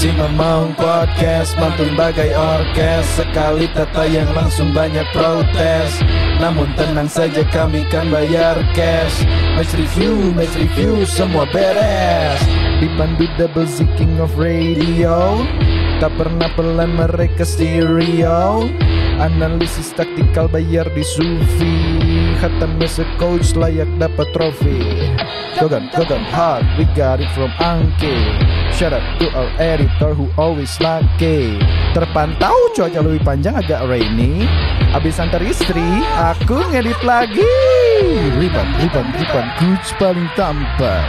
Si Mamang Podcast mantun bagai orkes. Sekali tata yang langsung banyak protes. Namun tenang saja kami kan bayar cash. Match review, match review semua beres. Dipandu double Z king of radio. Tak pernah pelan mereka stereo. Analisis taktikal bayar di Sufi. Hatam as a coach layak dapat trofi. Gogan, Gogan hard, we got it from Angke Shout out to our editor who always lucky Terpantau cuaca lebih panjang agak rainy. Abis antar istri, aku ngedit lagi. Riban, riban, riban, coach paling tampan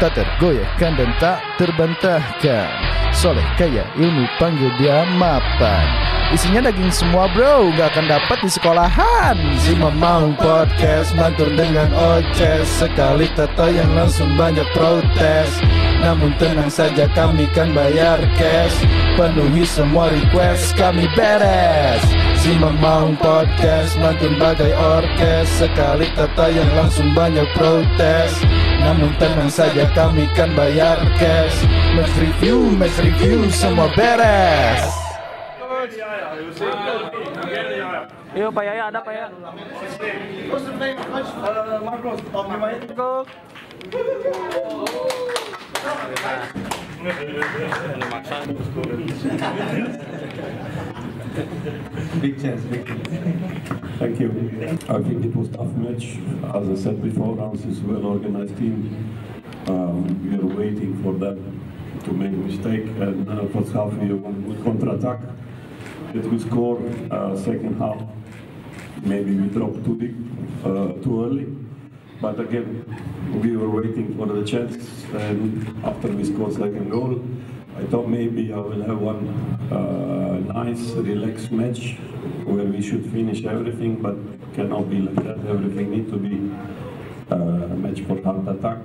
Tak tergoyahkan dan tak terbantahkan. Soleh kaya ilmu panggil dia mapan. Isinya daging semua bro. Gak akan dapat di sekolahan. Si Mamang Podcast Mantur dengan oces. Sekali tata yang langsung banyak protes Namun tenang saja kami kan bayar cash. Penuhi semua request kami beres. Si Mamang Podcast Mantun bagai orkes. Sekali tata yang langsung banyak protes. Namun tenang saja kami kan bayar cash. Match review, match review semua beres Yo ada. Big chance, big chance. Thank you. I think it was a tough match. As I said before, Rams is a well-organized team. Um, we are waiting for them to make a mistake. And uh, first half we won good counter-attack. That we score. Uh, second half, maybe we dropped too deep, uh, too early. But again, we were waiting for the chance. And after we scored second goal, I thought maybe I will have one uh, nice, relaxed match where we should finish everything, but cannot be like that. Everything need to be uh, a match for heart attack.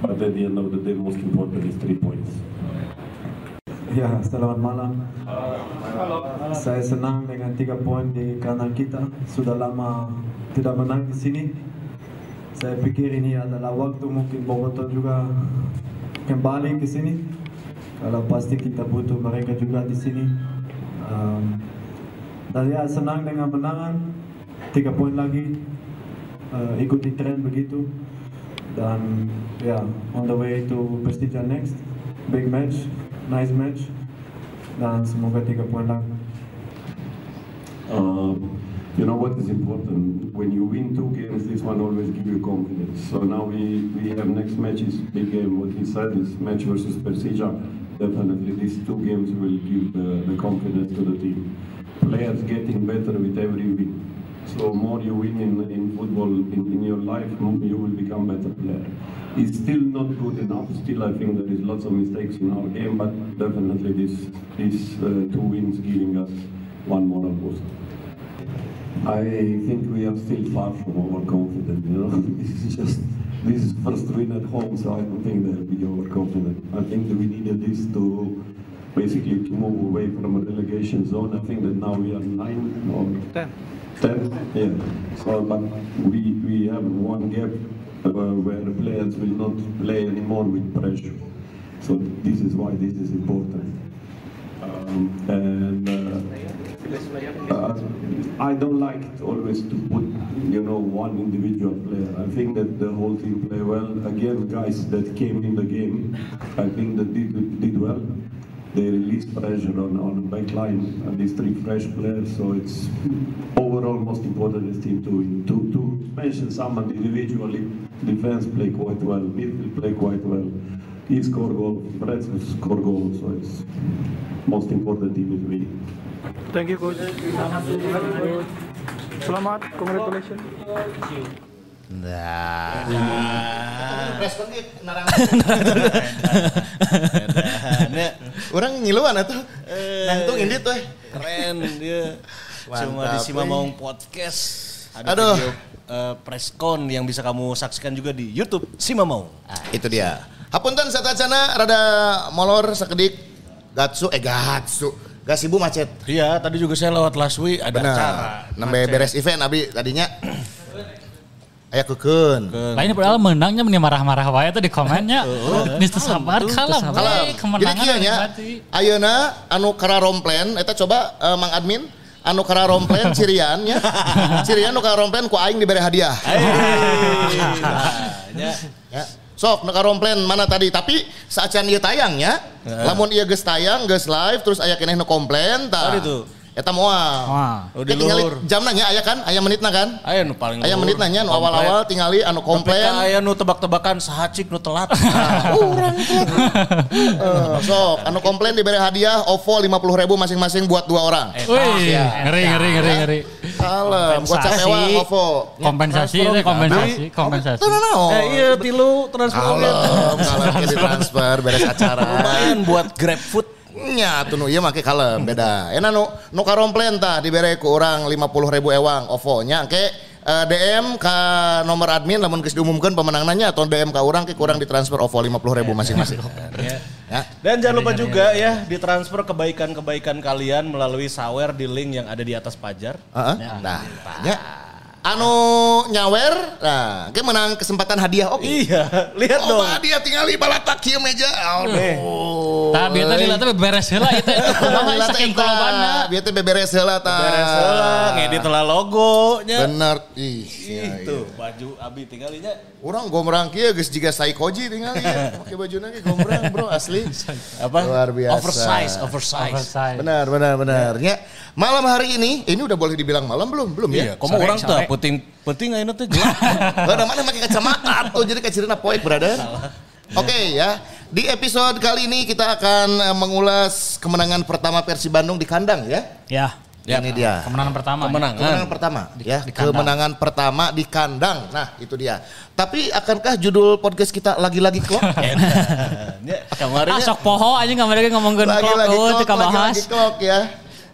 But at the end of the day, most important is three points. Ya, selamat malam. Saya senang dengan tiga poin di kanan kita. Sudah lama tidak menang di sini. Saya pikir ini adalah waktu mungkin Boboto juga kembali ke sini. Kalau pasti kita butuh mereka juga di sini. Um, dan ya senang dengan menangan. Tiga poin lagi. Uh, ikuti tren begitu. Dan ya, on the way to Persija next. Big match, nice match. Dan lagi. Um, you know what is important? When you win two games, this one always give you confidence. So now we, we have next match is big game. What he said is match versus Persija. Definitely these two games will give the, the confidence to the team. Players getting better with every win. So more you win in, in football in, in your life, more you will become better player. It's still not good enough. Still, I think there is lots of mistakes in our game, but definitely this these uh, two wins giving us one moral boost. I think we are still far from overconfident. You know, this is just this is first win at home, so I don't think they'll be overconfident. I think we needed this to basically to move away from a relegation zone. I think that now we are nine or Ten. ten. Yeah. So, but we we have one gap uh, where the players will not play anymore with pressure. So this is why this is important. Um, and. Uh, uh, I don't like always to put, you know, one individual player. I think that the whole team play well. Again, guys that came in the game, I think that did, did well. They release pressure on, on the back line, and these three fresh players, so it's overall most important is team to win. To, to mention someone individually, defense play quite well, midfield play quite well. He score goal, Brett score goal, so it's most important team is winning. Thank you coach. Selamat, congratulations. Nah. Narang. Orang ngiluan atuh. Nangtung ini tuh. Keren dia. Cuma di Mantap, Simamaung Podcast. Ada Aduh. video eh, press con yang bisa kamu saksikan juga di YouTube Simamaung. Nah, itu dia. Hapunten satacana rada molor sakedik. Gatsu eh gatsu. Gas ibu macet. Iya, tadi juga saya lewat last week ada acara. Benar. Nembe Macet. beres event abi tadinya. Aya kekeun. Lainnya padahal menangnya meni marah-marah wae tuh di komennya. Geus teu sabar kalah Kalem. Jadi kemenangan kieu nya, menikmati. ayeuna anu kararomplen eta coba eh, Mang Admin anu kararomplen cirian nya. Cirian nu kararomplen ku aing dibere hadiah. Ya. Sok nu kararomplen mana tadi tapi saacan ieu tayang nya. Lamun ieu geus tayang, geus live terus aya keneh nu komplain tah. Tadi tuh. Eta moal. Di tinggali luhur. jam nanya aya kan? Aya menitna kan? Aya nu paling Aya luhur. menit nanya nu awal-awal tingali anu Tapi komplain. ka aya nu tebak-tebakan sahacik nu telat. Eh, sok, anu komplain diberi hadiah OVO 50 ribu masing-masing buat dua orang. Wih, ngeri ngeri ngeri ngeri. Kalem, gocap Kompensasi. ewang OVO. Kompensasi kompensasi, kompensasi. Itu naon? Eh iya tilu transfer kalem ke transfer beres acara. Lumayan buat grab food. Nya tuh nu ieu make kalem beda. Enak nu nu karomplain tah dibere ku urang 50 ribu ewang OVO nya ke eh, DM ka nomor admin lamun geus diumumkeun pemenangannya atau DM ka urang ke kurang ditransfer OVO 50 ribu masing-masing. Ya. Dan jangan lupa juga ya ditransfer kebaikan-kebaikan kalian melalui sawer di link yang ada di atas pajar. Heeh. Nah, nya anu nyawer, nah, ke menang kesempatan hadiah oke. Iya, lihat Oh, dong. hadiah tinggal balatak kieu meja. Aduh. Tah bieu tadi lah beres heula itu itu kumaha saking eta, kolobana. bieu teh beberes heula tah. Beres heula, ngedit lah logonya. Bener. Ih, iya, Itu baju abi tinggalinya. Orang gombrang kieu geus jiga saikoji tinggal ya. Pakai bajuna ge gombrang bro asli. Apa? Luar biasa. Oversize, oversize. Oversize. Benar, benar, benar. Ya, malam hari ini, ini udah boleh dibilang malam belum? Belum Iya, ya? komo Sore, orang tuh. Penting penting ayeuna teh gelap. Ada mana pakai kacamata tuh, jadi kacirina poek, brother. Oke ya, di episode kali ini kita akan eh, mengulas kemenangan pertama Persib Bandung di kandang ya. Ya, Ya, ini dia. kemenangan pertama. ya. Kemenangan. Kemenangan pertama ya, di kandang. kemenangan pertama di kandang. Nah, itu dia. Tapi akankah judul podcast kita lagi-lagi klop? Ya, kemarin Ah sok poho aja nggak mereka ngomongin klub lagi-lagi oh klop, kabahas. lagi-lagi klop ya.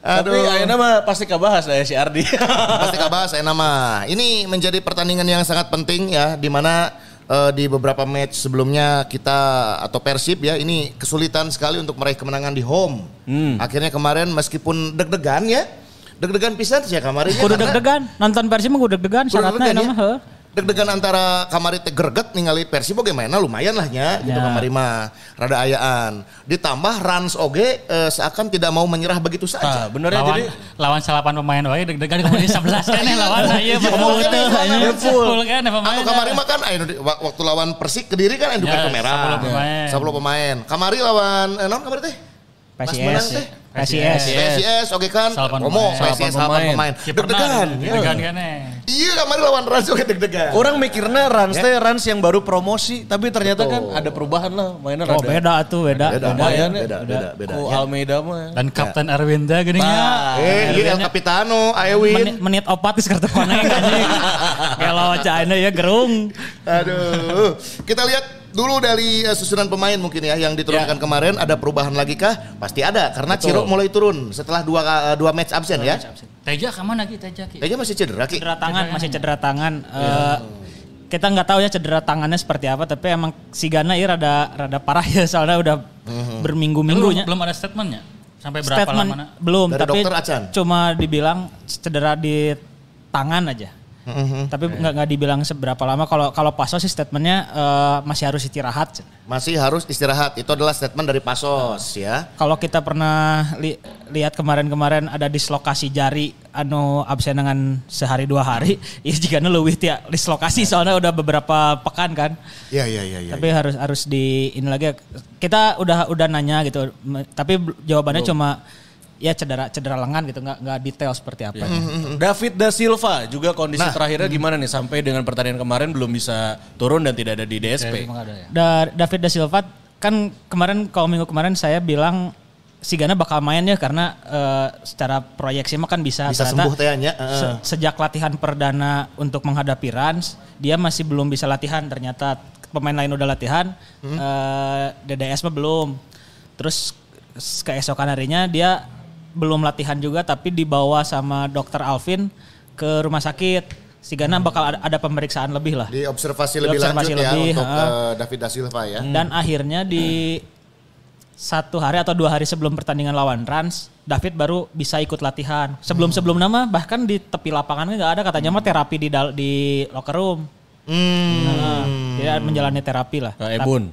Tapi Aduh. ayeuna mah pasti kabahas ya si Ardi. Pasti kabahas saya nama. Ini menjadi pertandingan yang sangat penting ya di mana eh, di beberapa match sebelumnya kita atau Persib ya ini kesulitan sekali untuk meraih kemenangan di home. Akhirnya kemarin meskipun deg-degan ya. Deg-degan pisan sih ya kemarin. ya, Kudu deg-degan, nonton Persib mah kudu deg-degan, Kudu syaratnya deg-degan enak ya. Deg-degan antara kamari teh greget ningali Persib oge mainnya lumayan lah nya gitu Ya. kamari mah rada ayaan. Ditambah Rans oge eh, seakan tidak mau menyerah begitu saja. bener ya lawan, jadi lawan salapan pemain wae deg-degan kemudian 11 kan lawan saya Iya, full hanya iya, full. full kan ya pemain. Anu kamari mah kan anu di- wak- waktu lawan Persik Kediri kan anu Ya, kartu merah. 10 pemain. 10 pemain. Kamari lawan eh, naon kamari teh? Pas menang PSIS. PSIS. PSIS oke kan. Romo pemain. PSIS Salapan 8 pemain. Deg-degan. ya. Deg-degan kan eh. Iya kamari lawan Rans oke deg-degan. orang mikirnya Rans teh Rans yang baru promosi, tapi ternyata kan ada perubahan lah mainnya Oh rada. beda tuh beda. Beda, beda, ya. beda, beda, beda, Ku ya. Almeida mah. Dan Kapten Erwin teh geuning nya. Eh, iya El Capitano, Menit, Aewin. menit opat geus kartu koneng anjing. Kalau China ya gerung. Aduh. Kita lihat dulu dari eh, susunan pemain mungkin ya yang diturunkan kemarin ada perubahan lagi kah? Pasti ada karena Ciro mulai turun setelah dua eh, dua match absen ya. Teja ke mana lagi Teja Ki? Teja masih cedera Ki. Cedera tangan masih cedera tangan. Eh, kita nggak tahu ya cedera tangannya seperti apa tapi emang si Gana ini rada rada parah ya soalnya udah berminggu-minggunya. Belum ada statementnya. Sampai berapa Statement lama? belum Dari tapi dokter Acan? cuma dibilang cedera di tangan aja. Mhm. Tapi nggak nggak dibilang seberapa lama. Kalau kalau Paso sih statementnya eh, masih harus istirahat. Masih harus istirahat. Itu adalah statement dari Pasos ya. Kalau kita pernah li- lihat kemarin-kemarin ada dislokasi jari anu absen dengan sehari dua hari, ya jika leuwih tia dislokasi soalnya udah beberapa pekan kan. Iya iya iya iya. Tapi harus harus di ini lagi kita udah udah nanya gitu, tapi jawabannya cuma ya cedera cedera lengan gitu, nggak nggak detail seperti apa. David da Silva juga kondisi Nah. terakhirnya gimana nih sampai dengan pertandingan kemarin belum bisa turun dan tidak ada di DSP. Ada ya. Da- David da Silva kan kemarin kalau minggu kemarin saya bilang si Gana bakal main ya karena eh, secara proyeksi mah kan bisa Bisa ternyata sembuh heeh. se- sejak latihan perdana untuk menghadapi Rans dia masih belum bisa latihan ternyata pemain lain udah latihan eh, DDS mah belum terus keesokan harinya dia belum latihan juga tapi dibawa sama dokter Alvin ke rumah sakit si Gana bakal ada, ada pemeriksaan lebih lah Di observasi lebih Observasi lanjut ya lebih, untuk heeh. eh, David da Silva ya. dan akhirnya di satu hari atau dua hari sebelum pertandingan lawan Rans, David baru bisa ikut latihan. Sebelum sebelum nama bahkan di tepi lapangan nggak ada katanya mah terapi di dal- di locker room. Hmm. Nah, dia menjalani terapi lah. Ebon.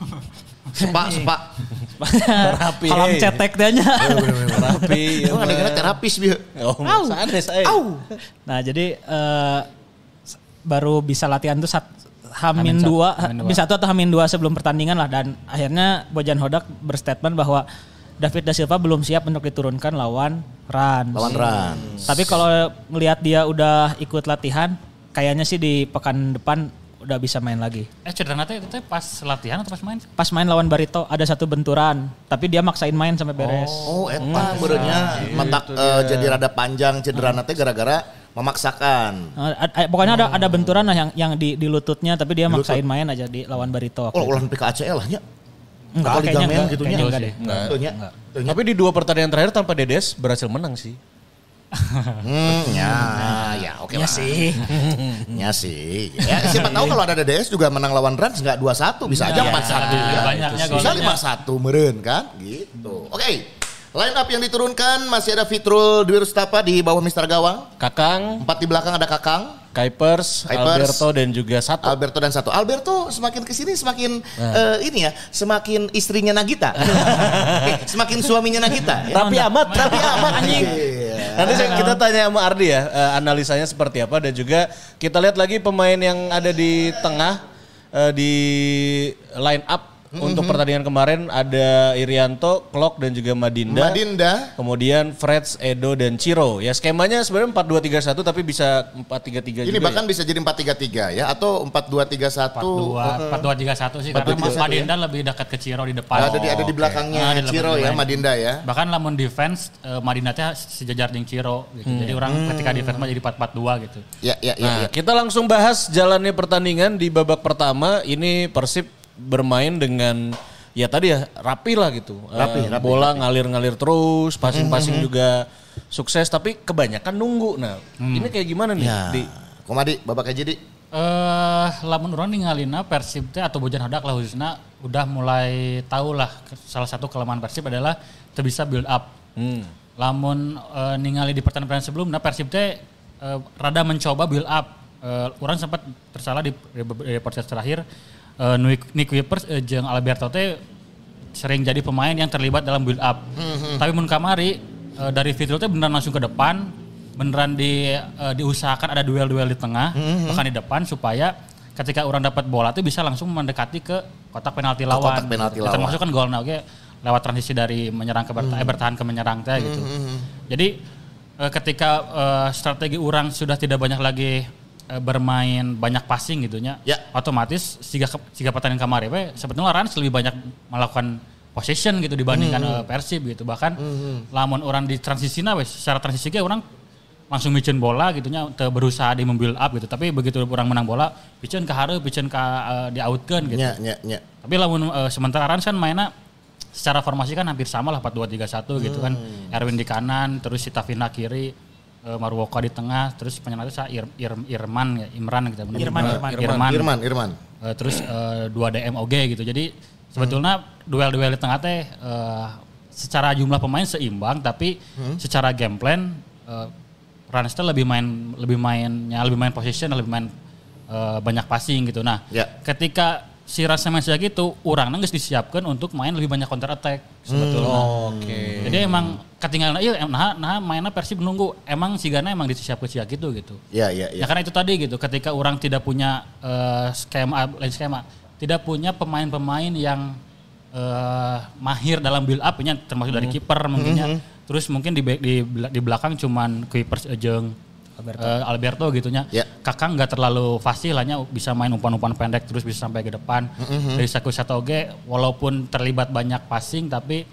Sepak, sepak. Terapi. Kolam eh. cetek dia nya. Terapi. ya, Emang ada terapis bieu. Oh, sanes eh. Nah jadi eh, s- baru bisa latihan tuh sat, Hamin Hamin dua, Hamin dua. Hamin satu atau Hamin dua sebelum pertandingan lah dan akhirnya Bojan Hodak berstatement bahwa David da Silva belum siap untuk diturunkan lawan Rans. Lawan Ran. Tapi kalau ngelihat dia udah ikut latihan, kayaknya sih di pekan depan udah bisa main lagi. Eh cedera nanti itu teh pas latihan atau pas main? Pas main lawan Barito ada satu benturan, tapi dia maksain main sampai beres. Oh, eta beureunya matak eh, jadi rada panjang cedera nanti gara-gara memaksakan. Eh, ad- pokoknya ada ada benturan lah yang yang di, di lututnya, tapi dia maksain main aja di lawan Barito. Oh, ulah PKACL lah nya. Enggak, Atau kayaknya ligamen enggak, gitu kayaknya nya. enggak deh. Nya. Tapi di dua pertandingan terakhir tanpa Dedes berhasil menang sih. Hmm, ya, ya oke lah. sih. Ya sih. Ya, siapa tahu kalau ada DDS juga menang lawan Rans nggak 2-1 bisa aja Iya, 4-1 lebih ya. banyaknya Bisa golnya. 5-1 meren kan gitu. Oke. Line up yang diturunkan masih ada Fitrul Dwi Rustapa di bawah Mister Gawang. Kakang, Empat di belakang ada Kakang, Kuipers, Kuipers. Alberto dan juga satu. Alberto dan satu. Alberto semakin ke sini semakin eh, ini ya, semakin istrinya Nagita. Eh, semakin suaminya Nagita. ya. Tapi amat. Tapi amat anjing. Nanti saya- kita tanya sama Ardi ya, eh, analisanya seperti apa dan juga kita lihat lagi pemain yang ada di tengah eh, di line up untuk pertandingan kemarin ada Irianto, Klok dan juga Madinda. Madinda. Kemudian Freds, Edo dan Ciro. Ya skemanya sebenarnya 4-2-3-1 tapi bisa 4-3-3 Ini juga. bahkan ya. bisa jadi 4-3-3 ya atau 4-2-3-1. 4-2, 4-2-3-1 sih. Karena 4-2-3-1 Madinda lebih dekat ke Ciro di depan. ada di ada di belakangnya belakang Ciro ya. Madinda ya. Bahkan lamun defense, eh, Madinda teh sejajar dengan Ciro. Gitu. Jadi orang ketika defense mah jadi 4-4-2 gitu. Ya ya ya. Nah, ya. kita langsung bahas jalannya pertandingan di babak pertama. Ini Persib bermain dengan ya tadi ya rapi lah gitu. Rapi, Eh, rapi, bola ngalir-ngalir terus, passing-passing juga sukses tapi kebanyakan nunggu. Nah, ini kayak gimana nih? Ya. Di Komadi babak aja di. Eh, lamun orang ningalina Persib teh atau Bojan Hodak lah khususnya udah mulai tahu lah salah satu kelemahan Persib adalah teu bisa build up. Hmm. Lamun eh, ningali di pertandingan sebelumnya Persib teh eh, rada mencoba build up. Eh, orang sempat tersalah di, di, di podcast terakhir eh, Nick, Nick Wipers eh, jeung Alberto teh sering jadi pemain yang terlibat dalam build up. Tapi mun kamari eh, dari Fitrul teh beneran langsung ke depan, beneran di eh, diusahakan ada duel-duel di tengah, bahkan di depan supaya ketika orang dapat bola tuh bisa langsung mendekati ke kotak penalti Ke lawan. kotak penalti lawan. Termasuk kan golnya oke lewat transisi dari menyerang ke bertahan, eh, bertahan ke menyerang teh gitu. Jadi eh, ketika eh, strategi orang sudah tidak banyak lagi bermain banyak passing gitu nya, Ya. otomatis jika jika pertandingan kemarin we, sebetulnya Rans lebih banyak melakukan possession gitu dibandingkan eh, Persib gitu. Bahkan lamun orang di transisinya wes secara transisi ge orang langsung micin bola gitu nya teu berusaha di membuild up gitu. Tapi begitu orang menang bola, picen ke hareup, picen ke eh, di outkeun gitu. Nya nya nya. Tapi lamun eh, sementara Rans kan mainnya secara formasi kan hampir sama lah 4-2-3-1 gitu kan. Erwin di kanan, terus si Tavina kiri, eh, Marwoko di tengah, terus penyerang itu saya Ir, Ir- Irman ya, Imran gitu. Irman, Irman. Irman. Irman Irman. Eh, terus eh, dua DM OG gitu. Jadi sebetulnya duel-duel di tengah teh eh, secara jumlah pemain seimbang tapi secara game plan eh, Rans teh lebih main lebih mainnya lebih main position lebih main eh, banyak passing gitu. Nah, Ya. ketika si Rans main kayak gitu, orang nggak disiapkan untuk main lebih banyak counter attack sebetulnya. Oke. Jadi emang ketinggalan iya nah, nah mainnya Persib menunggu emang si Gana emang disiapkan siap gitu gitu. Ya ya ya. Ya karena itu tadi gitu, ketika orang tidak punya eh, skema lain skema, tidak punya pemain-pemain yang eh, mahir dalam build up termasuk dari kiper mungkinnya. Terus mungkin di di di belakang cuman Kuipers jeung Alberto, Alberto gitu nya. Ya. Kakang nggak terlalu fasih lah nya bisa main umpan-umpan pendek terus bisa sampai ke depan. Dari Saku Satoge walaupun terlibat banyak passing tapi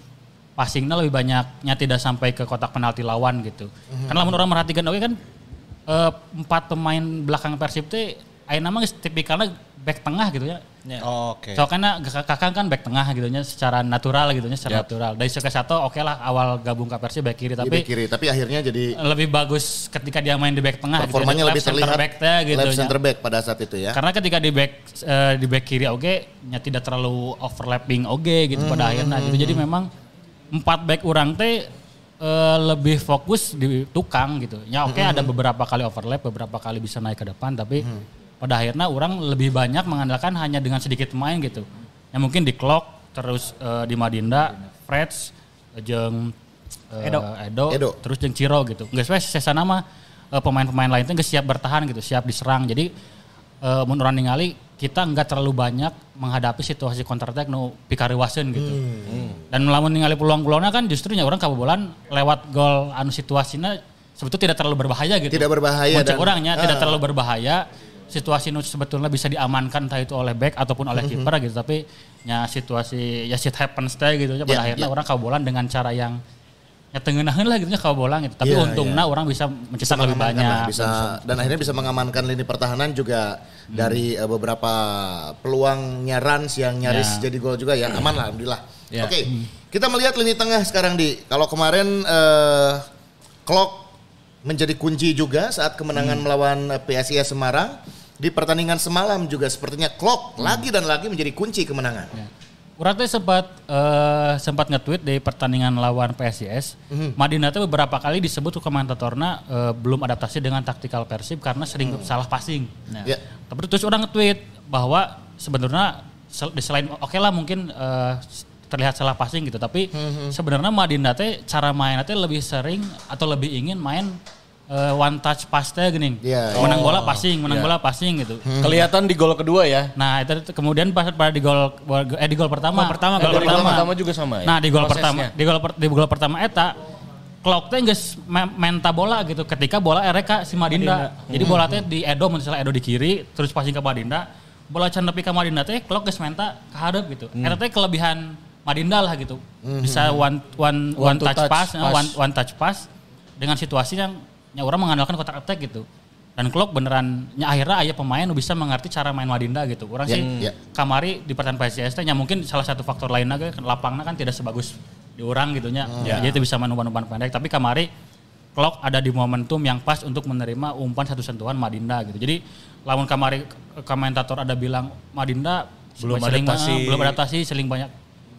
passingnya lebih banyaknya tidak sampai ke kotak penalti lawan gitu. Karena lamun orang merhatikan oke kan eh, empat pemain belakang Persib teh aya nama geus tipikalnya back tengah gitu ya. Oke. Soalnya kakak kan back tengah gitu nya secara natural gitu nya secara Yap. natural. Dari Seka Sato oke lah awal gabung ke Persib back kiri tapi back kiri tapi akhirnya jadi lebih bagus ketika dia main di back tengah performanya gitu. lebih terlihat back teh gitu left center back pada saat itu ya. Karena ketika di back eh, di back kiri oke nya tidak terlalu overlapping oke gitu pada akhirnya gitu. Jadi memang empat back orang teh eh, lebih fokus di tukang gitu. Ya oke ada beberapa kali overlap, beberapa kali bisa naik ke depan tapi pada akhirnya orang lebih banyak mengandalkan hanya dengan sedikit pemain gitu. Yang mungkin di Clock, terus eh, di Madinda, Freds, jeung eh, Edo. Edo, Edo. terus jeung Ciro gitu. Enggak sesuai sesa nama eh, pemain-pemain lain itu siap bertahan gitu, siap diserang. Jadi eh mun urang ningali kita nggak terlalu banyak menghadapi situasi counter attack nu pikariwaseun gitu. Dan melamun ningali peluang-peluangnya kan justru nya orang kabobolan lewat gol anu situasinya sebetulnya tidak terlalu berbahaya gitu. Tidak berbahaya dan- orangnya tidak Ah. terlalu berbahaya. Situasi nu sebetulnya bisa diamankan entah itu oleh back ataupun oleh kiper gitu. Tapi ya situasi ya shit happens teh gitu. Pada Ya, akhirnya ya. orang kabobolan dengan cara yang ya tengenahan lah gitu nya kabobolan gitu. Tapi Iya, untungnya orang bisa mencetak lebih banyak. lah, bisa dan akhirnya bisa mengamankan lini pertahanan juga Hmm. dari eh, beberapa peluangnya runs yang nyaris Ya. jadi gol juga ya aman lah alhamdulillah. Ya. Oke, kita melihat lini tengah sekarang di kalau kemarin eh Clock menjadi kunci juga saat kemenangan melawan eh, PSIS Semarang di pertandingan semalam juga sepertinya Clock lagi dan lagi menjadi kunci kemenangan. Ya. Sempat eh, sempat nge-tweet di pertandingan lawan PSIS. Madinah teh beberapa kali disebut ke komentatorna eh, belum adaptasi dengan taktikal Persib karena sering salah passing. Nah, Ya. Tapi terus orang nge-tweet bahwa sebenarnya sel- selain oke lah mungkin eh, terlihat salah passing gitu, tapi sebenarnya Madinah teh cara mainnya teh lebih sering atau lebih ingin main eh, one touch pass teh gini. Iya, menang bola passing, menang Iya. bola passing gitu. Kelihatan di gol kedua ya. Nah itu itu kemudian pas pada di gol eh di gol pertama, Gol pertama, Eh, gol pertama. gol pertama juga sama ya. Nah di gol pertama, di gol per- di gol pertama eta Clock teh geus me- menta bola gitu ketika bola ereka si Madinda. Jadi bola teh di Edo misalnya Edo di kiri terus passing ke Madinda. Bola can nepi ka Madinda teh Clock geus menta ke hadap gitu. Eta teh kelebihan Madinda lah gitu. Bisa one one one, One to touch, touch pass, eh, pass. one one touch pass dengan situasi yang ya orang mengandalkan kotak attack gitu. Dan Klok beneran nya akhirnya aya pemain bisa mengerti cara main Madinda gitu. Orang Ya, sih ya. kamari di pertandingan PSIS nya mungkin salah satu faktor lainnya kan lapangnya kan tidak sebagus di orang gitu nya. Ya. Jadi itu bisa main umpan-umpan pendek tapi kamari Klok ada di momentum yang pas untuk menerima umpan satu sentuhan Madinda gitu. Jadi lamun kamari komentator ada bilang Madinda Belum seling- adaptasi. eh, belum adaptasi seling banyak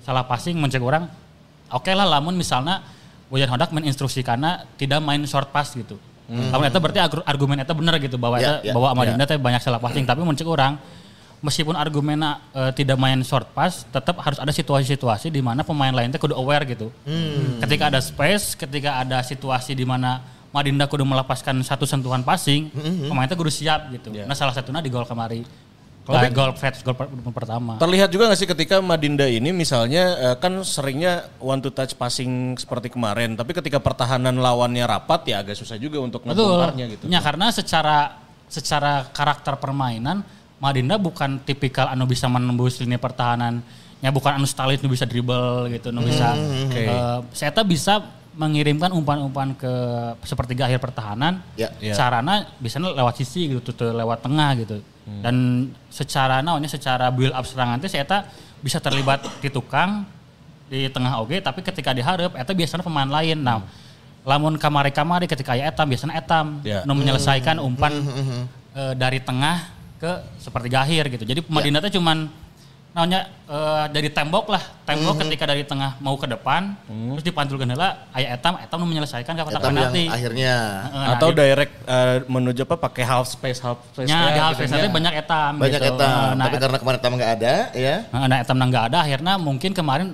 salah passing mencek orang oke lah lamun misalnya Boyan Hodak menginstruksikannya tidak main short pass gitu. Lamun itu berarti argu- argumen itu benar gitu bahwa Ya, eta- ya, bahwa Madinda teh banyak salah passing tapi mencek orang meskipun argumennya eh, tidak main short pass tetap harus ada situasi-situasi di mana pemain lain teh kudu aware gitu. Ketika ada space, ketika ada situasi di mana Madinda kudu melepaskan satu sentuhan passing, pemain teh kudu siap gitu. Ya. Nah salah satunya di gol kemari. Nah, gol Freds gol per- pertama. Terlihat juga nggak sih ketika Madinda ini misalnya eh, kan seringnya one to touch passing seperti kemarin, tapi ketika pertahanan lawannya rapat ya agak susah juga untuk ngebongkarnya gitu. Ya karena secara secara karakter permainan Madinda bukan tipikal anu bisa menembus lini pertahanan. Ya bukan anu nu bisa dribble gitu, nu bisa. Oke. eh, saya tuh bisa mengirimkan umpan-umpan ke sepertiga akhir pertahanan. Ya. Ya. Carana bisa lewat sisi gitu, tuh, tuh, lewat tengah gitu. Dan secara naonnya secara build up serangan teh saya tak bisa terlibat di tukang di tengah oge tapi ketika diharap eta biasanya pemain lain. Nah, lamun kamari-kamari ketika aya etam biasanya etam Ya. nu menyelesaikan umpan eh, dari tengah ke sepertiga akhir gitu. Jadi Madinah teh cuman namanya eh, dari tembok lah, tembok ketika dari tengah mau ke depan terus dipantulkan heula aya etam, etam nu menyelesaikan ke kotak penalti. akhirnya nah, Atau di- direct eh, menuju apa pakai half space half space. nya kayak di hal gitu space teh banyak etam banyak gitu. etam, Nah, tapi karena kemarin etam nggak ada ya. Nah, nah etam nggak ada akhirnya mungkin kemarin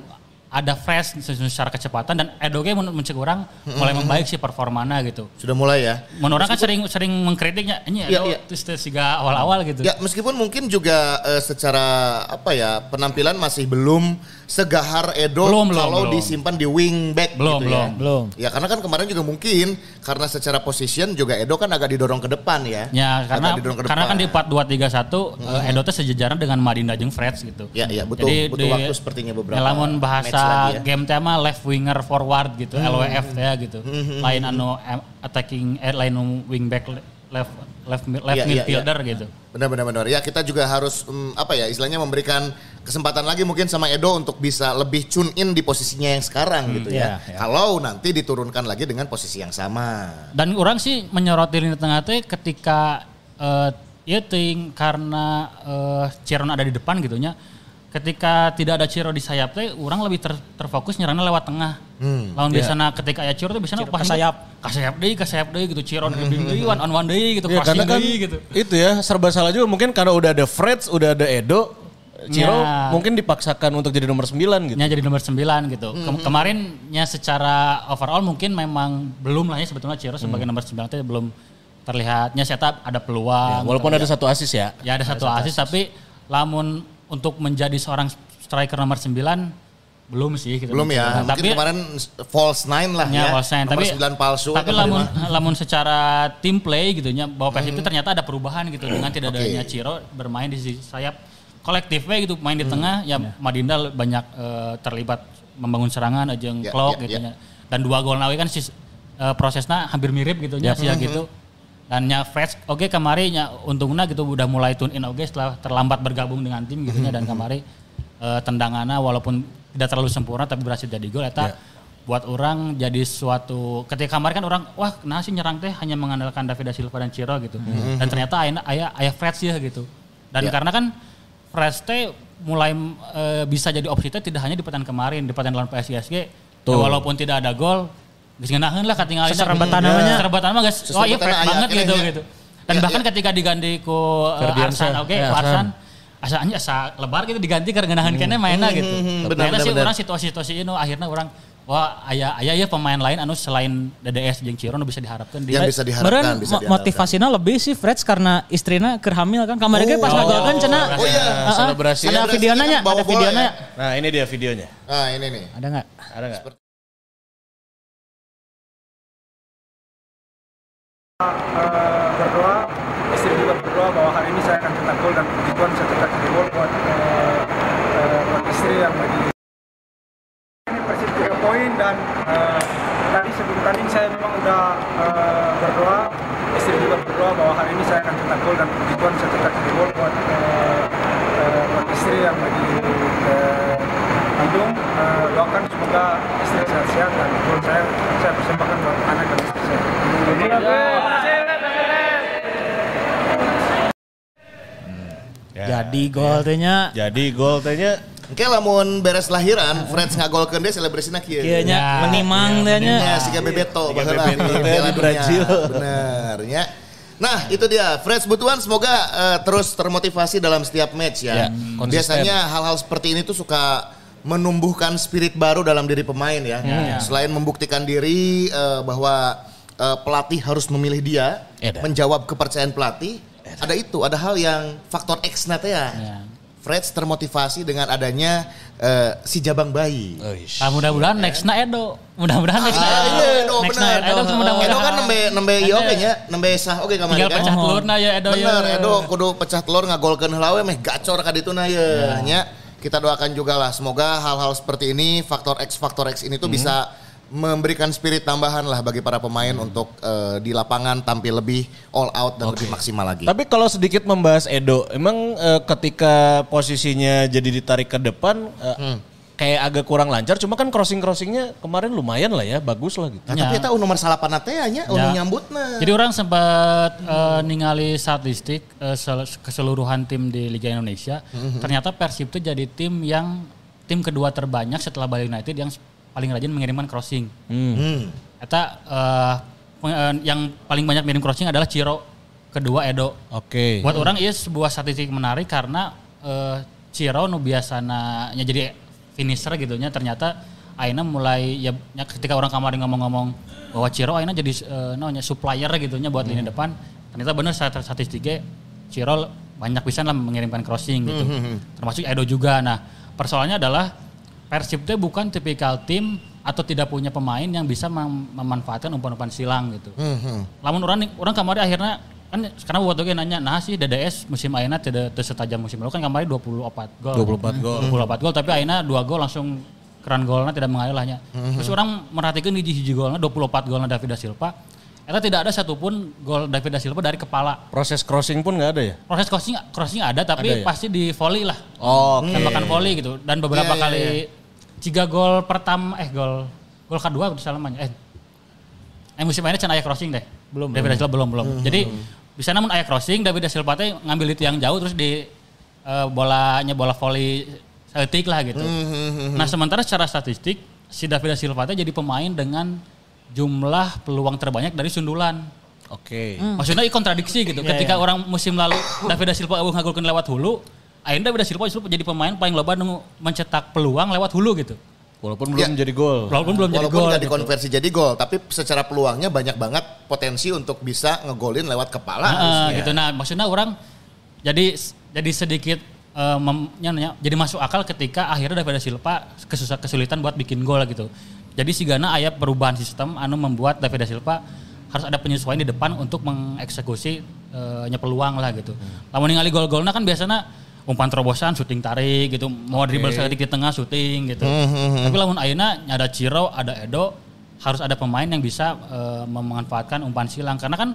ada fresh secara kecepatan dan Edoge menurut mencek orang mulai membaik sih performana gitu. Sudah mulai ya. Menurut orang kan sering sering mengkritiknya ini Iya, Edo iya. terus juga awal-awal gitu. Ya meskipun mungkin juga eh, secara apa ya penampilan masih belum segahar Edo Belum, belum, kalau belum. disimpan di wing back Belum, gitu belum, ya. belum. Ya karena kan kemarin juga mungkin karena secara position juga Edo kan agak didorong ke depan ya. Ya karena Agak didorong ke karena kan di depan. 4 2 3 1 Edo teh sejajaran dengan Madinda jeung Freds gitu. Ya, ya, butuh- butuh waktu sepertinya beberapa ya, lamun match bahasa lagi ya. game tema left winger forward gitu, LWF teh gitu. Lain anu em, attacking eh lain wing back left left mid- left Iya, iya, midfielder gitu. Benar benar benar. Ya kita juga harus mm, apa ya istilahnya memberikan kesempatan lagi mungkin sama Edo untuk bisa lebih tune in di posisinya yang sekarang gitu ya. iya, iya. Kalau nanti diturunkan lagi dengan posisi yang sama. Dan orang sih menyoroti lini tengah teh ketika eh ya ting karena eh Ciron ada di depan gitu nya. Ketika tidak ada Ciro di sayap teh, orang lebih ter- terfokus nyerangnya lewat tengah. Lawan biasanya ketika aya Ciro tuh biasanya pas kasayap. kasayap deui, kasayap deui gitu. Ciro dribbling deui, one on one deui gitu, Ya, karena crossing kan deui gitu. itu ya serba salah juga mungkin karena udah ada Freds, udah ada Edo, Ciro Ya. mungkin dipaksakan untuk jadi nomor 9 gitu. nya jadi nomor 9 gitu. Kem- kemarinnya secara overall mungkin memang belum lah ya sebetulnya Ciro sebagai nomor 9 itu belum terlihatnya setup ada peluang. Ya, walaupun ada satu asis ya. ya ada satu asis tapi lamun untuk menjadi seorang striker nomor 9 belum sih gitu. Belum ya. Nah, Mungkin tapi kemarin false nine lah Ya, ya. false nine. Nomor tapi 9 palsu. Tapi atau lamun lamun secara tim play gitu nya bahwa Persib itu ternyata ada perubahan gitu dengan tidak Oke. adanya Ciro bermain di sisi sayap kolektifnya gitu main di tengah ya Madinda banyak eh, terlibat membangun serangan aja Ya, clock ya, gitu ya. nya. Dan dua gol nawi kan sis, eh, prosesnya hampir mirip gitu nya sia gitu. Dan nya Freds oke kemarin nya untungnya gitu udah mulai tune in. Oke setelah terlambat bergabung dengan tim gitu dan kemarin eh, tendangannya walaupun tidak terlalu sempurna tapi berhasil jadi gol. Eta buat orang jadi suatu ketika kemarin kan orang wah nah sih nyerang teh hanya mengandalkan David da Silva dan Ciro gitu. Dan ternyata ayah ayah ayah Freds ya gitu. Dan Ya. karena kan Freds teh mulai eh, bisa jadi opsi teh tidak hanya di pertandingan kemarin di pertandingan lawan PSISG ya walaupun tidak ada gol geus ngeunaheun lah katingalina Seserebatan Hmm. namanya. seserebatan mah guys oh iya aya banget akhirnya gitu ya. gitu dan Ya, bahkan ya. ketika diganti ku eh. Arsan oke Ya, Arsan. Asa anya asa lebar gitu diganti karena ngeunaheun kene mainnya gitu benar, Ternyata benar, sih benar. orang situasi-situasi ini akhirnya orang wah ayah ayah ya pemain lain anu selain DDS jeung Ciro nu bisa diharapkan di Yang bisa diharapkan, Meren bisa diandalkan. motivasinya lebih sih Freds karena istrina keur hamil kan. Kemarin ge pas Oh. ngagolkeun cenah. Oh iya. Selebrasi. Ada videonya kan ada videonya. ya? Nah ini dia videonya. Nah ini nih. Ada nggak? Ada nggak? Berdoa, istri juga berdoa bahwa hari ini saya akan cetak gol dan puji Tuhan saya cetak gol buat eh, eh, buat istri yang lagi ini persib tiga poin dan eh, tadi sebelum tanding saya memang udah eh, berdoa. Istri juga berdoa bahwa hari ini saya akan cetak gol dan puji Tuhan saya cetak gol buat eh, eh, buat istri yang lagi eh, Eh, doakan semoga istri sehat-sehat dan gol saya saya persembahkan buat anak dan istri saya. Jadi gol teh nya. Jadi gol tehnya Oke lamun beres lahiran, Freds ngagolkeun deh selebrasinya kieu. Kieu nya Ya, menimang teh nya. Ya, si Bebeto baheula Bebeto di. Brazil. Bener ya. Nah itu dia, Freds Butuan semoga eh, terus termotivasi dalam setiap match ya. Ya. Biasanya hal-hal seperti ini tuh suka menumbuhkan spirit baru dalam diri pemain ya. Selain membuktikan diri eh, bahwa eh, pelatih harus memilih dia, Eda. menjawab kepercayaan pelatih, ada itu, ada hal yang faktor X na teh ya. Ya. Freds termotivasi dengan adanya eh, si jabang bayi. Ah, mudah-mudahan next na Edo. Mudah-mudahan next na Ah, Edo. iya, Edo, next bener. na Edo mudah-mudahan. Edo kan nembe nembe iya oke nya, nembe sah oke kamari Tinggal kan. pecah telurna ya Edo ya. Bener, Edo kudu pecah telur ngagolkeun heula we meh gacor ka ditu na ye. Nya kita doakan juga lah semoga hal-hal seperti ini faktor X faktor X ini tuh bisa memberikan spirit tambahan lah bagi para pemain untuk eh, di lapangan tampil lebih all out dan lebih maksimal lagi. Tapi kalau sedikit membahas Edo, emang eh, ketika posisinya jadi ditarik ke depan eh, kayak agak kurang lancar. Cuma kan crossing crossingnya kemarin lumayan lah ya, bagus lah gitu. Nah, tapi eta nomor salapan teh nya Ya. unu nyambutna. Jadi orang sempat eh, ningali statistik eh, sel- keseluruhan tim di Liga Indonesia. Ternyata Persib itu jadi tim yang tim kedua terbanyak setelah Bali United yang paling rajin mengirimkan crossing. Hmm. Eh, yang paling banyak mengirim crossing adalah Ciro, kedua Edo. Oke. Buat orang iya sebuah statistik menarik karena eh, Ciro nu biasana nya jadi finisher gitu nya ternyata Aina mulai ya nya ketika orang kemarin ngomong-ngomong bahwa Ciro Aina jadi eh, namanya supplier gitu nya buat lini depan. Ternyata benar stat- statistiknya Ciro banyak bisa lah mengirimkan crossing gitu. termasuk Edo juga. Nah persoalannya adalah Persib itu bukan tipikal tim atau tidak punya pemain yang bisa mem- memanfaatkan umpan-umpan silang gitu. Lamun orang orang kemarin akhirnya kan sekarang buat oke nanya nah sih DDS musim Aina tidak tidak setajam musim lalu. Kan kemarin 24 gol. 24 gol. 24 gol tapi Aina 2 gol langsung keran golnya tidak mengalir lahnya terus orang merhatikan hiji hiji golnya 24 golnya David da Silva. Eta tidak ada satupun gol David da Silva dari kepala. Proses crossing pun nggak ada ya? proses crossing crossing ada tapi Ada ya? pasti di volley lah. Oh, tembakan volley gitu. Dan beberapa Iya, iya, kali tiga gol pertama eh gol gol kedua salamanya eh eh musim ini can aya crossing deh. Belum David da Silva belum belum. Jadi bisa namun aya crossing David da Silva teh ngambil itu yang jauh terus di eh, bolanya bola volley setik lah gitu nah sementara secara statistik si David Silva teh jadi pemain dengan jumlah peluang terbanyak dari sundulan. Oke. Maksudnya ini kontradiksi gitu. Ketika orang musim lalu David Silva eueuh ngagolkeun lewat hulu, akhirnya David Silva justru jadi pemain paling loba mencetak peluang lewat hulu gitu. Walaupun Ya. belum menjadi gol. Walaupun belum jadi Walaupun gol. nggak gitu. dikonversi jadi gol, tapi secara peluangnya banyak banget potensi untuk bisa ngegolin lewat kepala. Nah, harusnya. gitu. Nah, maksudnya orang jadi jadi sedikit eh, mem- nya- jadi masuk akal ketika akhirnya David Silva kesusah kesulitan buat bikin gol gitu. Jadi si Gana aya perubahan sistem anu membuat David Silva harus ada penyesuaian di depan untuk mengeksekusi eh, nya peluang lah gitu. Lamun ningali gol-golnya kan biasanya umpan terobosan, syuting tarik gitu, mau dribble sedikit di tengah syuting gitu. Tapi lamun ayeuna ada Ciro, ada Edo, harus ada pemain yang bisa eh, memanfaatkan umpan silang karena kan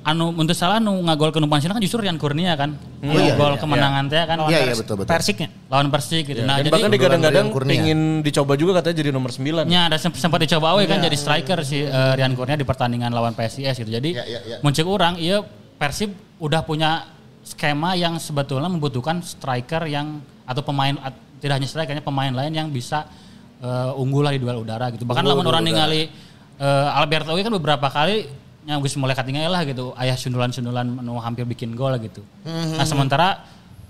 anu untuk salah nu ngagol ke umpan silang kan justru Rian Kurnia kan. Oh iya, gol iya, kemenangan teh kan. Iya, iya betul betul. Persiknya. Lawan Persik gitu. Nah, Dan jadi bahkan digadang-gadang pengen dicoba juga katanya jadi nomor 9. Ya, ada semp- sempat dicoba we Iya. kan jadi striker si eh, Rian Kurnia di pertandingan lawan PSIS gitu. Jadi Ya, ya, ya. muncul orang iya Persib udah punya skema yang sebetulnya membutuhkan striker yang atau pemain at- tidak hanya strikernya pemain lain yang bisa eh, unggul lah di duel udara gitu. Bahkan di orang ningali eh, Alberto kan beberapa kali yang geus mulai katingal lah gitu. Ayah sundulan-sundulan nu hampir bikin gol gitu. Mhm. Nah, sementara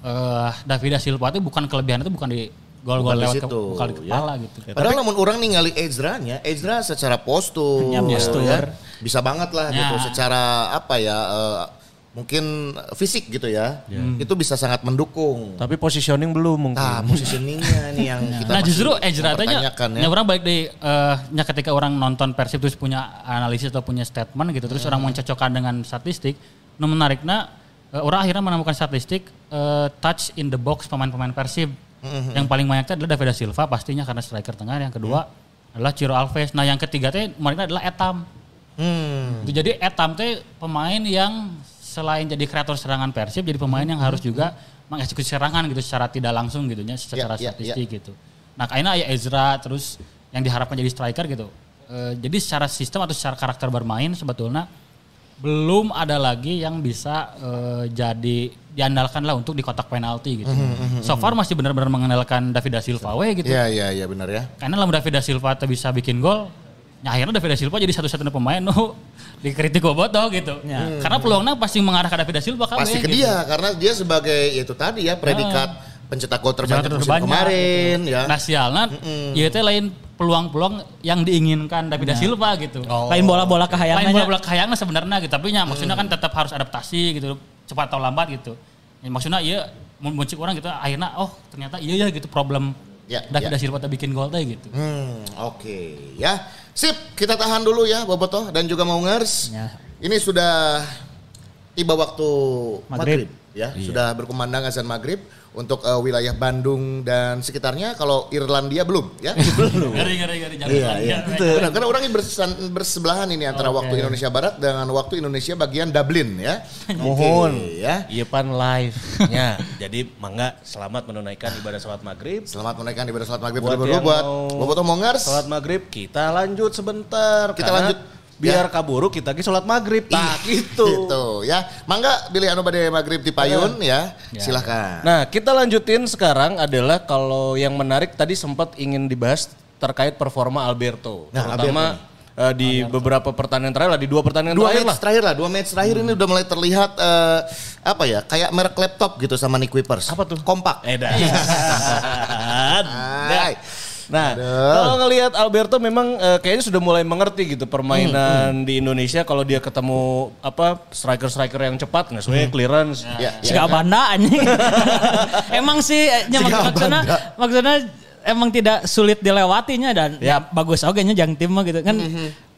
eh David Silva itu bukan kelebihan itu bukan di gol-gol lewat ke, situ, bukan di ya. kepala gitu. Padahal namun orang ningali Ezra-nya, Ezra secara postur, Ya, postur. ya, bisa banget lah Ya. gitu. Secara apa ya, eh, mungkin fisik gitu ya, itu bisa sangat mendukung. Tapi positioning belum mungkin. Nah, positioningnya nih yang kita Nah justru Ezra tanya, mempertanyakan ya. ya. orang baik di eh, nya ketika orang nonton Persib terus punya analisis atau punya statement gitu, terus orang mencocokkan dengan statistik, nu menariknya eh, orang akhirnya menemukan statistik eh, touch in the box pemain-pemain Persib. Yang paling banyak itu adalah David Silva pastinya karena striker tengah, yang kedua adalah Ciro Alves. Nah yang ketiga teh mereka adalah Etam. Hmm. Itu Jadi Etam teh pemain yang selain jadi kreator serangan Persib, jadi pemain yang harus juga mengeksekusi serangan gitu secara tidak langsung gitu ya, secara Ya, ya, statistik gitu. Nah kayaknya ya Ezra terus yang diharapkan jadi striker gitu. Eh, jadi secara sistem atau secara karakter bermain sebetulnya belum ada lagi yang bisa eh, jadi diandalkan lah untuk di kotak penalti gitu. So far masih benar-benar mengandalkan David da Silva we gitu. Iya, iya, iya benar ya. Karena lamun David da Silva bisa bikin gol, ya akhirnya David da Silva jadi satu-satunya pemain nu dikritik bobotoh gitu. Karena peluangnya pasti mengarah ke David da Silva kan. Pasti we, ke gitu. dia karena dia sebagai ya itu tadi ya predikat pencetak gol terbanyak musim terbanyak. kemarin ya. Nah sialnya, ya itu lain peluang-peluang yang diinginkan David da Silva gitu. Lain bola-bola Lain kehayangannya. bola-bola kayaknya sebenarnya gitu, tapi ya, maksudnya kan tetap harus adaptasi gitu, cepat atau lambat gitu. Ya, maksudnya iya muncul orang gitu, akhirnya oh ternyata iya ya gitu problem Ya, David ya. Silva bikin gol teh gitu. Hmm, oke ya. Sip, kita tahan dulu ya Bobotoh dan juga Maungers. Ya. Ini sudah tiba waktu maghrib, Maghrib. ya. Sudah berkumandang azan maghrib untuk eh, wilayah Bandung dan sekitarnya. Kalau Irlandia belum ya. belum. Ngeri ngeri ngeri jangan Iya, iya. Benar, karena orang ini bersesan- bersebelahan ini antara waktu Indonesia Barat dengan waktu Indonesia bagian Dublin ya. Mohon. Ya. Iya pan live. ya, jadi mangga selamat menunaikan ibadah sholat maghrib. Selamat menaikkan ibadah sholat maghrib Buat yang buat mau Bobotoh Mongers. Sholat maghrib kita lanjut sebentar. Kita karena lanjut. Biar kaburu kita ke sholat maghrib. Nah gitu. Gitu ya. Mangga pilih anu bade maghrib di payun ya. Silahkan. Nah kita lanjutin sekarang adalah kalau yang menarik tadi sempat ingin dibahas terkait performa Alberto. Nah, Terutama eh, di beberapa pertandingan terakhir lah, di dua pertandingan dua terakhir match lah. terakhir lah, dua match terakhir ini udah mulai terlihat eh, apa ya, kayak merek laptop gitu sama Nick Wipers. Apa tuh? Kompak. Edan. Hai. Nah, Aduh. kalau ngelihat Alberto memang eh, kayaknya sudah mulai mengerti gitu permainan di Indonesia kalau dia ketemu apa striker-striker yang cepat nggak sesuai clearance. Ya, ya. Banda anjing. emang sih Siga maksudnya maksudnya emang tidak sulit dilewatinya dan ya, bagus oke nya jang tim mah gitu kan.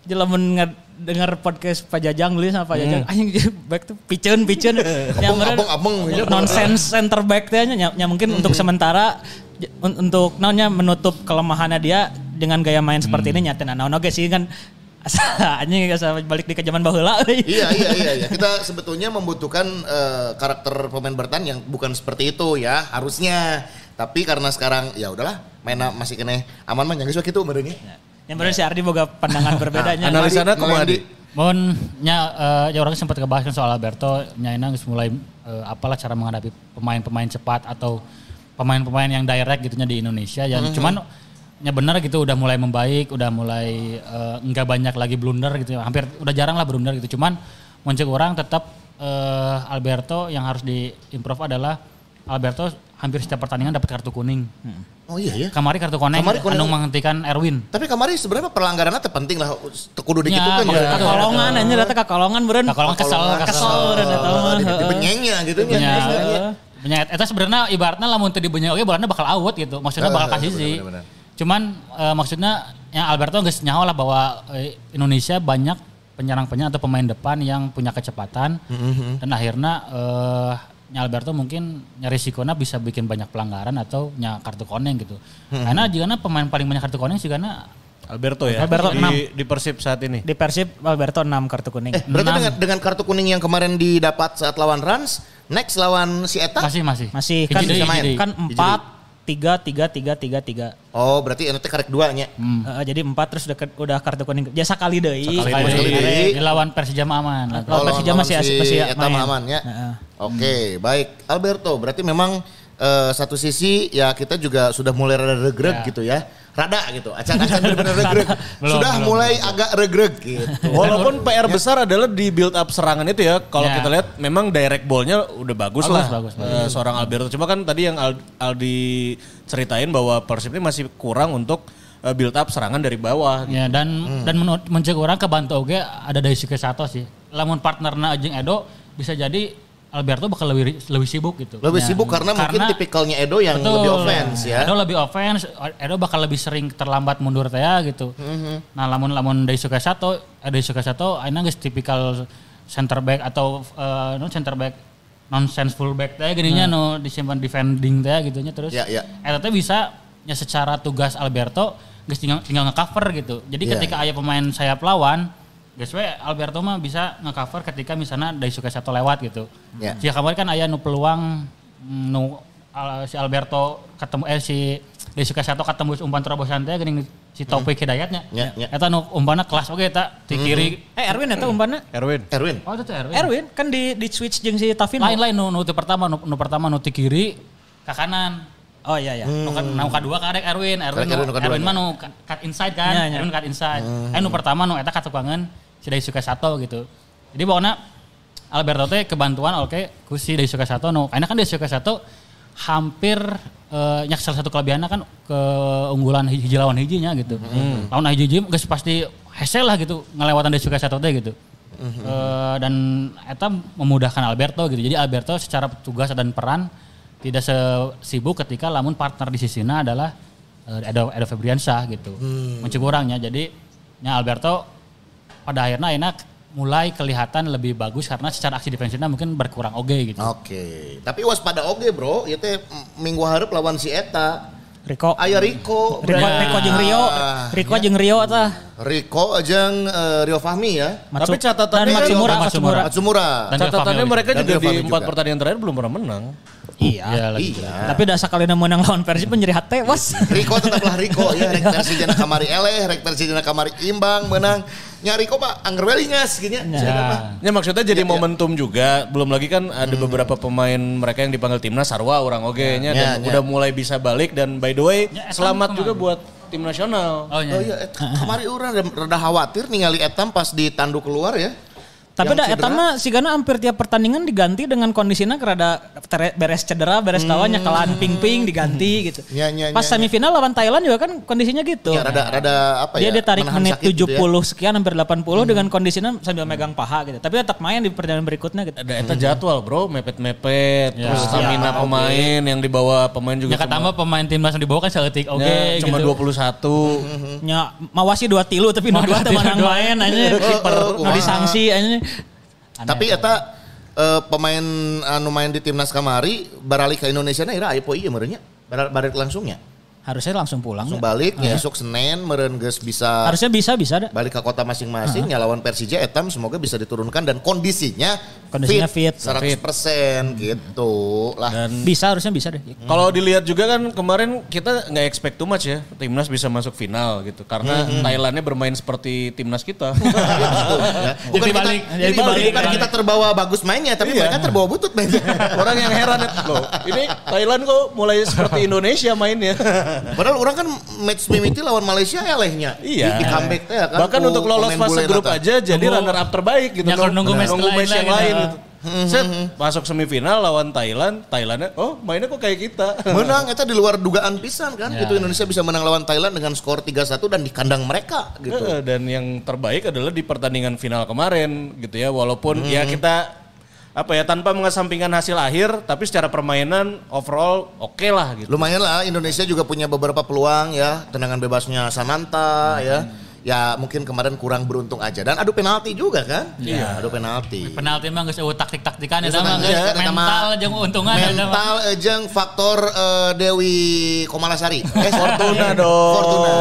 Jelamun dengar podcast Pak Jajang beli sama Pak Jajang anjing back tuh piceun piceun yang Abang, bener abang, abang, ya. nonsense center back teh nya nya mungkin untuk sementara untuk naonnya menutup kelemahannya dia dengan gaya main seperti ini nyaten naon oge sih kan asa anjing asa balik di ke zaman baheula euy. Iya iya iya iya. Kita sebetulnya membutuhkan eh, karakter pemain bertahan yang bukan seperti itu ya harusnya. Tapi karena sekarang ya udahlah mainnya masih kene aman mah nyanggeus we kitu merenya. Yang bener si Ardi boga pandangan berbedanya. Analisana Madi, kumaha di? Mohon nya eh, ya orang sempat ngebahas kan soal Alberto nyaina geus mulai eh, apalah cara menghadapi pemain-pemain cepat atau pemain-pemain yang direct gitunya di Indonesia ya cuman ya benar gitu udah mulai membaik, udah mulai eh, nggak banyak lagi blunder gitu. Hampir udah jarang lah blunder gitu. Cuman muncul orang tetap eh, Alberto yang harus diimprove adalah Alberto hampir setiap pertandingan dapat kartu kuning. Oh iya ya. Kamari kartu kuning, Kamari kuning. anu menghentikan Erwin. Tapi kemarin sebenarnya pelanggarannya terpenting lah. Kudu Ya, dikitukan maksudnya ya. tuh. Kakolongan aja data kakolongan beren. Kakolongan kesel, kesel. Kesel dan eta mah. Di- heeh. Dibenyengnya gitu nya. Ya, punya eta sebenarnya ibaratnya lamun teu dibenyeng oge bolanya bakal out gitu. Maksudnya bakal Eh, kasih sih. Cuman eh, maksudnya yang Alberto geus nyaho lah bahwa eh, Indonesia banyak penyerang-penyerang atau pemain depan yang punya kecepatan dan akhirnya eh nya Alberto mungkin nya risikona bisa bikin banyak pelanggaran atau nya kartu kuning gitu. Karena jika pemain paling banyak kartu kuning sih karena Alberto ya. Alberto di, enam. di Persib saat ini. Di Persib Alberto 6 kartu kuning. Eh, berarti Enam. dengan, dengan kartu kuning yang kemarin didapat saat lawan Rans, next lawan si Eta? masih masih. Masih kan bisa main. kan Hiji 4 tiga tiga tiga tiga tiga Oh, berarti nanti karek duanya. Hmm. Eh, jadi empat terus udah, udah kartu kuning jasa kali deh Sekali sekali deui. deui. Di lawan Persija aman. Oh, lawan- Persija masih si masih Eta main. aman ya. Heeh. Oke, baik. Alberto, berarti memang eh, satu sisi ya kita juga sudah mulai rada regreg Ya. gitu ya. Rada gitu, acak-acak benar-benar regreg. Belum, sudah belum, mulai agak regreg gitu. Walaupun PR besar adalah di build up serangan itu ya. Kalau Ya. kita lihat memang direct ballnya udah bagus, Bagus, lah. bagus, eh, seorang Alberto. Cuma kan tadi yang Al- Aldi ceritain bahwa Persib ini masih kurang untuk eh, build up serangan dari bawah. Ya dan Hmm. dan menurut mencegah orang kebantu oge ada Daisuke Sato sih. Lamun partnerna jeung Edo bisa jadi Alberto bakal lebih lebih sibuk gitu. Lebih Ya. sibuk karena, mungkin tipikalnya Edo yang Betul. lebih offense ya. Edo lebih offense, Edo bakal lebih sering terlambat mundur teh ya gitu. Mhm. Nah, lamun lamun Daisuke Sato, eh, Daisuke Sato ayeuna geus tipikal center back atau eh, non center back nonsense full back teh gininya no disimpan defending teh gitu nya terus. Ya, ya. Eta teh bisa ya secara tugas Alberto geus tinggal tinggal nge-cover gitu. Jadi Ya, ketika aya pemain sayap lawan Guys, we Alberto mah bisa nge-cover ketika misalnya Daisuke Sato lewat gitu. Ya. Jika kemarin kan aya nu peluang mm, nu al- si Alberto ketemu eh si Daisuke Sato ketemu umpan terobosan teh geuning si Taufik Hidayatnya. Ya, ya. Eta nu umpana kelas oge eta di kiri. Eh Erwin itu umpannya Erwin. Erwin. Oh itu tuh Erwin. Erwin kan di di switch jeung si Tavin. Lain-lain nu nu pertama nu, nu pertama nu ti kiri ke kanan. Oh iya ya. Nu ka- nu kadua karek Erwin, Erwin, Erwin nu, nu kaduanya. Erwin mah nu cut inside kan, Nya, nya. Erwin cut inside. Eh nu pertama nu eta katukangan si Daisuke Sato gitu. Jadi pokoknya Alberto teh kebantuan oke ku si Daisuke Sato nu karena kan Daisuke Sato hampir eh nyak salah satu kelebihannya kan keunggulan hiji, hiji lawan hijinya gitu. Lawan hiji hiji geus pasti hese lah gitu ngelewatan Daisuke Sato teh gitu. Eh, dan eta memudahkan Alberto gitu. Jadi Alberto secara tugas dan peran tidak sesibuk ketika lamun partner di sisinya adalah eh, Edo, Edo Febriansyah gitu. Mencegah orangnya. Jadi nya Alberto pada akhirnya enak mulai kelihatan lebih bagus karena secara aksi defensifnya mungkin berkurang oge gitu. Oke, tapi waspada oge bro, itu teh minggu harap lawan si Eta. Rico. Aya Riko. Rico, Ya. Rico jeung Rio. Ah, Rico jeung Rio tah. Riko jeung eh, Rio Fahmi ya. Tapi catatannya dan Matsumura, Matsumura. Matsumura. Dan Catatannya Rio mereka juga di empat pertandingan terakhir belum pernah menang. Iya. Iya, lagi. Iya. Tapi udah sekali menang lawan Persib menjadi hati was. Riko tetaplah Riko ya, rek versi jana kamari eleh, rek versi jana kamari imbang, menang. Nya Riko mah angger we lingas gitu nya. Ya. Ya maksudnya jadi momentum juga. Belum lagi kan ada beberapa pemain mereka yang dipanggil timnas Sarwa orang oge nya Ya, dan ya. udah mulai bisa balik dan by the way Ya, selamat juga buat tim nasional. Oh, iya. Oh iya, urang rada- rada khawatir ningali Etam pas ditandu keluar ya. Tapi dah eta cedera. mah sigana hampir tiap pertandingan diganti dengan kondisinya kerada beres cedera, beres tawa nyekalan ping-ping diganti gitu. Ya, ya, Pas ya, ya. semifinal lawan Thailand juga kan kondisinya gitu. Ya rada rada apa Dia ya? ditarik menahan menit sakit gitu 70 ya. sekian hampir 80 dengan kondisinya sambil megang paha gitu. Tapi tetap main di pertandingan berikutnya gitu. Ada eta jadwal bro, mepet-mepet, Ya. terus stamina Ya, pemain yang dibawa pemain juga Ya ketambah pemain timnas yang dibawa kan seletik oke cuma, ya, cuma gitu. 21. Nya mawasi dua tilu tapi nu Oh, dua dua. main aja. Kiper nu disangsi aja. Tapi eta eh, pemain anu main di timnas kamari baralik ke Indonesia na ira aya poe ieu meureun nya. Bar- Balik langsungnya. Harusnya langsung pulang. Langsung ya. balik nya esuk Senin meureun geus bisa Harusnya bisa bisa dah. balik ke kota masing-masing ya lawan Persija etam semoga bisa diturunkan dan kondisinya Kondisinya fit. 100% gitu lah. Dan Bisa harusnya bisa deh. Kalau dilihat juga kan kemarin kita nggak expect too much ya timnas bisa masuk final gitu karena Thailandnya bermain seperti timnas kita. Ya. Bukan Jadi kita, balik. jadi Jadi balik. bukan kita terbawa bagus mainnya tapi mereka terbawa butut mainnya. Orang yang heran loh, ini Thailand kok mulai seperti Indonesia mainnya. Padahal orang kan match mimiti lawan Malaysia ya lehnya. Iya. Di, di comeback ya kan. Bahkan untuk lolos fase grup nata. aja jadi Nunggu- runner up terbaik gitu. Ya, kalau nunggu match yang lain. gitu. gitu. Set, masuk semifinal lawan Thailand, Thailandnya oh mainnya kok kayak kita. Menang itu di luar dugaan pisan kan. Ya. Itu Indonesia bisa menang lawan Thailand dengan skor 3-1 dan di kandang mereka gitu. Dan yang terbaik adalah di pertandingan final kemarin gitu ya. Walaupun ya kita apa ya tanpa mengesampingkan hasil akhir, tapi secara permainan overall oke lah gitu. Lumayan lah Indonesia juga punya beberapa peluang ya. Tendangan bebasnya Sananta ya. Ya mungkin kemarin kurang beruntung aja dan adu penalti juga kan? Iya, adu penalti. Penalti mah geus eueuh taktik-taktikan Geus eta mah eueuh geus taktik, eta mah mental jeung untungan eta mah. Mental eh, jeung faktor eh, Dewi Komalasari. Eh Fortuna dong. Fortuna.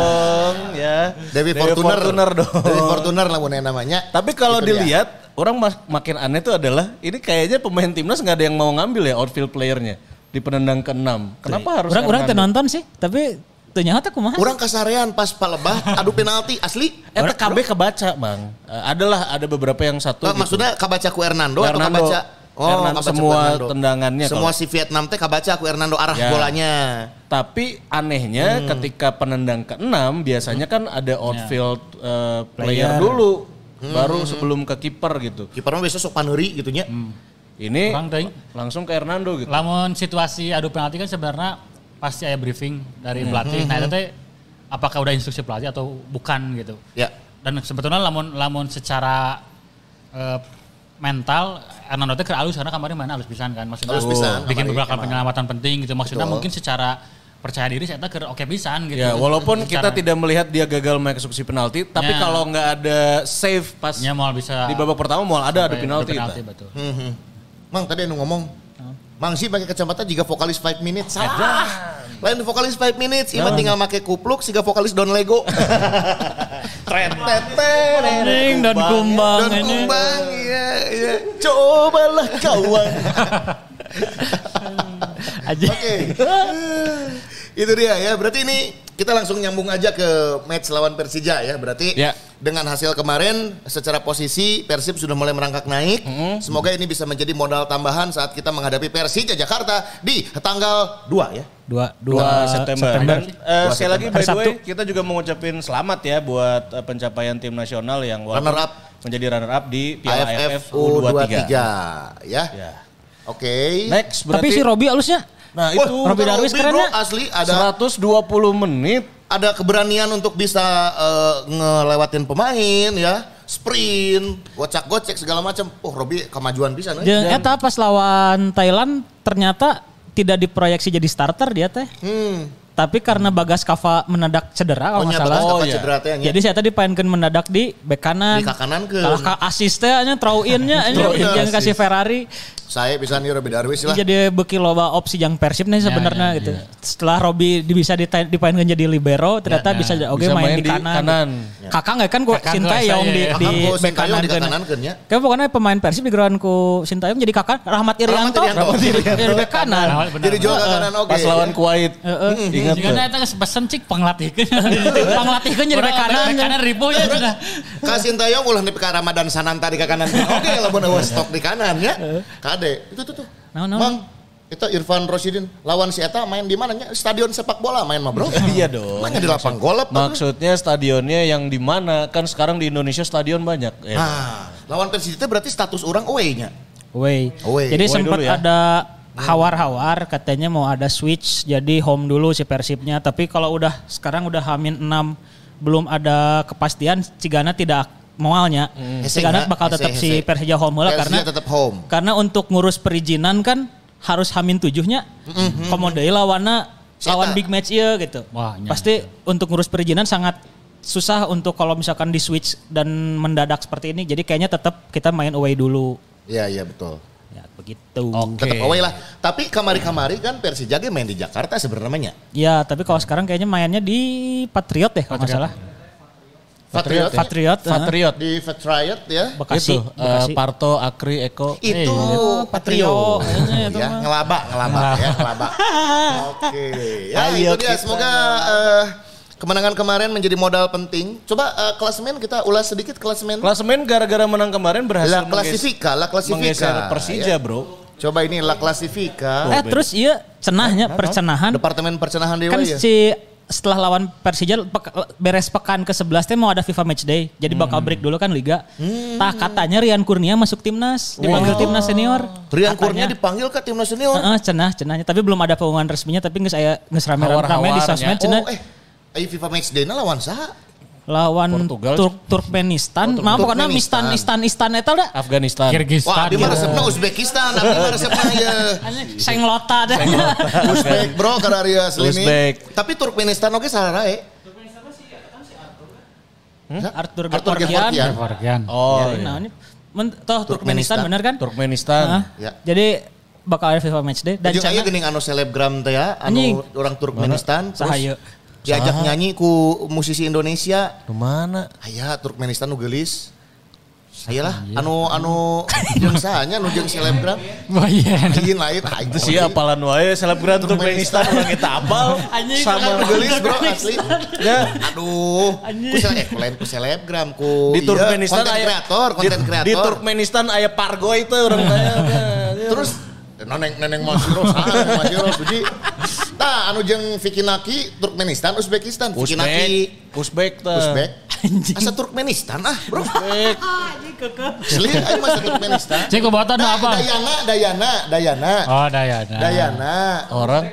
ya. Dewi, Fortuner. Fortuner dong. Dewi Fortuner lah mun namanya. Tapi kalau Itu dia. dilihat orang mas- makin aneh tuh adalah ini kayaknya pemain timnas nggak ada yang mau ngambil ya outfield playernya di penendang keenam. Kenapa harus Orang orang nonton sih, tapi teh kumaha. Orang kasarean pas palebah adu penalti asli. Eta KB kebaca bang. Eh, adalah ada beberapa yang satu. Eh, gitu. Maksudnya kabaca ku Hernando, atau Hernando. kabaca Oh, Hernando, semua Hernando. tendangannya Semua kalau- si Vietnam teh kabaca ku Hernando arah Ya. bolanya. Tapi anehnya ketika penendang keenam biasanya kan ada outfield eh, player, Player. dulu, baru sebelum ke kiper gitu. Kiper mah biasa sok paneuri gitu nya. Ini Kurang teuing. langsung ke Hernando gitu. Lamun situasi adu penalti kan sebenarnya pasti ada briefing dari Hmm. pelatih. Nah itu teh apakah udah instruksi pelatih atau bukan gitu. Ya. Dan sebetulnya lamun lamun secara eh, mental Hernando teh alus karena kemarin mana alus pisan kan maksudnya Alus pisan, bikin kemarin, beberapa penyelamatan penting gitu maksudnya Betul. mungkin secara percaya diri saya keur oke pisan gitu. Ya, walaupun kita Secara- tidak melihat dia gagal mengeksekusi penalti, tapi Ya. kalau nggak ada save pas Ya, mau bisa di babak pertama mau ada adu sampai penalti. penalti kita. betul. Hmm, hmm. Mang tadi anu ngomong. Mang sih pakai kacamata jika vokalis 5 minutes. Salah. Lain vokalis 5 minutes, Ima tinggal pakai kupluk siga vokalis Don Lego. Tet. Anjing dan kumbang ini. kumbang iya iya. Cobalah kawan. Aja. Oke. Itu dia ya. Berarti ini kita langsung nyambung aja ke match lawan Persija ya. Berarti Ya. dengan hasil kemarin secara posisi Persib sudah mulai merangkak naik. Semoga ini bisa menjadi modal tambahan saat kita menghadapi Persija Jakarta di tanggal 2 ya. Dua, 2 September. Dan eh, 2 sekali lagi by the way kita juga mau ngucapin selamat ya buat eh, pencapaian tim nasional yang Runner up. menjadi runner up di Piala AFF AFF U23 U23. ya. Ya. Oke. Next Tapi berarti si Robi alusnya. Nah, Wah, itu Robby Darwis Robby, keren bro, ya. asli ada 120 menit ada keberanian untuk bisa eh, ngelewatin pemain ya, sprint, gocak-gocek segala macam. Oh, Robi kemajuan bisa nih. Jeung eta pas lawan Thailand ternyata tidak diproyeksi jadi starter dia teh. Hmm. Tapi karena Bagas Kava mendadak cedera kalau Oh, nggak salah. Oh, iya. cedera teh. Jadi saya tadi painkan mendadak di bek kanan. Di kakanankeun. Kalau ka assist teh nya throw in-nya yang kasih Ferrari. Saya bisa nih Robi Darwis lah. Jadi beki loba opsi yang Persib nih sebenarnya ya, gitu. Setelah Robi bisa dipainkan jadi libero, ternyata Ya, bisa oke Bisa main, main di kanan. kanan. Kakak nggak kan gue Sintayong gua di, di bek kanan di kan. ya. Kayak pokoknya pemain Persib di ku Sintayong jadi kakak Rahmat Irianto. Irianto. Jadi bek kanan. Rahmat. Jadi jual kakanan oke. pas lawan Kuwait. Ingat Jika eta pesen cik panglatihkeun. Panglatihkeun jadi bek kanan. Bek kanan ribu ya sudah. Kasih Tayong ulah di Ramadan Sananta di kanan. Oke lah bener stok di kanan ya. Kade. Itu tuh tuh. Naon, naon? Mang, itu Irfan Rosidin lawan si Eta main di mana? nya? Stadion sepak bola main mah bro. Iya dong. Mainnya di lapang golep. Bro. Maksudnya stadionnya yang di mana? Kan sekarang di Indonesia stadion banyak. Ya. Nah, lawan Persija itu berarti status orang away-nya. Away. Away. Jadi Away sempat ya. ada hawar-hawar katanya mau ada switch jadi home dulu si Persibnya tapi kalau udah sekarang udah hamin 6 belum ada kepastian Cigana tidak moalnya. Hese Cigana bakal tetap si. Persija home lah karena tetap home. karena untuk ngurus perizinan kan harus hamin tujuhnya. Komodai lawanna Siapa? lawan big match iya gitu. Wah, Pasti untuk ngurus perizinan sangat susah untuk kalau misalkan di switch dan mendadak seperti ini. Jadi kayaknya tetap kita main away dulu. Iya iya betul. Ya begitu. Tetap away lah. Tapi kamari-kamari kan Persija main di Jakarta sebenarnya. Ya, tapi kalau sekarang kayaknya mainnya di Patriot deh kalau nggak salah. Patriot. Patriot, eh, Patriot. Di Patriot ya. Bekasi. itu eh, Bekasi. Parto, Akri, Eko. Itu Oh, Patrio. Patrio. Itu ya, ngelaba, ngelaba ya, ngelaba. Oke. Ya, Ayo itu dia. Semoga eh, kemenangan kemarin menjadi modal penting. Coba eh, klasemen kita ulas sedikit klasemen. Klasemen gara-gara menang kemarin berhasil La mengges- Klasifika, La Klasifika. menggeser Persija, Ya. bro. Coba ini La Klasifika. Eh terus iya cenahnya percenahan. Departemen percenahan dewa Kan ya. si setelah lawan Persija beres pekan ke-11 teh mau ada FIFA match day. Jadi bakal break dulu kan liga. Tah katanya Rian Kurnia masuk timnas, dipanggil timnas senior. Rian Kurnia Katanya. dipanggil ke timnas senior. Heeh, cenah, cenahnya. Tapi belum ada pengumuman resminya, tapi nggak saya nggak rame-rame di sosmed cenah. Oh, eh, ayo FIFA Match Day na lawan saha? Lawan Portugal. Turk Turkmenistan, Oh, mah pokoknya Turkmenistan. Mistan, Istan, Istan eta dah. Afghanistan. Kirgistan. Wah, di mana resepna Uzbekistan, abdi mah resepna ya. Senglota dah. Uzbek bro karena Ria. Uzbek. Tapi Turkmenistan oke salah eh. Arthur Arthur. Gevorkian. Gevorkian. Oh, Ya, iya. nah, ini men- toh Turkmenistan bener kan? Turkmenistan. Hah? Ya. Jadi bakal ada FIFA match day dan aya cenah geuning anu selebgram teh ya, Anjing. anu orang Turkmenistan terus Diajak nyanyi ku musisi Indonesia. Di mana? Aya Turkmenistan nu geulis. Ayolah, anu anu jeung sahanya anu jeung selebgram. Wah iya. Lain lain ah, Itu sih apalan wae selebgram Turkmenistan orang kita apal Anjing, sama geulis bro asli. Ya. Aduh, ku sele- eh ku lain ku selebgram ku di iya, Turkmenistan aya- kreator, konten kreator. Di Turkmenistan aya Pargo itu orang tanya. Terus neneng neneng Masiro sana Masiro suji. Tah anu jeung Vicky Naki Turkmenistan Uzbekistan Vicky Naki Uzbek, Uzbek tuh. Uzbek. Asa Turkmenistan ah, Bro. Uzbek. Asli ayo masa Turkmenistan. Cek kebatan Nah, apa? Dayana, Dayana, Dayana. Oh Dayana. Dayana. Orang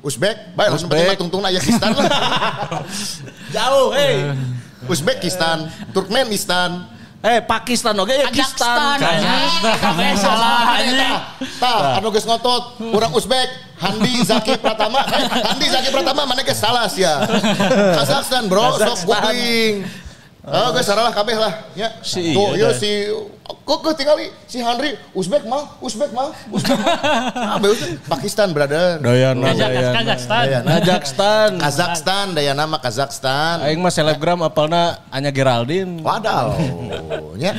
Uzbek, baik langsung Uzbek. penting tungtung aya Kistan lah. jauh, hei. Uzbekistan, Turkmenistan. Eh, Pakistan oke ya Pakistan. Kayak salah. Tah, anu geus ngotot, urang Uzbek, Handi Zaki Pratama. Eh, Handi Zaki Pratama mana geus salah sia. Kazakhstan, Bro, sok googling. Oh, geus salah kabeh lah, ya. Si Tuh, iya dah. si kok kok tinggali si Henry Uzbek mah, Uzbek mah, Uzbek mah. Ah, be Uzbek. Pakistan, brother. Dayana, Kazak- Dayana. Kazakhstan. Dayana. Kazakhstan. Kazakhstan, daya nama Kazakhstan. Aing mah selebgram apalna Anya Geraldine. Wadaw. ya.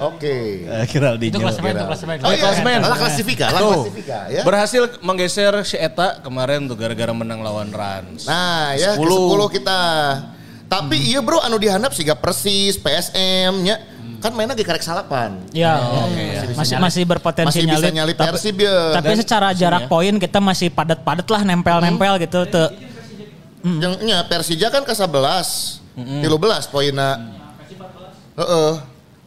Oke. Eh, Geraldine. Itu klasemen, itu Kira. klasemen. Oh iya, klasemen. lah klasifika, lah klasifika ya. Berhasil menggeser si Eta kemarin tuh gara-gara menang lawan Rans. Nah, ya ke 10. 10 kita. Tapi iya bro anu dihandap siga Persis, PSM nya. Kan mainnya di karek salapan. Ya, oke, ya. ya. masih masih berpotensi Masih bisa nyalip. nyalip tapi, Persib ya. tapi Dan- secara jarak ya. poin kita masih padat-padat lah nempel-nempel gitu tuh. Yang nya Persija kan ke 11. 13 poinna. Heeh.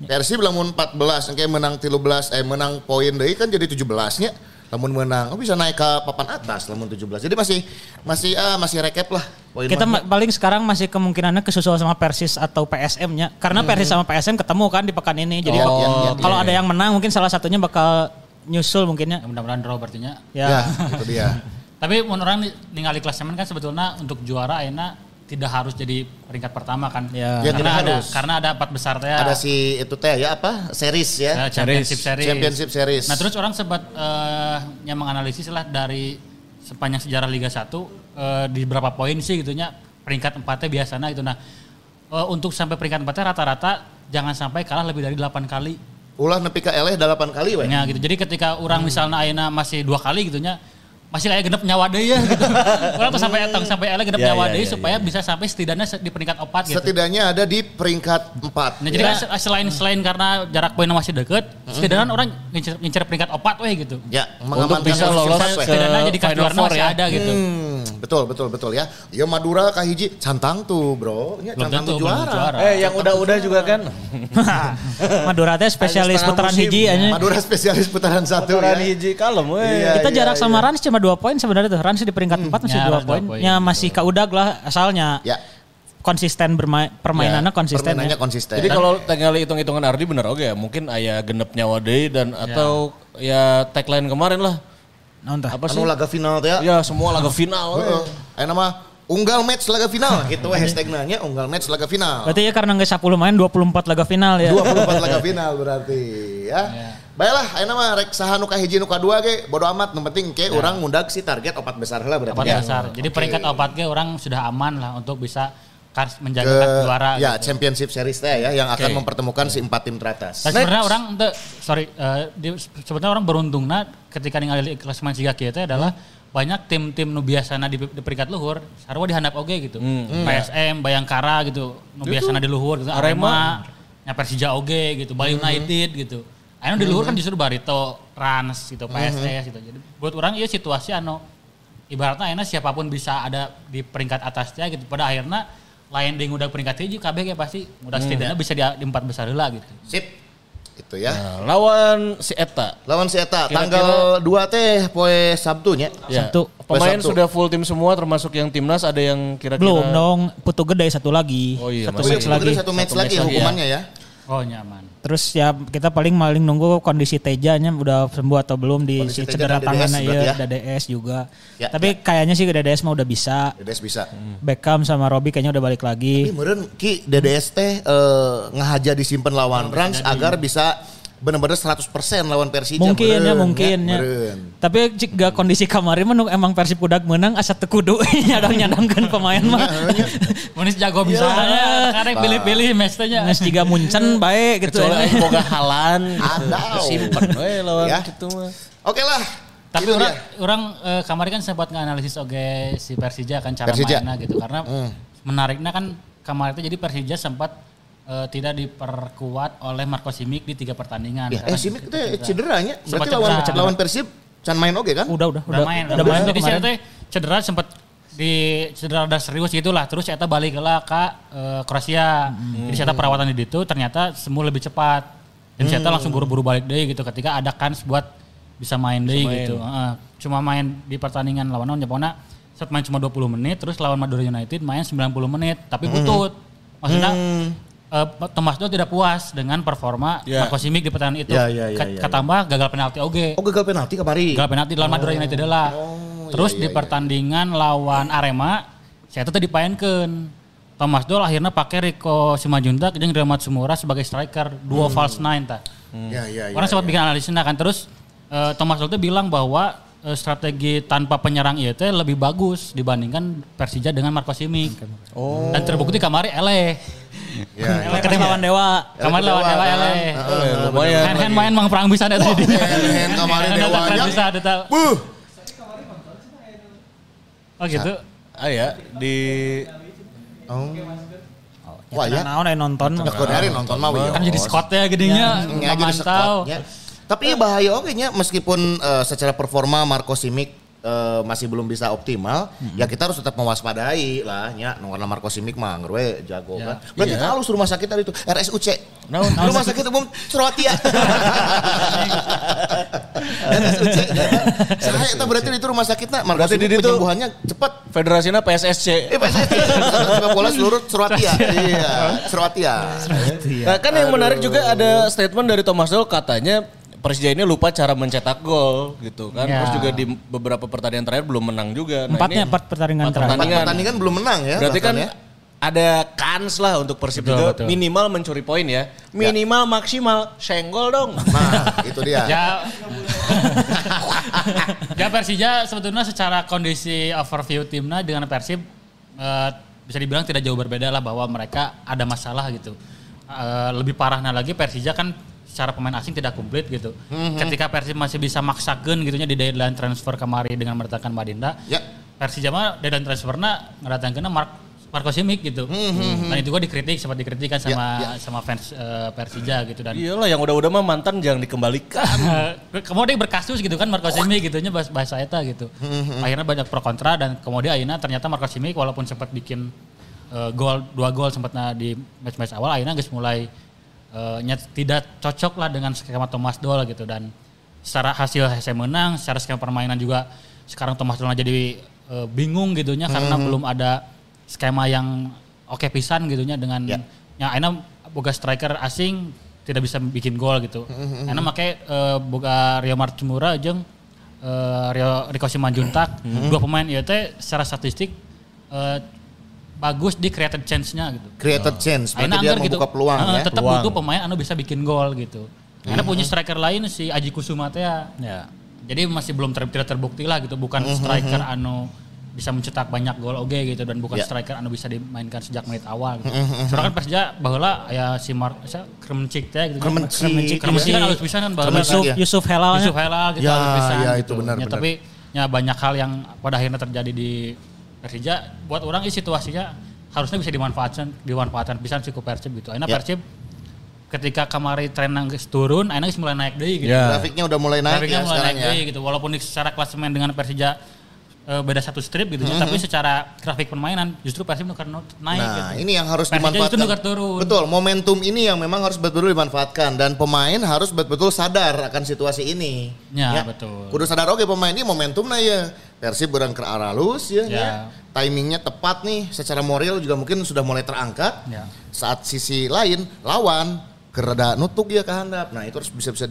Persib lamun 14 engke menang 13 eh menang poin deui kan jadi 17 nya. Lamun menang oh bisa naik ke papan atas lamun 17. Jadi masih masih ah masih rekep lah poin Kita ma- paling sekarang masih kemungkinannya kesusul sama Persis atau PSM-nya. Karena Persis sama PSM ketemu kan di pekan ini. Jadi Oh, iya, iya, kalau iya. ada yang menang mungkin salah satunya bakal nyusul mungkinnya. Ya, Mudah-mudahan draw berartinya. Ya, Ya. itu dia. Tapi menurut orang ningali klasemen kan sebetulnya untuk juara enak tidak harus jadi peringkat pertama kan. Ya. Ya, karena tidak ada harus. karena ada empat besar teh. Ada si itu teh ya apa? Series ya. ya, championship series. Championship series. Nah terus orang sempat eh, yang menganalisis lah dari sepanjang sejarah Liga 1 eh, di berapa poin sih gitunya peringkat empatnya biasanya gitu. Nah eh, untuk sampai peringkat empatnya rata-rata jangan sampai kalah lebih dari 8 kali. ulah nepi ka eleh 8 kali we. Ya gitu. Jadi ketika orang misalnya ayeuna masih dua kali gitunya masih kayak genep nyawa deui ya gitu. orang tuh sampai etong sampai eleh genep Ya, nyawa ya, deui ya, supaya bisa sampai setidaknya se- di peringkat opat gitu. Setidaknya ada di peringkat 4. Nah, jadi kan se- selain selain karena jarak poinnya masih deket, setidaknya orang ngincer, ngincer peringkat opat weh gitu. Ya, Untuk bisa posisi lolos empat, ke Setidaknya jadi Final Four masih ya. ada gitu. Hmm, betul betul betul ya. Ya Madura kahiji cantang tuh, Bro. Ya, cantang tuh juara. juara. Eh, yang udah-udah juga kan. Madura teh spesialis putaran hiji. Madura spesialis putaran satu Putaran ya. hiji kalem. Iya, Kita iya, jarak iya. sama Rans cuma dua poin sebenarnya tuh. Rans di peringkat empat masih Ya, dua poin. Ya masih kaudag lah asalnya. Ya, Konsisten bermain permainannya konsisten permainannya ya. konsisten. Jadi kalau tinggal hitung-hitungan Ardi bener oke ya. Mungkin aya genep nyawa deui dan atau ya tagline kemarin lah. Nah, entah. Apa sih? anu laga final teh ya. Ya semua laga final. Heeh. Aya nama unggal match laga final gitu we hashtagnya nya unggal match laga final. Berarti ya karena nggak 10 main 24 laga final ya. 24 laga final berarti ya. Baiklah, ayo nama rek saha nu kahiji nu kadua ge bodo amat nu penting ke urang ngundag si target opat besar heula berarti. Opat ya. besar. Jadi Oke. peringkat opat ge orang sudah aman lah untuk bisa ke menjaga juara. ya gitu. championship series teh ya yang akan Oke. mempertemukan si empat tim teratas. Dan sebenarnya orang sorry, eh, di- sebenarnya orang beruntung nah ketika ningali klasemen siga kieu teh adalah banyak tim-tim nu biasana di, di peringkat luhur sarua dihandap oge gitu. PSM, Bayangkara gitu, nu biasana di luhur gitu. Arema, nya Persija oge gitu, Bali United gitu. Anu di luhur kan justru Barito, Rans gitu, PSS gitu. Jadi buat orang iya situasi anu ibaratnya enak siapa pun bisa ada di peringkat atasnya gitu. Pada akhirnya lain ding udah peringkat hiji KB kayak pasti udah setidaknya bisa di, di empat besar lah gitu. Sip. Itu ya. Nah, lawan si Eta. Lawan si Eta Kira-kira- tanggal 2 teh poe Sabtunya. Ya. Sabtu. Pemain Sabtu. sudah full tim semua termasuk yang timnas ada yang kira-kira Belum dong, putu gede satu lagi. Oh iya, satu match lagi. satu match Satu lagi match lagi, hukumannya ya. Oh nyaman. Terus ya kita paling paling nunggu kondisi Tejanya udah sembuh atau belum di Kondisi si cedera DDS tangannya berarti ya, ya? DDS juga. Ya, Tapi kayaknya sih DDS mah udah bisa. Dedes bisa. Beckham sama Robbie kayaknya udah balik lagi. Tapi meureun Ki DDS teh eh, ngahaja disimpan lawan Rans agar bisa benar-benar 100% lawan Persija. Mungkin ya mungkin ya. meureun. Tapi jika kondisi kemarin nu emang Persib kudak menang asa teu kudu nyadang nyadangkeun pemain mah. Munis jago misalnya, karena pilih-pilih match-nya. Geus jiga Munchen bae gitu. kecuali aing boga halan gitu. Adau. Simpen we lawan Ya. gitu mah. Oke lah. Tapi Itu orang, dia. orang eh, kemarin kan sempat nganalisis oke si Persija kan cara Persija. mainnya gitu karena Hmm. menariknya kan kemarin itu jadi Persija sempat eh, tidak diperkuat oleh Marco Simic di tiga pertandingan. Ya, eh Simic teh cederanya. Berarti lawan cedera. lawan Persib can main oke kan? Udah udah udah, main, udah main Jadi saya teh cedera sempat di cedera udah serius gitu lah. Terus saya balik lah ke eh, Kroasia. Jadi saya perawatan di situ ternyata semua lebih cepat. Dan saya langsung buru-buru balik deh gitu ketika ada kans buat bisa main deh gitu. Heeh. cuma main di pertandingan lawan lawan Jepona set main cuma 20 menit terus lawan Madura United main 90 menit tapi butut. Maksudnya eh, Thomas Doll tidak puas dengan performa Ya. Marco Simic di pertandingan itu. Ya, ya, ya, Ket- ya, Ketambah gagal penalti oge. Oh gagal penalti kemarin. Gagal penalti lawan Madura United lah. Terus iya, di iya, pertandingan lawan Arema, saya tuh tadi dipainkan. Thomas Doll akhirnya pakai Rico Simajuntak dan Rahmat Sumura sebagai striker duo false nine ta. Ya ya ya. Orang sempat bikin analisisnya kan terus eh, Thomas Doll tuh bilang bahwa eh, strategi tanpa penyerang itu lebih bagus dibandingkan Persija dengan Marco Simic. Oh. Dan terbukti kemarin eleh. Ya, ya. Ketemu lawan Dewa. Kemarin lawan Dewa. Eh, lumayan. Hand hand main mang perang bisa tadi. hand kemarin Hand Dewa bisa tahu. Buh. Oh gitu. Ah ya, di Oh. Wah ya. Naon aya nonton. Nonton mah. Kan jadi Scott ya gedenya. Ya, jadi Memantau. Tapi bahaya oke nya meskipun eh, secara performa Marco Simic eh, masih belum bisa optimal, ya kita harus tetap mewaspadai lah nya warna Marco Simic mah ngewe jago kan. Berarti Iya. halus rumah sakit tadi itu RSUC. Naon? rumah sakit umum Suratia. RSUC. Saya itu berarti itu rumah sakitnya Marco Berarti Simic penyembuhannya cepat. federasinya PSSC. Eh PSSI sepak bola seluruh Suratia. Iya, Suratia. Nah, kan yang menarik juga ada statement dari Thomas Doll katanya Persija ini lupa cara mencetak gol gitu kan. Ya. Terus juga di beberapa pertandingan terakhir belum menang juga. Nah, Empatnya ini empat pertandingan empat terakhir. Empat pertandingan. pertandingan belum menang ya. Berarti kan ya. ada kans lah untuk Persib Betul, juga betul. minimal mencuri poin ya. Minimal maksimal senggol dong. Nah, itu dia. Ya. ya Persija sebetulnya secara kondisi overview timnya dengan Persib eh, bisa dibilang tidak jauh berbeda lah bahwa mereka ada masalah gitu. Eh, lebih parahnya lagi Persija kan secara pemain asing tidak komplit gitu. Ketika Persib masih bisa maksakan gitunya di deadline transfer kemarin dengan mendatangkan Madinda. Ya. Persija mah deadline transfernya ngedatangkeun Mark Marco Simic gitu. Dan itu gua dikritik sempat dikritikan sama sama fans eh, Persija gitu dan Iyalah yang udah-udah mah mantan jangan dikembalikan. kemudian berkasus gitu kan Marco Simic gitu nya bahasa, bahasa eta gitu. Akhirnya banyak pro kontra dan kemudian akhirnya ternyata Marco Simic walaupun sempat bikin eh, gol dua gol sempat na di match-match awal akhirnya guys mulai nya- tidak cocok lah dengan skema Thomas Doll gitu dan secara hasil saya menang, secara skema permainan juga sekarang Thomas Doll jadi eh, bingung gitunya karena belum ada skema yang oke pisan gitunya dengan Ya. ya akhirnya boga striker asing tidak bisa bikin gol gitu. Karena make eh, boga Rio Martimura jeung eh, Rio Rico Simanjuntak dua pemain ieu teh secara statistik eh, bagus di created chance-nya gitu. Created chance, berarti Akhirnya dia anggar membuka peluang Heeh, ya. Tetap Peluang. butuh pemain anu bisa bikin gol gitu. Karena punya striker lain si Aji Kusuma teh ya. Ya. Jadi masih belum ter- tidak terbukti lah gitu. Bukan striker anu bisa mencetak banyak gol oke gitu dan bukan Ya. striker anu bisa dimainkan sejak menit awal gitu. Soalnya kan Persija bahwa ya si Mark siapa Kremencik teh gitu. Kremencik, Kremencik kan iya. halus pisan kan bahwa Kremencik, Yusuf ya. Yusuf Helalnya. Yusuf Helal gitu Ya, halus pisan ya, gitu. itu benar, Ya, benar. Tapi ya banyak hal yang pada akhirnya terjadi di Persija buat orang ini situasinya harusnya bisa dimanfaatkan dimanfaatkan pisan si Persib gitu. Akhirnya Ya. Persib ketika kemarin tren nangis turun, akhirnya geus mulai naik deh gitu. Ya. Grafiknya udah mulai naik Grafiknya ya mulai sekarang naik ya. deh gitu. Walaupun secara klasemen dengan Persija eh, beda satu strip gitu ya, tapi secara grafik permainan justru Persib nuker nu- naik Nah, gitu. ini yang harus Persija dimanfaatkan. nuker turun. Betul, momentum ini yang memang harus betul-betul dimanfaatkan dan pemain harus betul-betul sadar akan situasi ini. Ya, betul. Kudu sadar oke pemain ini momentumnya ya. Persib berang ke arah halus ya, Ya. ya. Timingnya tepat nih, secara moral juga mungkin sudah mulai terangkat. Ya. Saat sisi lain lawan kereda nutuk ya ke handap. Nah, itu harus bisa-bisa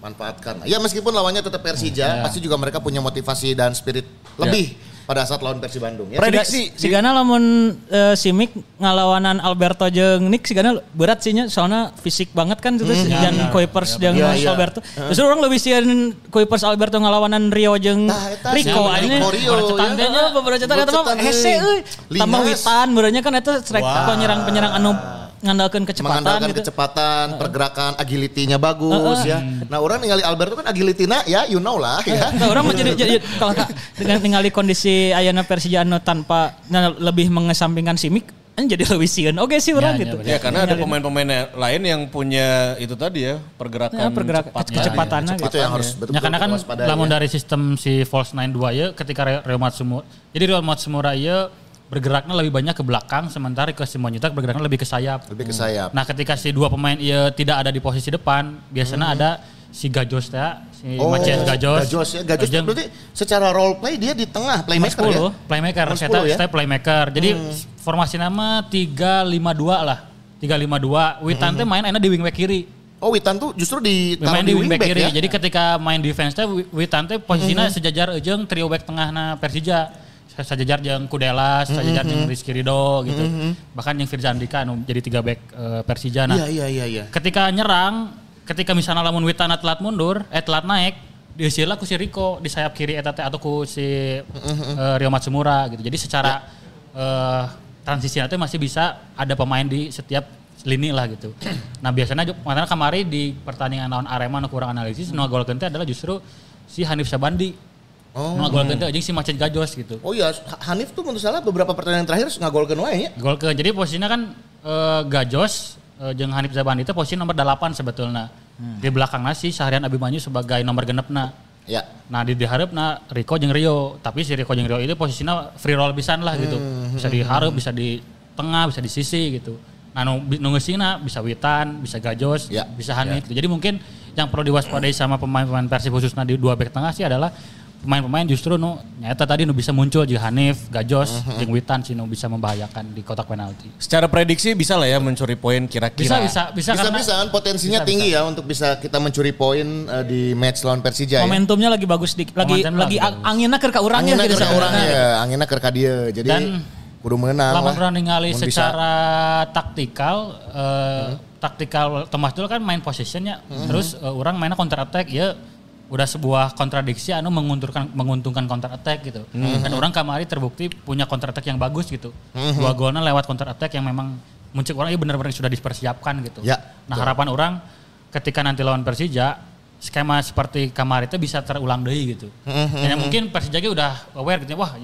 dimanfaatkan. Ya meskipun lawannya tetap Persija, Ya. pasti juga mereka punya motivasi dan spirit lebih pada saat lawan Persib Bandung ya. Prediksi Si Gana lamun eh, si Mik ngalawanan Alberto jeung Nick si Gana berat sih nya soalnya fisik banget kan itu dan Kuipers jeung Iya, iya. Alberto. Justru orang lebih sieun Kuipers Alberto ngalawanan Rio jeung eta Rico si aja. Rico Rio, Bercetan ya. nya bercetan eta mah hese euy. Tambah witan beureunya kan eta strike penyerang-penyerang anu ngandalkeun kecepatan mengandalkan gitu. kecepatan, pergerakan, agility-nya bagus ya. Nah, orang ningali Alberto kan agility-na ya you know lah ya. Nah, orang mau jadi, jadi kalau ka- dengan tinggali kondisi Ayana Persija anu tanpa nah, lebih mengesampingkan si Mik kan jadi lebih sieun oke sih orang Ya, ya, gitu. betul. Ya karena ada pemain-pemain lain yang punya itu tadi ya pergerakan Ya, pergerakan cepat. kecepatannya Itu yang harus betul-betul Ya karena kan lamun ya. dari sistem si false nine dua ya ketika Re- Real Matsumura jadi Real Matsumura ya bergeraknya lebih banyak ke belakang sementara ke Simonjutak bergeraknya lebih ke sayap. Lebih ke sayap. Nah ketika si dua pemain ia tidak ada di posisi depan biasanya ada si Gajos ya si Macias Gajos. Hmm. Gajos ya. Gajos berarti secara role play dia di tengah playmaker ya. 10, playmaker, Nomor saya 10 ya? playmaker. Jadi formasi nama 352 lah. 352. Witan teh main enak di wingback kiri. Oh Witan tuh justru di main di wingback kiri. ya. Jadi ketika main defense teh Wi- Witan teh posisinya sejajar jeung trio back tengah na Persija. Se- Sejajar jeung Kudelas, sejajar jeung Rizky Ridho gitu. Bahkan yang Firza Andika anu jadi tiga back eh, Persija. Nah, Iya iya iya iya. ketika nyerang, ketika misalnya lamun Witana telat mundur, eh telat naik, diusirlah ku si Riko di sayap kiri eta teh atau ku si eh, Rio Matsumura gitu. Jadi secara eh, transisi nanti masih bisa ada pemain di setiap lini lah gitu. Nah biasanya makanya kemarin di pertandingan lawan Arema nu kurang analisis, nu gol adalah justru si Hanif Sabandi. Oh. Nu gol aja si Macet Gajos gitu. Oh iya, Hanif tuh menurut salah beberapa pertandingan terakhir ngagolkeun wae ya. Gol ke jadi posisinya kan eh, Gajos eh, jeung Hanif Zabandi itu posisi nomor 8 sebetulnya. Di belakangnya si Syahrian Abimanyu sebagai nomor genepna. Ya. Nah di diharapna Rico jeung Rio, tapi si Rico jeung Rio itu posisinya free roll pisan lah gitu. Bisa diharap, bisa di tengah, bisa di sisi gitu. Nah nu, nu ngeusina bisa Witan, bisa Gajos, Ya. bisa Hanif. Jadi mungkin yang perlu diwaspadai sama pemain-pemain Persib khususnya di dua back tengah sih adalah pemain-pemain justru nu nyata tadi nu bisa muncul juga Hanif, Gajos, jeung Witan sih nu bisa membahayakan di kotak penalti. Secara prediksi bisa lah ya mencuri poin Bisa kira-kira. bisa bisa, Bisa karena bisa kan potensinya Bisa, tinggi ya untuk bisa kita mencuri poin eh, di match lawan Persija ya. Momentumnya lagi bagus di, lagi Momentum lagi ang- anginnya keur ka urang ya Anginnya gitu ke sa orang urang. ya, anginnya ke ka dia. Jadi Dan kudu menang lamun lah. orang ningali Mun bisa. Hmm. secara taktikal eh, taktikal Thomas dulu kan main positionnya terus eh, orang mainnya counter attack ya udah sebuah kontradiksi anu menguntungkan menguntungkan counter attack gitu. Hmm. dan orang kamari terbukti punya counter attack yang bagus gitu. Dua golnya lewat counter attack yang memang muncul orang ini benar-benar sudah dipersiapkan gitu. Ya, nah harapan orang ketika nanti lawan Persija skema seperti kamari itu bisa terulang deui gitu. Hmm, dan mungkin Persija ge udah aware gitu wah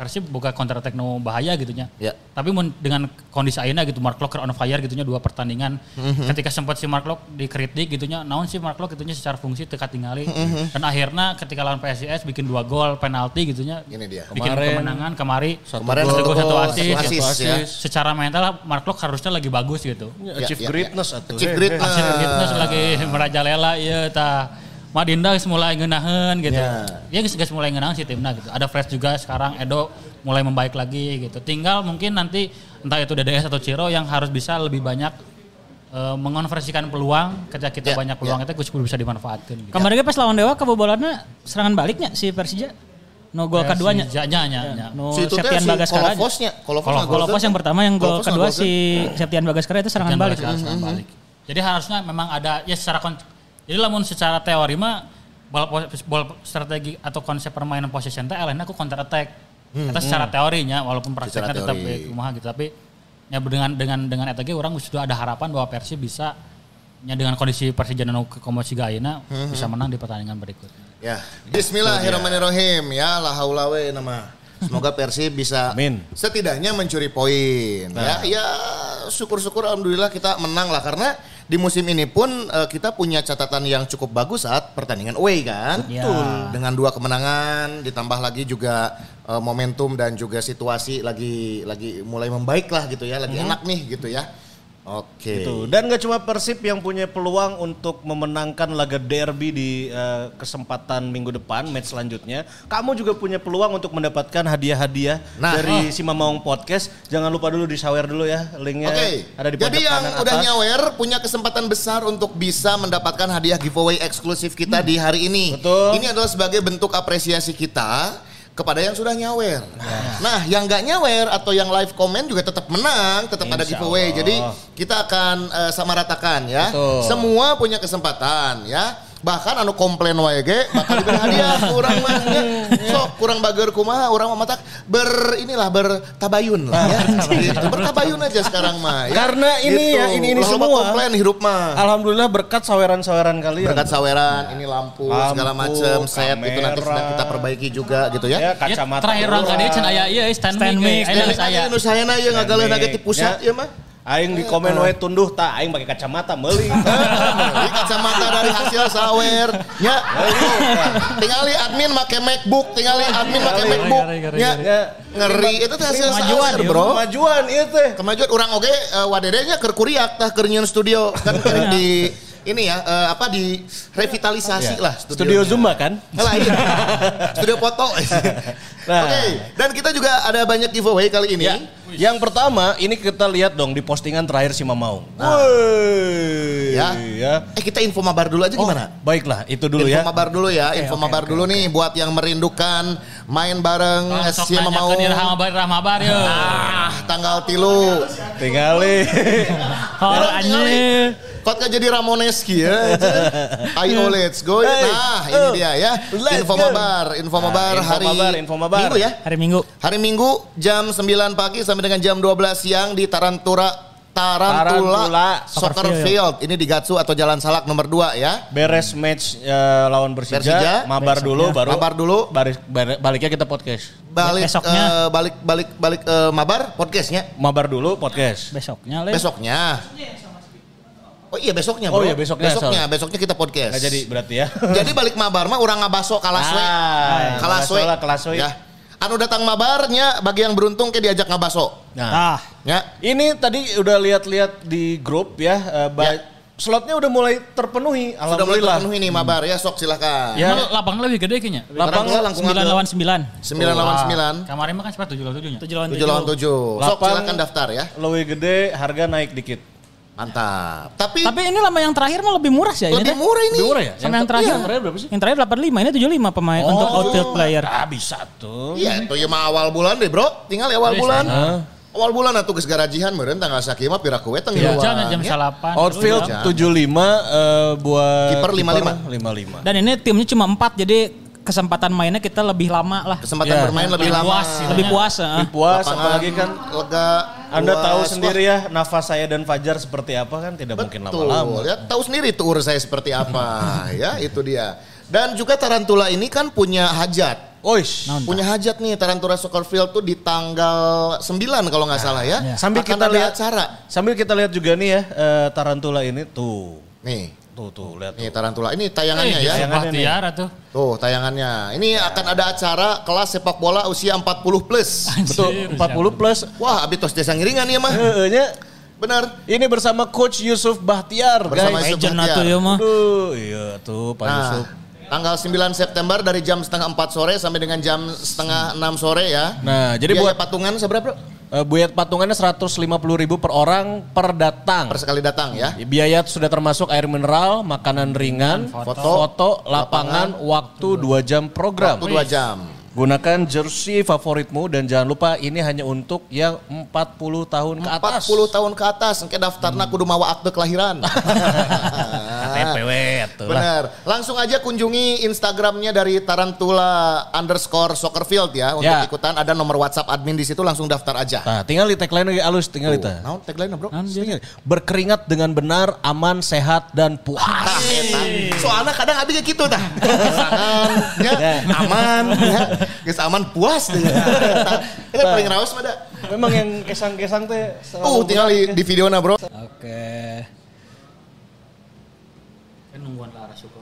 Persib buka counter attack nu bahaya gitu nya. Ya. Tapi mun dengan kondisi ayeuna gitu Mark Locke on fire gitunya dua pertandingan. Mhm. Ketika sempat si Mark Locke dikritik gitunya, naon sih Mark Locke gitunya secara fungsi teka tinggali. Mhm. Dan akhirnya ketika lawan PSIS bikin dua gol penalti gitunya. Ini dia. Bikin Kemarin- kemenangan kemari. Kemarin satu satu gol satu gol, asis. satu asis, ya. Secara mental Mark Locke harusnya lagi bagus gitu. Ya, Achieve Ya, ya, greatness atuh. Achieve Eh, greatness. Hasil fitness lagi merajalela iya tah. Madinda geus mulai ngeunaheun gitu. Ya. Ya geus geus mulai ngeunaheun si timna gitu. Ada Fresh juga sekarang Edo mulai membaik lagi gitu. Tinggal mungkin nanti entah itu DDS atau Ciro yang harus bisa lebih banyak eh, mengonversikan peluang ketika kita Ya, banyak peluang itu kudu bisa dimanfaatkan gitu. Kemarin pas lawan Dewa kebobolannya serangan baliknya si Persija. No gol Ya, keduanya. si Ja- nya, nya, nya. No Si itu Septian si Bagaskara. ngagolkeun. Kalau pos yang pertama yang gol kedua si Septian Bagaskara itu serangan balik. serangan balik. Jadi harusnya memang ada ya secara jadi lamun secara teori mah bola, bola strategi atau konsep permainan possession teh elehna aku counter attack. Itu secara teorinya walaupun prakteknya tetap ya, kumaha gitu tapi ya dengan dengan dengan eta ge orang sudah ada harapan bahwa Persib bisa ya dengan kondisi Persija ke komosi ayeuna bisa menang di pertandingan berikutnya. Ya, Bismillahirrahmanirrahim. Ya, la haula we nama. Semoga Persib bisa Amin. setidaknya mencuri poin. Ya, ya syukur-syukur alhamdulillah kita menang lah karena di musim ini pun eh, kita punya catatan yang cukup bagus saat pertandingan away kan. Betul. Dengan dua kemenangan ditambah lagi juga eh, momentum dan juga situasi lagi lagi mulai membaik lah gitu ya, lagi enak nih gitu ya. Oke. Gitu. Dan gak cuma Persib yang punya peluang untuk memenangkan laga derby di eh, kesempatan minggu depan, match selanjutnya. Kamu juga punya peluang untuk mendapatkan hadiah-hadiah Nah. dari si Mamaung Podcast. Jangan lupa dulu di dulu ya, linknya Oke, ada di jadi yang kanan udah atas. nyawer punya kesempatan besar untuk bisa mendapatkan hadiah giveaway eksklusif kita di hari ini. Betul. Ini adalah sebagai bentuk apresiasi kita kepada yang sudah nyawer. Nah, yang nggak nyawer atau yang live comment juga tetap menang, tetap ada Insya giveaway. Allah. Jadi kita akan eh, sama ratakan ya. Betul. Semua punya kesempatan ya. Bahkan anu komplain wae ge bakal diberi hadiah ke urang mah. Sok kurang bager kumaha urang mah matak ber inilah bertabayun lah ya. Gitu. Bertabayun aja sekarang mah ya. Karena ini ya, ini- ini Loba semua. komplain hirup mah. Alhamdulillah berkat saweran-saweran kalian. Berkat saweran, ini lampu, Lampu, segala macam, set itu nanti sedang kita perbaiki juga gitu ya. Ya, Ya, kacamata. terakhir orang orang. kali can aya ieu stand, Stand mic. mic. eh, saya. nu saya na ieu ti mic. pusat Ya. ieu mah. Aing di komen we tunduh tak aing pakai kacamata meuli. Ini kacamata dari hasil sawer. Ya. Tingali admin make MacBook, tingali admin make MacBook. ngeri, ngeri, Ya. Ya, Ngeri itu teh hasil Kemajuan, sawer, ya. Bro. kemajuan ieu teh. Kemajuan orang oge uh, wadedenya keur kuriak tah keur studio kan di ini ya eh, apa di revitalisasi lah Studio Zumba kan? Alah, iya. Studio foto. Nah. Oke, dan kita juga ada banyak giveaway kali ini. Ya. Yang pertama, ini kita lihat dong di postingan terakhir si Mamaung. Nah. Woi. Ya. ya. Eh kita info mabar dulu aja Oh, gimana? baiklah, itu dulu info ya. mabar dulu ya, info mabar dulu nih buat yang merindukan main bareng Sok si Mamaung. rahmabar rahmabar yeuh. Ah, tanggal tilu. Tinggali. Oh, Ya, Kok gak jadi Ramoneski ya? Ayo let's go. Hey, Nah ini oh, dia ya. let's Info go. mabar, info Nah, mabar info hari mabar, info mabar. Minggu ya. Hari Minggu. Hari Minggu jam 9 pagi sampai dengan jam 12 siang di Tarantura Tarantula, Tarantula Soccer Soccer Field. Ini di Gatsu atau Jalan Salak nomor 2 ya. Beres match eh, lawan Persija, Persija. mabar dulu baru Mabar dulu. baris- bar- baliknya kita podcast. Balik Besoknya. eh, balik balik balik eh, mabar podcastnya Mabar dulu podcast. Besoknya Le. besoknya. Oh iya besoknya Oh bro. iya, besoknya, Besoknya, besoknya kita podcast. Nggak jadi berarti ya. Jadi balik mabar mah orang ngabaso kalas we. Ah, kalas we. ngabaso lah, kelas we. Ya. Anu datang mabarnya bagi yang beruntung ke diajak ngabaso. Nah, Ah, Ya. ini tadi udah lihat-lihat di grup ya, ba- Ya. slotnya udah mulai terpenuhi. Sudah mulai Alhamdulillah. terpenuhi nih mabar ya sok silakan. Ya. Emang Lapang lebih gede kayaknya. Lapang 9 lawan 9. 9 lawan 9. Kemarin mah kan sempat 7 lawan 7 nya. 7 lawan 7 lawan 7. Sok silakan daftar ya. Lebih gede, harga naik dikit. Mantap. Tapi, Tapi ini lama yang terakhir mah lebih murah sih ya. ini lebih murah ini. Lebih murah ya? Sama yang terakhir. Yang terakhir berapa sih? Yang terakhir 85, ini 75 pemain untuk outfield player. Ah bisa tuh. Iya, itu ya mah awal bulan deh, Bro. Tinggal awal Yes, bulan. ah. Awal bulan atuh geus garajihan meureun tanggal sakieu mah pira kuwe teh Iya, ngiluan, jam jam ya. salapan. Outfield Jam. 75 eh, buat Kiper 55. 55. Dan ini timnya cuma 4 jadi kesempatan mainnya kita lebih lama lah. Kesempatan Ya. bermain lebih Lebih lama. puas sih. Lebih puas. ah. Lebih puas Lapangan apalagi kan lega. Anda puas. tahu sendiri ya nafas saya dan Fajar seperti apa kan tidak mungkin Betul. lama-lama. Ya, tahu sendiri tuh urus saya seperti apa. ya, itu dia. Dan juga Tarantula ini kan punya hajat. Oish. Punya hajat nih Tarantula Soccer Field tuh di tanggal 9 kalau nggak salah ya. ya. Sambil Akan kita lihat acara. Sambil kita lihat juga nih ya eh, Tarantula ini tuh. Nih, Tuh tuh lihat nih tuh. Tarantula. Ini tayangannya ya. Tayangannya tiara tuh. Tuh tayangannya. Ini akan ada acara kelas sepak bola usia 40 plus. Betul 40 plus. Wah, abis tos desa ngiringan ya mah. Heeh, nya. Benar. Ini bersama coach Yusuf Bahtiar Bersama guys. Yusuf Legend Bahtiar. ya mah. Iya tuh Pak Nah, Yusuf. Tanggal 9 September dari jam setengah 4 sore sampai dengan jam setengah 6 sore ya. Nah, jadi Biaya buat patungan seberapa? bro? eh, buat patungannya 150 ribu per orang per datang. Per sekali datang ya. Biaya sudah termasuk air mineral, makanan ringan, Foto, foto, lapangan, waktu 2 jam program. Waktu 2 jam. Gunakan jersey favoritmu dan jangan lupa ini hanya untuk yang 40 tahun ke atas. 40 tahun ke atas, engke daftarna kudu mawa akte kelahiran. TPW lah. Benar. Langsung aja kunjungi Instagramnya dari Tarantula underscore Soccerfield ya untuk Ya. ikutan. Ada nomor WhatsApp admin di situ langsung daftar aja. Nah, tinggal di tagline lagi alus tinggal itu. Nah, tagline bro. Tinggal. Berkeringat dengan benar, aman, sehat dan puas. Eta. Soalnya kadang abi kayak gitu. Pasangan, ya, Ya. aman, ya. Geus aman puas deh. Itu paling raus pada. Memang yang kesang-kesang teh Uh, tinggal di, di videonya bro. Oke. nungguan Lara syukur.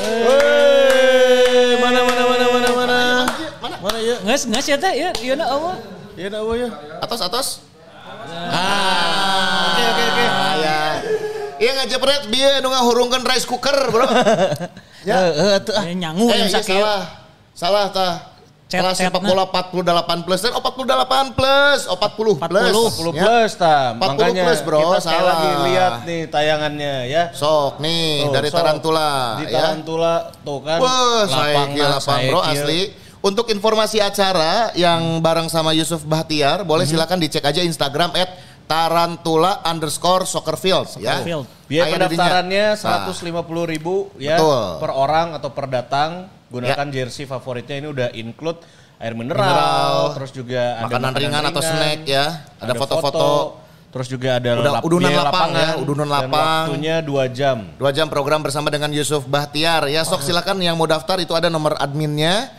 Hei, mana mana mana mana mana. Mana? Mana ya? Nges nges ya teh ya iya na Allah. Ya nak apa ya? Atas atas. Ah. Iya ngajepret bieu nu ngahurungkeun rice cooker, Bro. Ya, eh atuh ah. Ya nyangu eh, yang iya, sakit. salah. Salah tah. Cet- Kelas sepak bola 48 plus. Eh, Oh 48 plus. Oh 40 plus. 40 Ya. plus ta. 40 Makanya plus, bro. kita Salah. lagi lihat nih tayangannya ya. Sok nih Tuh, dari sok. Tarantula Di ya. Tarantula tuh kan. Wah, saya kira nah, bro asli. Untuk informasi acara yang bareng sama Yusuf Bahtiar, boleh Mhm. silakan dicek aja Instagram at tarantula underscore soccerfield ya. Soccerfield. Biaya Aya pendaftarannya seratus lima puluh ribu ya Betul. per orang atau per datang. Gunakan Ya. jersey favoritnya ini udah include air mineral, Mineral, terus juga ada makanan ringan atau snack ya. Ada foto-foto. foto, terus juga ada Udah- lap- udunan lapang lapangan, ya, udunan dan lapang. waktunya dua jam. Dua jam program bersama dengan Yusuf Bahtiar ya. Sok silakan yang mau daftar itu ada nomor adminnya.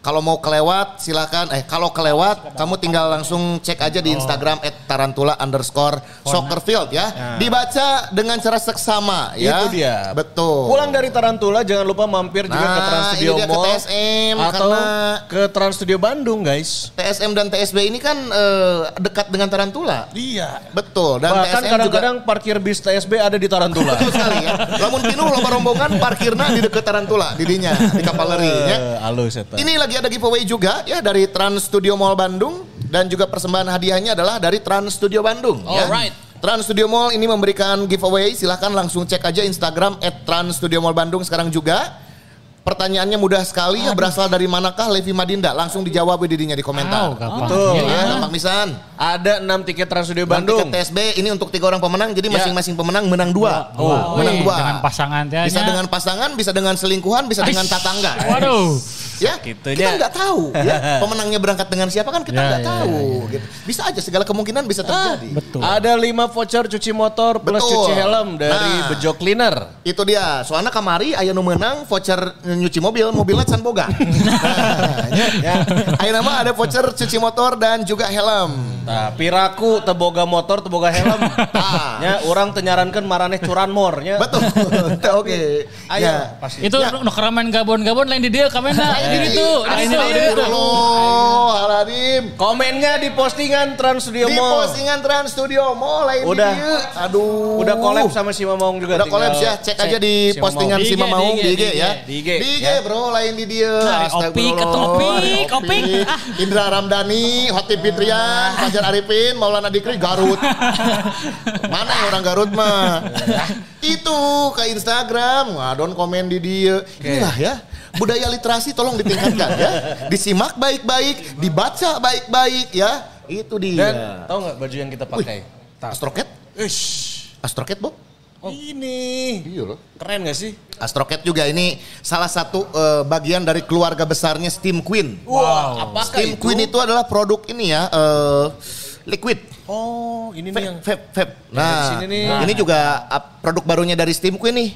Kalau mau kelewat silakan. Eh kalau kelewat kamu tinggal langsung cek aja di Instagram @tarantula underscore soccerfield ya. Dibaca dengan cara seksama ya. Itu dia. Betul. Pulang dari Tarantula jangan lupa mampir juga ke Nah, Trans ini Studio dia ke Mall TSM, atau karena- ke Trans Studio Bandung guys. TSM dan TSB ini kan eh, dekat dengan Tarantula. Iya. Betul. Dan Bahkan TSM juga kadang-kadang parkir bis TSB ada di Tarantula. betul sekali ya. Lamun pinuh loba rombongan parkirna di dekat Tarantula didinya di Kavaleri ya. Eh, eta. Ini lagi ada giveaway juga ya dari Trans Studio Mall Bandung dan juga persembahan hadiahnya adalah dari Trans Studio Bandung. ya. Alright. Trans Studio Mall ini memberikan giveaway. Silahkan langsung cek aja Instagram Trans Studio Mall Bandung sekarang juga. Pertanyaannya mudah sekali ya berasal dari manakah Levi Madinda? Langsung dijawab didinya di komentar. Oh, gampang. Betul. Iya, Ya, iya. gampang misan. Ada 6 tiket Trans Studio Bandung. tiket TSB ini untuk tiga orang pemenang, jadi Ya. masing-masing pemenang menang dua. Oh, menang wih, dua. dengan pasangan Bisa dengan pasangan, bisa dengan selingkuhan, bisa dengan tatangga. Waduh. Ya, Sakitunya. kita nggak tahu. Ya, pemenangnya berangkat dengan siapa kan kita Ya, nggak ya, tahu. Gitu. Bisa aja segala kemungkinan bisa terjadi. Betul. Ada 5 voucher cuci motor plus Betul. cuci helm dari Nah. Bejo Cleaner. Itu dia. Soalnya kamari aya nu menang voucher nyuci mobil, mobilnya can boga. nah, ya, ya. Aya nama ada voucher cuci motor dan juga helm. Nah, piraku teboga motor teboga helm. Ah. ya, orang tenyarankan maraneh curanmor nya. Betul. Oke. Ayo, Ya. pasti. Itu nu keramen gabon-gabon lain di dia kamena Ini di itu. Di itu. di itu. Astagfirullahaladzim. Komennya di postingan Trans Studio Di Mall. postingan Trans Studio Mall lain di Udah. Aduh. Udah collab sama si Mamong juga. Udah collab ya, cek aja di postingan Mamong. si Di Mamaung di di IG ya. di IG, Di IG ya. bro, lain di dia. Nah, opik opik, opik. Ah. Indra Ramdhani, Hoti Fitrian, Fajar Arifin, Maulana Dikri, Garut. Mana yang orang Garut mah? Itu ke Instagram, ngadon komen di dia. Inilah ya. Budaya literasi tolong ditingkatkan ya. Disimak baik-baik, dibaca baik-baik ya. Itu Dan dia. tahu nggak baju yang kita pakai? Astroket? Ish. Astroket, Bob? Ini Iya loh. keren gak sih? Astroket juga ini salah satu eh, bagian dari keluarga besarnya Steam Queen. Wow. Apakah Steam itu? Queen itu adalah produk ini ya, eh, liquid. Oh, ini nih Vape, yang vape, vape. Dari Nah, sini nih. ini juga ah, produk barunya dari Steam Queen nih.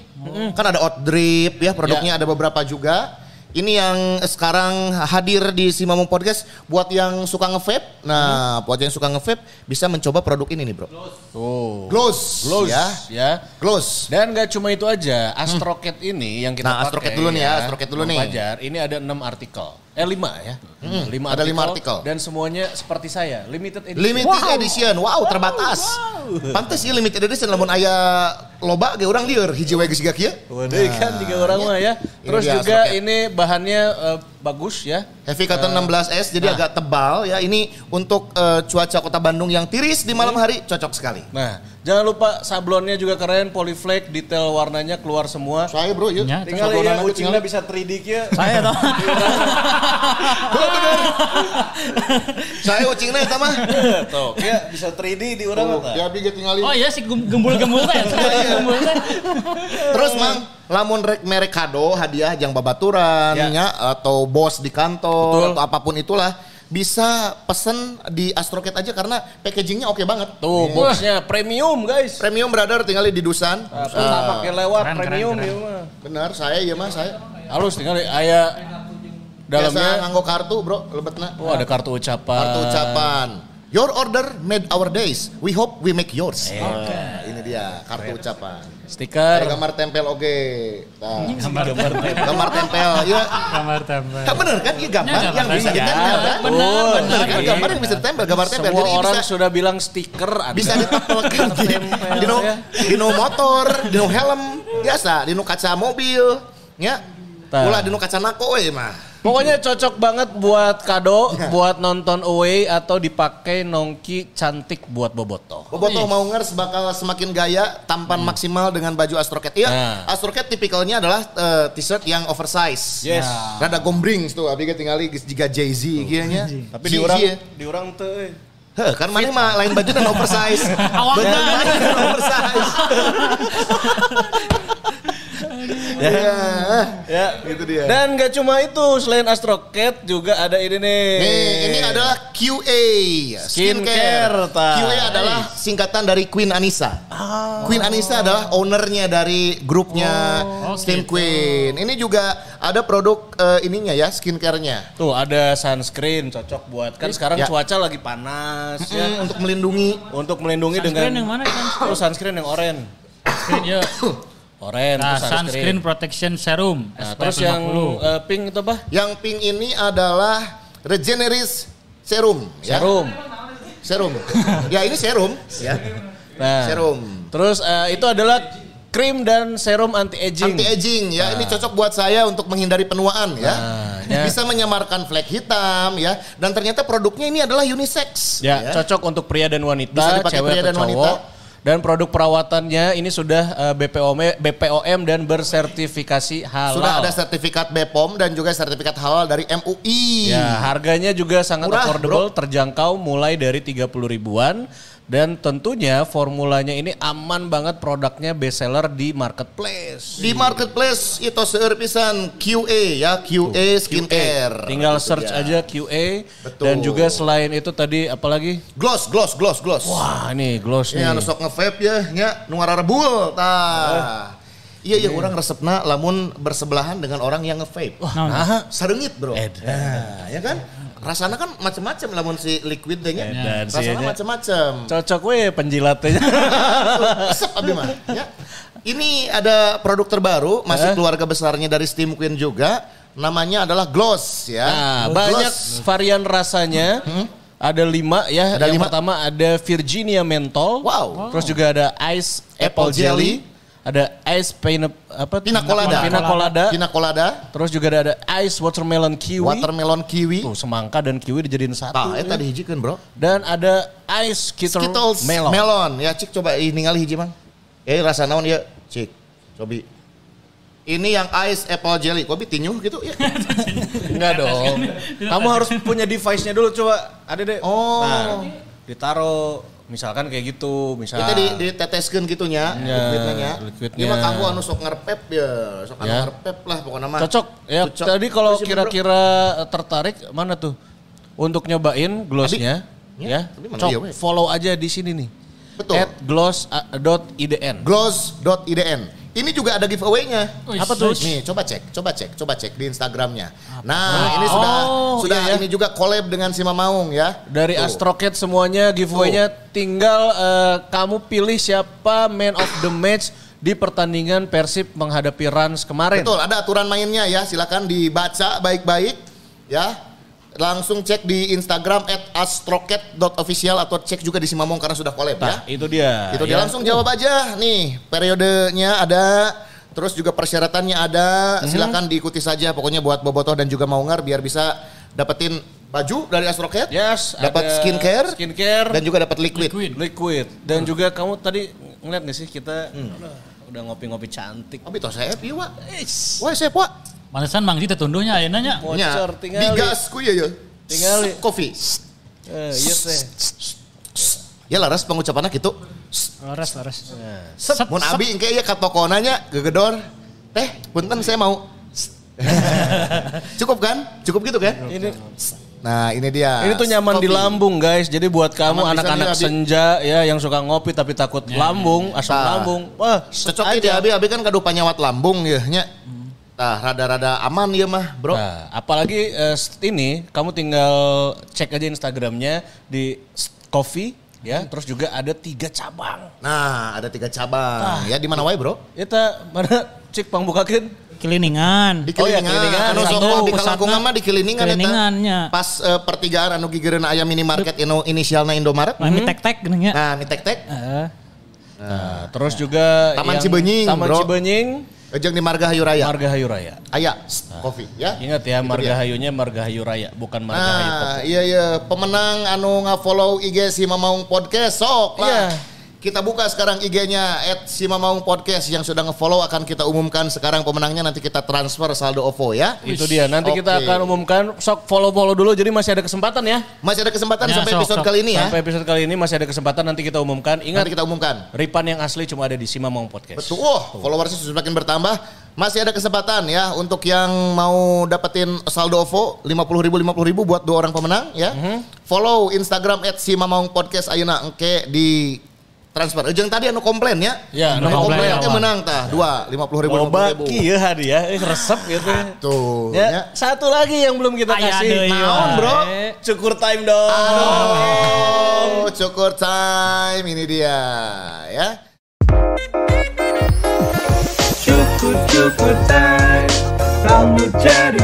Kan ada Out Drip ya, produknya ada beberapa juga. Ini yang sekarang hadir di Simamung Podcast buat yang suka nge-vape. Nah, buat yang suka nge-vape bisa mencoba produk ini nih, Bro. Tuh. Gloss, Gloss ya. ya. Gloss. Dan gak cuma itu aja, Astrocat ini yang kita Nah, pakai. Astrocat dulu nih ya, Astrocat dulu Bang nih. Fajar, ini ada 6 artikel. Eh 5 ya. Hmm, Lima ada lima artikel. Dan semuanya seperti saya, limited edition. Limited edition. Wow, terbatas. Pantes sih limited edition lamun aya loba ge urang lieur hiji wae geus siga. Waduh kan tiga orang mah ya. Terus dia juga ini bahannya eh, bagus ya. Heavy cotton 16S jadi nah. agak tebal ya. Ini untuk eh, cuaca kota Bandung yang tiris di malam hari cocok sekali. Nah, jangan lupa sablonnya juga keren, polyflake, detail warnanya keluar semua. Saya bro, yuk. Ya, Tinggal ya aja ucingnya tinggal. bisa 3D kia. Saya tahu. Saya ucingna eta mah. Tuh, kia bisa 3D di orang Tuh, Ya tinggalin. Oh iya si gem- gembul-gembul teh. Gembul teh. Terus mang lamun rek merek kado hadiah jang babaturan Ya. ya atau bos di kantor Betul. atau apa pun itulah bisa pesen di Astroket aja karena packagingnya oke banget. Tuh, boxnya premium guys. Premium brother tinggal di Dusan. Nah, pulsa pakai lewat Keren, keren, premium keren. ieu mah. Benar, saya iya mah saya. Halus tinggal aya Biasa dalamnya. nganggo kartu, Bro, lebetna. Oh, ada kartu ucapan. Kartu ucapan. Your order made our days. We hope we make yours. Nah, ini dia kartu ucapan. Stiker. Ada gambar tempel oge. Nah, Gambar gambar tempel, iya. Gambar tempel. Kan bener kan? Iya gambar Ya, yang bisa gambar. ditempel kan? Benar, Bener benar. kan? Gambar yang bisa ditempel, gambar tempel. Semua Jadi orang bisa, sudah bilang stiker ada. bisa ditempelkan di, di no, ya. di no motor, di no helm, biasa, di no kaca mobil, ya. Tah. Ulah di no kaca nako we mah. Pokoknya cocok banget buat kado, buat nonton away atau dipakai nongki cantik buat boboto. Bobotoh mau ngers bakal semakin gaya, tampan maksimal dengan baju Astrocat. Iya, Nah. Astrocat tipikalnya adalah eh, t-shirt yang oversize. Yes. Rada gombrings tuh, abi ge tinggali geus jiga Jay-Z kayaknya. Tapi di orang, di orang tuh. eh. Heh, kan mana mah lain baju dan oversize. Dan oversize. ya, Ya, itu dia. Dan gak cuma itu, selain Astrocat juga ada ini nih. Nih, ini adalah QA, Skincare, ta. QA adalah singkatan dari Queen Anissa. Queen Anissa adalah ownernya dari grupnya Skin Queen. Ini juga ada produk eh, ininya ya, skincare-nya. Tuh ada sunscreen cocok buat kan sekarang Ya. cuaca lagi panas ya. Hmm, untuk melindungi Untuk melindungi Sunscreen dengan yang mana kan? Oh, sunscreen yang oranye. Sunscreen, ya. Oranye Nah, tuh sunscreen protection serum. Nah, SPF terus yang 50. eh, pink itu apa? yang pink ini adalah Regeneris Serum. ya. Serum. Serum. ya ini serum. Ya. Nah, Serum. Terus eh, itu adalah krim dan serum anti aging. Anti aging ya, ini cocok buat saya untuk menghindari penuaan ya. Nah, ya. Bisa menyamarkan flek hitam ya. Dan ternyata produknya ini adalah unisex. Ya, cocok untuk pria dan wanita, Bisa dipakai cewek pria atau dan cowok. wanita. Dan produk perawatannya ini sudah eh, BPOM BPOM dan bersertifikasi halal. Sudah ada sertifikat BPOM dan juga sertifikat halal dari MUI. Ya, harganya juga sangat Murah, affordable, terjangkau mulai dari 30 ribuan dan tentunya formulanya ini aman banget produknya best seller di marketplace. Di marketplace itu seueur pisan QA ya, QA skincare. Tinggal Itu search dia. aja QA Betul. dan juga selain itu tadi apalagi? Gloss, gloss, gloss, gloss. Wah, ini gloss Ini nih. anu sok nge-vape ya, nya nu ngarebul tah. Iya iya orang resepna lamun bersebelahan dengan orang yang nge-vape. Wah, Nah, sareungit, Bro. Edan. Nah, ya kan? Rasanya kan macam-macam lamun si liquid deh nya. Sih, Rasanya ya. macam-macam. cocok we penjilatnya. Resep abi mah, ya. Ini ada produk terbaru, masih Eh? keluarga besarnya dari Steam Queen juga. Namanya adalah Gloss ya. Nah, Gloss. banyak varian rasanya. Ada lima ya. Ada yang lima. pertama ada Virginia Menthol. Wow. Terus juga ada Ice Apple, Apple Jelly. Jelly. Ada Ice Pina, apa? Pina colada. Pina colada. Pina colada, Terus juga ada, ada Ice Watermelon Kiwi. watermelon kiwi. Tuh, semangka dan kiwi dijadiin satu. Tah, eta dihijikeun, Bro. Dan ada Ice Skittles, Skittles Melon. melon. Ya, Cik coba ini ningali hiji, Mang. Eh, rasa naon ya, Cik? Cobi. Ini yang ice apple jelly. Kopi tinyuh gitu ya. Enggak dong. Kamu harus punya device-nya dulu coba. Ada deh. Oh. Nah, ditaruh misalkan kayak gitu, misal. Kita di diteteskeun gitunya, Ya, liquidnya nya. liquidnya. Ieu mah kanggo anu sok ngerpep ya, sok anu Ya. ngerpep lah pokoknya mah. Cocok. Ya, Cocok. tadi kalau kira-kira tertarik mana tuh? Untuk nyobain glossnya, ya. ya, Cok, follow aja di sini nih. Betul. At gloss.idn. gloss.idn. Ini juga ada giveaway-nya. Apa tuh? Nih, coba cek, coba cek, coba cek di Instagramnya. Nah, ini sudah Oh, sudah iya ya. ini juga collab dengan Sima Maung ya. Dari Tuh. Astrocat semuanya giveaway-nya tinggal eh, kamu pilih siapa man of the match di pertandingan Persib menghadapi Rans kemarin. Betul, ada aturan mainnya ya. Silakan dibaca baik-baik ya. Langsung cek di Instagram at astrocat.official atau cek juga di Simamong karena sudah collab ya. Nah, itu dia. Itu dia Ya. langsung jawab aja nih. Periodenya ada, terus juga persyaratannya ada. Mhm. Silakan diikuti saja pokoknya buat Bobotoh dan juga Maungar biar bisa dapetin baju dari Astrocat. Yes, dapat skincare, skincare dan juga dapat liquid. Liquid. liquid dan juga kamu tadi ngeliat gak sih kita Hmm. udah ngopi-ngopi cantik. Tapi toh saya. Eish, Wah, saya, Wak. Malesan Mang Ji tetunduhnya ayeuna nya. Voucher tinggal. Digas ku ya ya. Tinggali. Coffee. Eh, iya teh. Ya laras pengucapannya gitu. Laras, laras. Sep, mun abi engke ieu ka tokona nya gegedor. Teh, punten saya mau. Cukup kan? Cukup gitu kan? Ini Nah, ini dia. ini tuh nyaman di Kopi. lambung guys. Jadi buat kamu anak-anak senja ya yang suka ngopi tapi takut lambung, asam Nah. lambung. Wah, Cocok ini abi abi kan kadu panyawat lambung ya nya. Tah rada-rada aman ya mah, Bro. Nah, apalagi eh, ini kamu tinggal cek aja Instagramnya di coffee ya. Terus juga ada tiga cabang. Nah, ada tiga cabang. Ya di mana wae, Bro? Eta mana cik pangbukakeun? Kiliningan. Di Oh iya, Kiliningan. Kiliningan. Anu sok di. Kalangkungan mah di Kiliningan eta. Kiliningannya. Pas eh, pertigaan anu gigireun aya minimarket inu inisialna Indomaret. Mami tek-tek geuning nya. Nah, mi tek-tek. Heeh. Nah, terus juga Taman yang Cibenying, Taman bro. Cibenying, Ejeng di Margahayu Raya. Margahayu Raya. Aya kopi ya. Ingat ya, Itu dia. Margahayunya Margahayu Raya, bukan Pop. Nah, iya iya pemenang anu nge-follow IG si Mamaung Podcast sok lah. Iya. Kita buka sekarang IG-nya at si Mamaung Podcast yang sudah nge-follow akan kita umumkan sekarang pemenangnya nanti kita transfer saldo OVO ya. Itu dia. Nanti kita Oke. akan umumkan. Sok follow-follow dulu. Jadi masih ada kesempatan ya. Masih ada kesempatan Ya, sampai sok, episode sok. kali ini ya. Sampai episode kali ini masih ada kesempatan. Nanti kita umumkan. Ingat, Nanti kita umumkan. Ripan yang asli cuma ada di Simamong Podcast. Betul. Wah, followersnya sudah semakin bertambah. Masih ada kesempatan ya untuk yang mau dapetin saldo OVO 50 ribu 50 ribu buat dua orang pemenang ya. Mhm. Follow Instagram at si Mamaung Podcast Ayeuna engke di transfer. Ejeng tadi anu komplain ya. Ya, anu anu komplain awal. menang tah. Dua 50 ribu 50 Loba ribu. kieu hadiah, eh, resep gitu. Tuh. Ya, Ya. satu lagi yang belum kita Aya kasih. Naon, ya. bro? Cukur time dong. Aduh, cukur time ini dia ya. Cukup cukup time Rambut jadi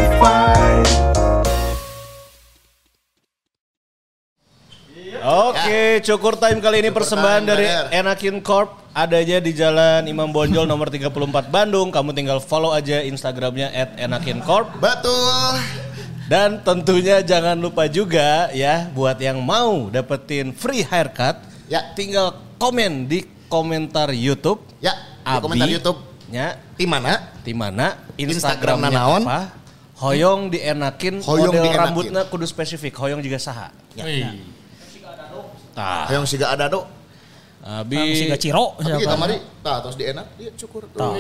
Oke, Cukur Time kali ini persembahan Time, dari brother. Enakin Corp. Adanya di Jalan Imam Bonjol nomor 34 Bandung. Kamu tinggal follow aja Instagramnya at Enakin Corp. Betul. Dan tentunya jangan lupa juga ya buat yang mau dapetin free haircut, Ya. tinggal komen di komentar YouTube. Ya, di komentar YouTube. Ya, Di mana? di mana Instagramna Instagramnya naon? apa? Hoyong dienakin Hoyong model dienakin. rambutnya kudu spesifik. Hoyong juga saha. Wih. Tah, Yang siga ada do. abi siga Ciro. Tapi siapa? kita mari, nah terus dienak, dia cukur tuh.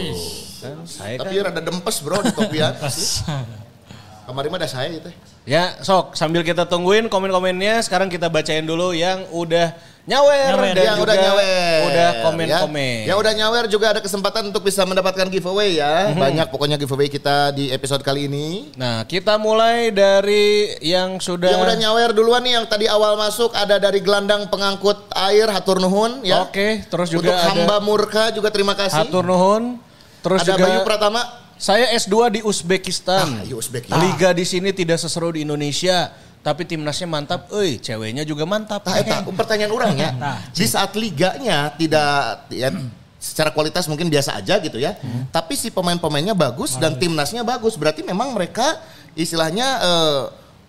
kan saya Tapi kan. rada dempes bro di topian. Kemarin mah ada saya gitu. Ya, sok sambil kita tungguin komen-komennya, sekarang kita bacain dulu yang udah nyawer, Nyawer. yang udah nyawer. udah komen-komen. Ya. Yang udah nyawer juga ada kesempatan untuk bisa mendapatkan giveaway ya. Mhm. Banyak pokoknya giveaway kita di episode kali ini. Nah, kita mulai dari yang sudah Yang udah nyawer duluan nih yang tadi awal masuk ada dari gelandang pengangkut air Hatur Nuhun ya. Oke, terus Untuk juga ada hamba murka juga terima kasih. Hatur nuhun. Terus ada juga Bayu Pratama. saya S2 di Uzbekistan. Ah, iya, Uzbek. Liga di sini tidak seseru di Indonesia, tapi timnasnya mantap. Eh, ceweknya juga mantap. Nah, eta pertanyaan orang ya. di saat liganya tidak ya, secara kualitas mungkin biasa aja gitu ya. Tapi si pemain-pemainnya bagus dan timnasnya bagus. Berarti memang mereka istilahnya eh,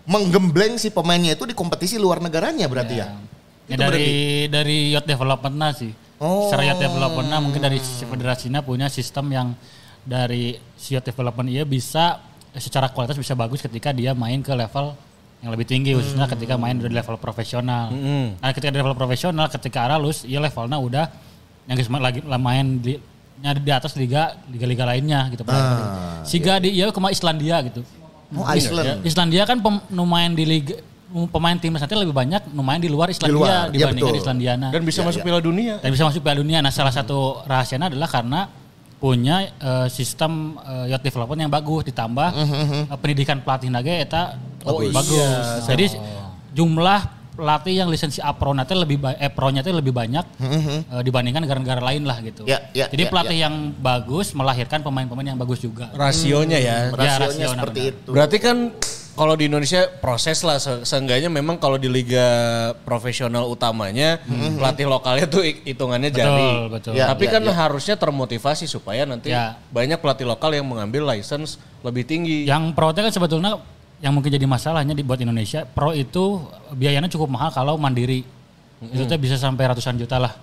menggembleng si pemainnya itu di kompetisi luar negaranya berarti ya. Ya, Itu dari dari youth development sih. Oh. Secara youth development mungkin dari federasinya punya sistem yang dari si youth development ia bisa secara kualitas bisa bagus ketika dia main ke level yang lebih tinggi khususnya ketika main di level profesional. Nah, ketika di level profesional ketika Aralus ia levelnya udah yang lagi main di di atas liga liga-liga lainnya gitu Ah, Siga di iya ke mana Islandia gitu. Oh, Iceland. Islandia kan pem, nu main di liga pemain timnas nanti lebih banyak main di luar Islandia luar, iya dibandingkan betul. Islandia. Nah, Dan bisa Ya, masuk ya. Piala Dunia. dan bisa masuk Piala Dunia. Nah, salah satu rahasianya adalah karena punya eh, sistem eh, youth development yang bagus ditambah eh, pendidikan pelatih nage eta Oh bagus. iya. Jadi jumlah pelatih yang lisensi A Pro nanti lebih eh Pro-nya itu lebih banyak eh, dibandingkan negara-negara lain lah gitu. Ya, ya, Jadi ya, pelatih yang bagus melahirkan pemain-pemain yang bagus juga. Rasionya ya. Rasionya rasio seperti namanya. itu. Berarti kan kalau di Indonesia proses lah se- seenggaknya memang kalau di liga profesional utamanya pelatih lokalnya tuh hitungannya Betul, jadi. betul. Ya, Tapi ya, kan ya. harusnya termotivasi supaya nanti Ya. banyak pelatih lokal yang mengambil license lebih tinggi. Yang pro itu kan sebetulnya yang mungkin jadi masalahnya di buat Indonesia, pro itu biayanya cukup mahal kalau mandiri. Itu tuh bisa sampai ratusan juta lah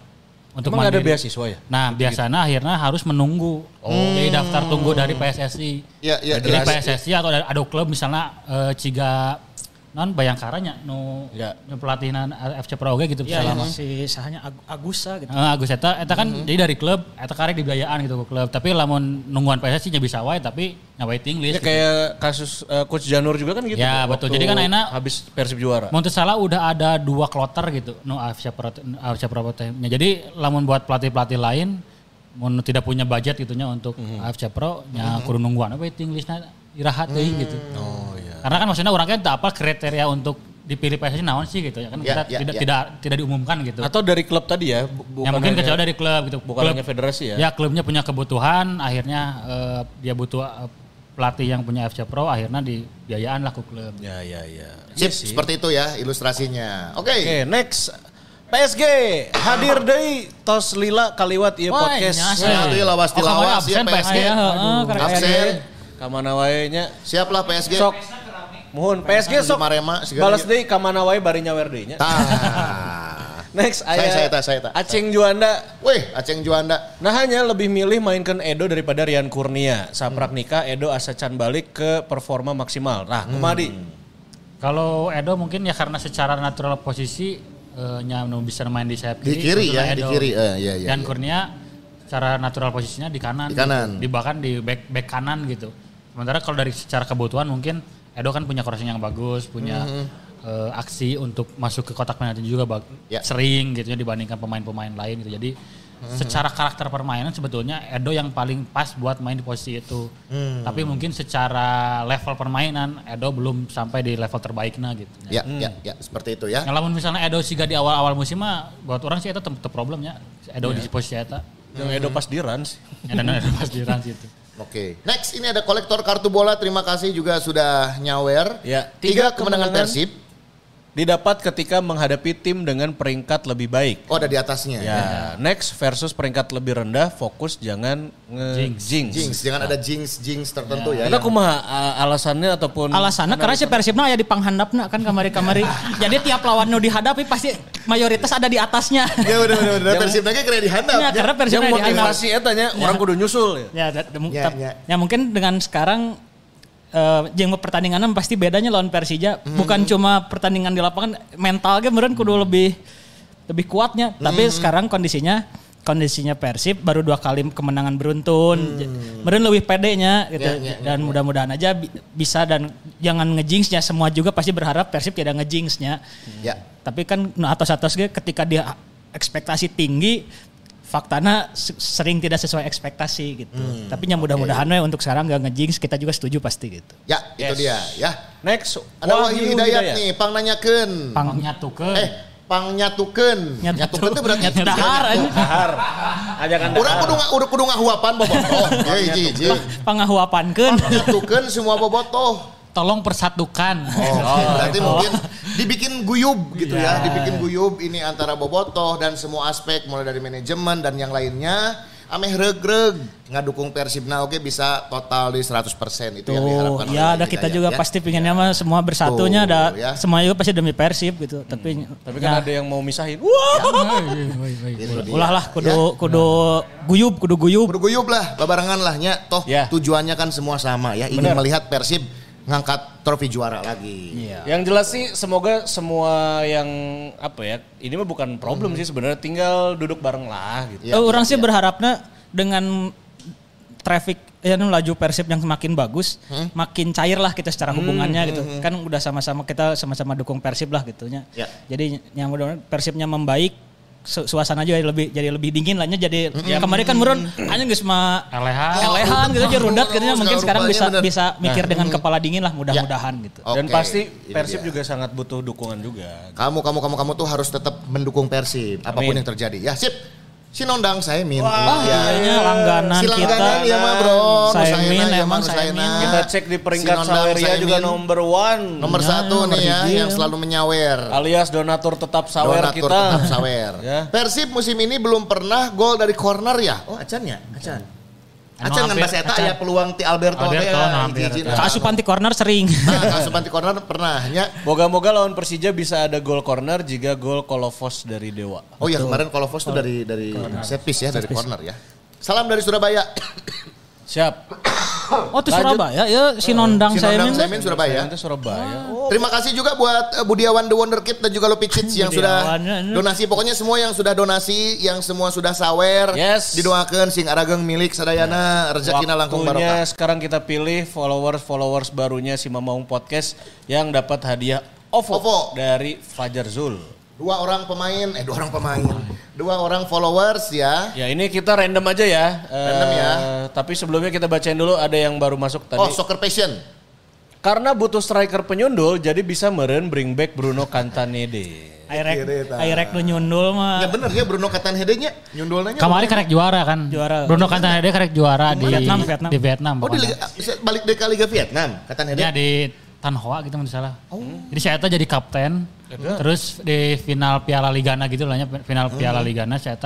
untuk Emang ada mandiri. beasiswa ya? Nah, biasanya akhirnya harus menunggu. Jadi daftar tunggu dari PSSI. Ya, ya, Jadi jelas. PSSI atau ada, ada klub misalnya eh, Ciga non Bayangkaranya nu Ya. nu pelatihan FC Pro oge gitu Iya, selama. yang si sahanya Ag- Agusa gitu. Eh, Agus Eta, Eta kan jadi dari klub, Eta karek dibiayaan gitu ke klub. Tapi lamun nungguan PSSI nya bisa wae tapi nya waiting list. Ya kayak kasus uh, coach Janur juga kan gitu. Ya, betul. Jadi kan enak- habis Persib juara. Mau salah udah ada dua kloter gitu, no AFC Pro, AFC Pro timnya. Jadi lamun buat pelatih-pelatih lain, mau tidak punya budget gitunya untuk Mhm. AFC Pro, nya kudu nungguan waiting listnya irahat deh gitu. Oh iya. Karena kan maksudnya orang kan tak apa kriteria untuk dipilih PSSI naon sih gitu ya kan Ya, kita ya, tidak ya. tidak tidak diumumkan gitu. Atau dari klub tadi ya? bu- ya bukan mungkin hanya- kecuali dari klub gitu. Bukan Klub- hanya federasi ya? Ya klubnya punya kebutuhan, akhirnya eh, dia butuh eh, pelatih yang punya FC Pro, akhirnya dibiayaan lah ke klub. Ya, ya, ya. Sip, sih. seperti itu ya ilustrasinya. Oke. Oke, next. PSG hadir deui tos lila kaliwat ieu Wah, podcast. nyasa. Ya, itu lawas Oh, kamu tilawas ya absen, PSG. Aya Absen. deui. Kamana wae nya. Siaplah PSG. Sok. Muhun PSG sok. Marema segala Balas deui kamana wae bari nyawer deui nya. Tah. Next Saya- aya saya tak, saya tak. Aceng Juanda. Wih, Aceng Juanda. Nah hanya lebih milih mainkan Edo daripada Rian Kurnia. Saprak Hmm. nikah Edo asa can balik ke performa maksimal. Nah, kumadi. Kalau Edo mungkin ya karena secara natural posisi eh, nya nu bisa main di sayap Di kiri ya, di kiri. Eh, iya, iya, Dan iya. Kurnia secara natural posisinya di kanan. Di kanan. Gitu. Di bahkan di back back kanan gitu. Sementara kalau dari secara kebutuhan mungkin Edo kan punya crossing yang bagus, punya eh, aksi untuk masuk ke kotak penalti juga Hmm. Ya. sering gitu ya dibandingkan pemain-pemain lain gitu. Jadi secara karakter permainan sebetulnya Edo yang paling pas buat main di posisi itu. Hmm. Tapi mungkin secara level permainan Edo belum sampai di level terbaiknya gitu. Ya, ya, ya, seperti itu ya. Ngalamun misalnya Edo siga di awal-awal musim mah buat orang sih itu tetap problemnya. Edo di posisi eta. Yang Edo pas di Rans. Ya, dan Edo pas di Rans itu. Oke. Next ini ada kolektor kartu bola. Terima kasih juga sudah nyawer. Ya, Tiga, tiga kemenangan kemenangan. Persib. Didapat ketika menghadapi tim dengan peringkat lebih baik. Oh, ada di atasnya. Ya, next versus peringkat lebih rendah, fokus jangan nge-jinx. Jinx, jangan ada jinx jinx tertentu ya. Karena kumaha a- alasannya ataupun Alasannya karena si Persibna aya di panghandapna kan kamari-kamari. Jadi tiap lawan nu dihadapi pasti mayoritas ada di atasnya. Ya udah udah udah Persib lagi keren dihandap. Ya, karena yang Persibna di motivasi etanya orang kudu nyusul ya. Ya, Ya, ya. ya mungkin dengan sekarang eh yang pertandingannya pasti bedanya lawan Persija Hmm. bukan cuma pertandingan di lapangan mentalnya meren kudu lebih lebih kuatnya tapi Hmm. sekarang kondisinya kondisinya Persib baru dua kali kemenangan beruntun Hmm. meren lebih pedenya gitu Ya, ya, ya, dan mudah-mudahan aja bi- bisa dan jangan ngejinxnya semua juga pasti berharap Persib tidak ngejinxnya Ya. tapi kan nu atas-atas ge ketika dia ekspektasi tinggi faktanya se- sering tidak sesuai ekspektasi gitu. Hmm. Tapi yang mudah-mudahan we untuk sekarang gak ngejinx kita juga setuju pasti gitu. Ya, itu Yes. dia ya. Next, Ada Wahyu Hidayat nih, pang nanyakeun. Pang Nyatukeun. Eh, pang nyatukeun. Nyatu- Nyatukeun itu berarti nyatu dahar aja. Dahar. Ajakan Urang kudu udah kudu ngahuapan bobotoh. Ya hiji hiji. pangahuapankeun. Pang nyatukeun semua bobotoh. Tolong persatukan. Oh, berarti mungkin dibikin guyub gitu ya, dibikin guyub ini antara bobotoh dan semua aspek mulai dari manajemen dan yang lainnya. Ameh regreg ngadukung Persibna oke bisa total di 100% itu yang Tuh, diharapkan. oleh ya ada kita juga ya. pasti pinginnya mah semua bersatunya Tuh, ada ya. semua juga pasti demi Persib gitu. Tapi Tapi ya, kan ada yang mau misahin. Wah. Itu dia. ulah lah Ya. kudu kudu guyub kudu guyub. Kudu guyub lah, babarengan lah nya. Toh Ya. tujuannya kan semua sama ya, ingin melihat Persib ngangkat trofi juara lagi. Iya. Yang jelas sih semoga semua yang apa ya, ini mah bukan problem sih sebenarnya tinggal duduk bareng lah gitu. Ya, orang ya, sih ya. berharapnya dengan traffic ya nu laju Persib yang semakin bagus, Hmm? makin cair lah kita secara hubungannya gitu. Kan udah sama-sama kita sama-sama dukung Persib lah gitunya. Ya. Jadi yang mudah Persibnya membaik su- suasana juga lebih jadi lebih dingin lahnya jadi ya kemarin kan murun hanya geus mah Elehan. elehan gitu aja rundat katanya mungkin sekarang bisa bener. bisa mikir dengan kepala dingin lah mudah-mudahan gitu. Oke, Dan pasti Persib juga sangat butuh dukungan juga. Kamu kamu kamu kamu tuh harus tetap mendukung Persib apa pun Amin. yang terjadi. Ya sip. Si Nondang saya min. Wah, kayaknya langganan Si kita. langganan ya mah bro. Saya min, ya, emang saya. Kita cek di peringkat Si Saweria juga number one. Nomor Ya, satu nomor nih ya yang selalu menyawer. Alias donatur tetap sawer Donatur kita. tetap sawer. Ya. Persib musim ini belum pernah gol dari corner ya? Oh acan ya? Acan. Acan kan hampir, bahasa eta acan. ya peluang ti Alberto, Alberto, ya, nah, hampir. Keasupan di corner sering. Nah, Asupan ti corner pernah ya. Moga-moga lawan Persija bisa ada gol corner jika gol Kolovos dari Dewa. Oh iya kemarin Kolovos tuh dari dari set piece ya, dari corner ya. Salam dari Surabaya. Siap. Oh, itu Lanjut. Surabaya ya si Nondang Si saya. Saimin Surabaya. Nanti Surabaya. Terima kasih juga buat eh, Budiawan The Wonder Kid dan juga Lupicic yang sudah Budiawan, ya, ya. donasi. Pokoknya semua yang sudah donasi, yang semua sudah sawer, Yes. didoakan sing arageng milik sadayana rezekina langkung Waktunya barokah. sekarang kita pilih followers-followers barunya si Mamaung Podcast yang dapat hadiah OVO, OVO. dari Fajar Zul. Dua orang pemain, eh dua orang pemain, dua orang followers ya. Ya ini kita random aja ya. Random Eh, ya. Tapi sebelumnya kita bacain dulu ada yang baru masuk tadi. Oh, Soccer Passion. Karena butuh striker penyundul, jadi bisa meren bring back Bruno Cantanede. Airek, airek nu nyundul mah. Ya bener ya Bruno Katanhede-nya nyundulnya. Kemarin karek juara kan. Juara. Bruno Cantanede karek juara di Vietnam, Vietnam. Di Vietnam. Oh di. Liga, balik dari Liga Vietnam Katanhede. Ya di Tan Hoa gitu tidak salah. Jadi saya jadi kapten. Terus di final Piala Ligana gitu lah ya, final Piala Ligana saya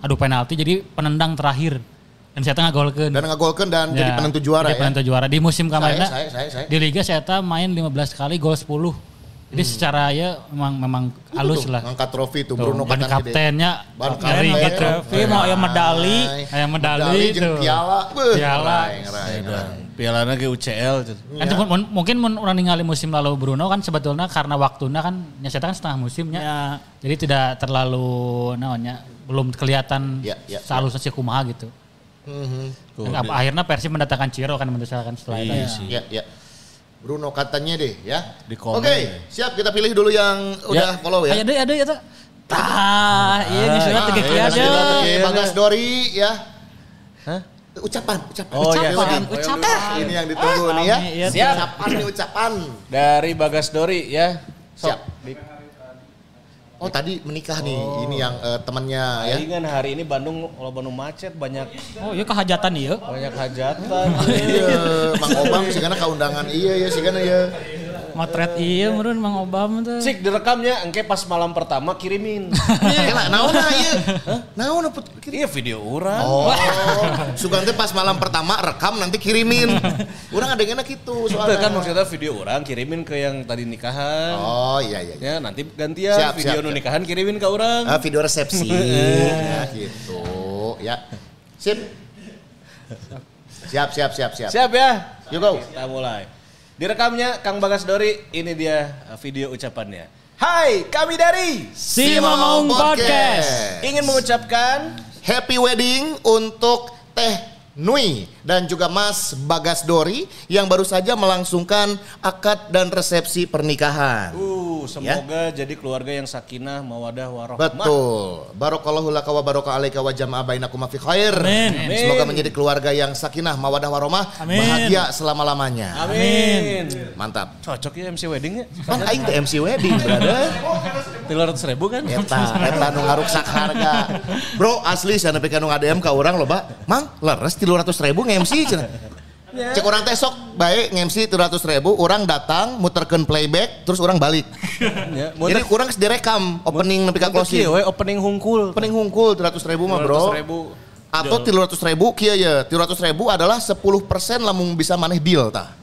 adu penalti jadi penendang terakhir. Dan saya tuh ngagolkeun. Dan ngagolkan dan jadi Ya, penentu juara jadi ya. penentu juara. Di musim kemarin saya, saya, saya. di Liga saya main 15 kali gol 10. Jadi secara ya memang memang halus Tuh, lah. Ngangkat trofi tuh Tuh, Bruno ban Katanhede. kaptennya Ban kapten, gitu. Trofi mau ya medali. Aya medali jeung tuh. piala. Piala. Piala ke UCL. gitu. Kan Iya. mun- mungkin mun orang ningali musim lalu Bruno kan sebetulnya karena waktunya kan nyata kan setengah musimnya. Ya. Jadi tidak terlalu namanya belum kelihatan Ya, ya, sehalusnya si kumaha gitu. Dan apa- akhirnya Persib mendatangkan Ciro kan mendatangkan setelah Iya itu. sih. Ya, ya. Bruno katanya deh ya. Di Oke, komen. siap kita pilih dulu yang udah follow ya. Ayo deh, ada ya tuh. Tah, iya nih sudah Ah, tegak iya, ada. Oke, Bagas Dori ya. Hah? Ucapan, ucapan. Oh, iya. Ucapan, Siap. ucapan. Ini yang ditunggu nih ya. Iya, Siap. Ucapan nih ucapan. Dari Bagas Dori ya. Sok. Siap. Oh tadi menikah nih, ini yang eh, temannya ya. Aing kan hari ini Bandung kalau Bandung macet banyak Oh, iya kehajatan iya. banyak hajatan. Iya, Mang Obam sih karena kaundangan iya ya sih karena ya. Motret iya meureun Mang Obam tuh. Sik direkamnya engke pas malam pertama kirimin. Iya lah, naon lah iya. Naon put Iya video orang. Oh, sugan teh pas malam pertama rekam nanti kirimin. Urang ada yang gitu Itu soalnya. kan maksudnya video orang kirimin ke yang tadi nikahan. Oh iya iya. iya. Ya nanti gantian Siap, video siap, nu nikahan kirimin ke orang. Ah, video resepsi ya gitu. Ya. Sip. Siap siap siap siap. Siap ya? Yuk go. Kita mulai. Direkamnya Kang Bagas Dori, ini dia uh, video ucapannya. Hai, kami dari Si Mamaung Podcast. ingin mengucapkan Happy wedding untuk Teh Nui dan juga Mas Bagas Dori yang baru saja melangsungkan akad dan resepsi pernikahan. uh semoga jadi keluarga yang sakinah, mawadah, warohmah. Betul. Barokallahu laka wa baraka alaika wa jama'a bainakum fi khair. Amin. Semoga menjadi keluarga yang sakinah, mawadah, warahmah, Amin. bahagia selama-lamanya. Amin. Mantap. Cocok ya MC weddingnya. Kan aing teh MC wedding, brother. Tiga ratus ribu kan? Eta, eta nu ngaruksak harga. Bro, asli sana pika nu ngadem ka urang loba. Mang, leres 300 ribu nge-MC cenah. Cek orang teh sok baik nge-MC 300 ribu, orang datang muterkeun playback, terus orang balik. Ya, Jadi kurang direkam opening nepi ka closing. we opening hungkul. Opening hungkul 300 ribu mah bro. ribu. Atau 300 ribu kia ya. 300 ribu adalah 10% lamun bisa maneh deal tah.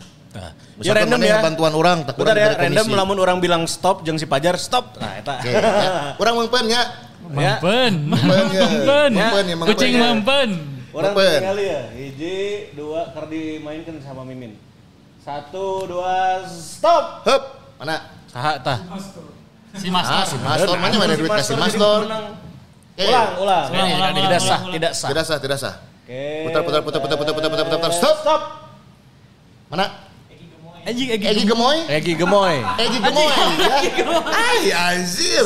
Ya random ya. bantuan orang tak kurang ya, random lamun orang bilang stop, jeng si Pajar stop. Nah, eta. Oke, ya. Orang mengpen ya. Ya. Mempen. Mempen ya. Mempen. Mempen ya, mempen Kucing ya. mempen. Orang Open. kali ya. Hiji, dua, ker dimainkan sama Mimin. Satu, dua, stop. Hup. Mana? Saha tah? Si Master. Ah, si Mastor. Mana mana duit kasih Mastor. Ulang, ulang. Tidak sah, tidak sah. Tidak sah, tidak sah. Putar, putar, putar, putar, putar, putar, putar, putar. Stop. Stop. Mana? Egi Egi Egi Gemoy. Egi Gemoy. Egi Gemoy. Ai anjir.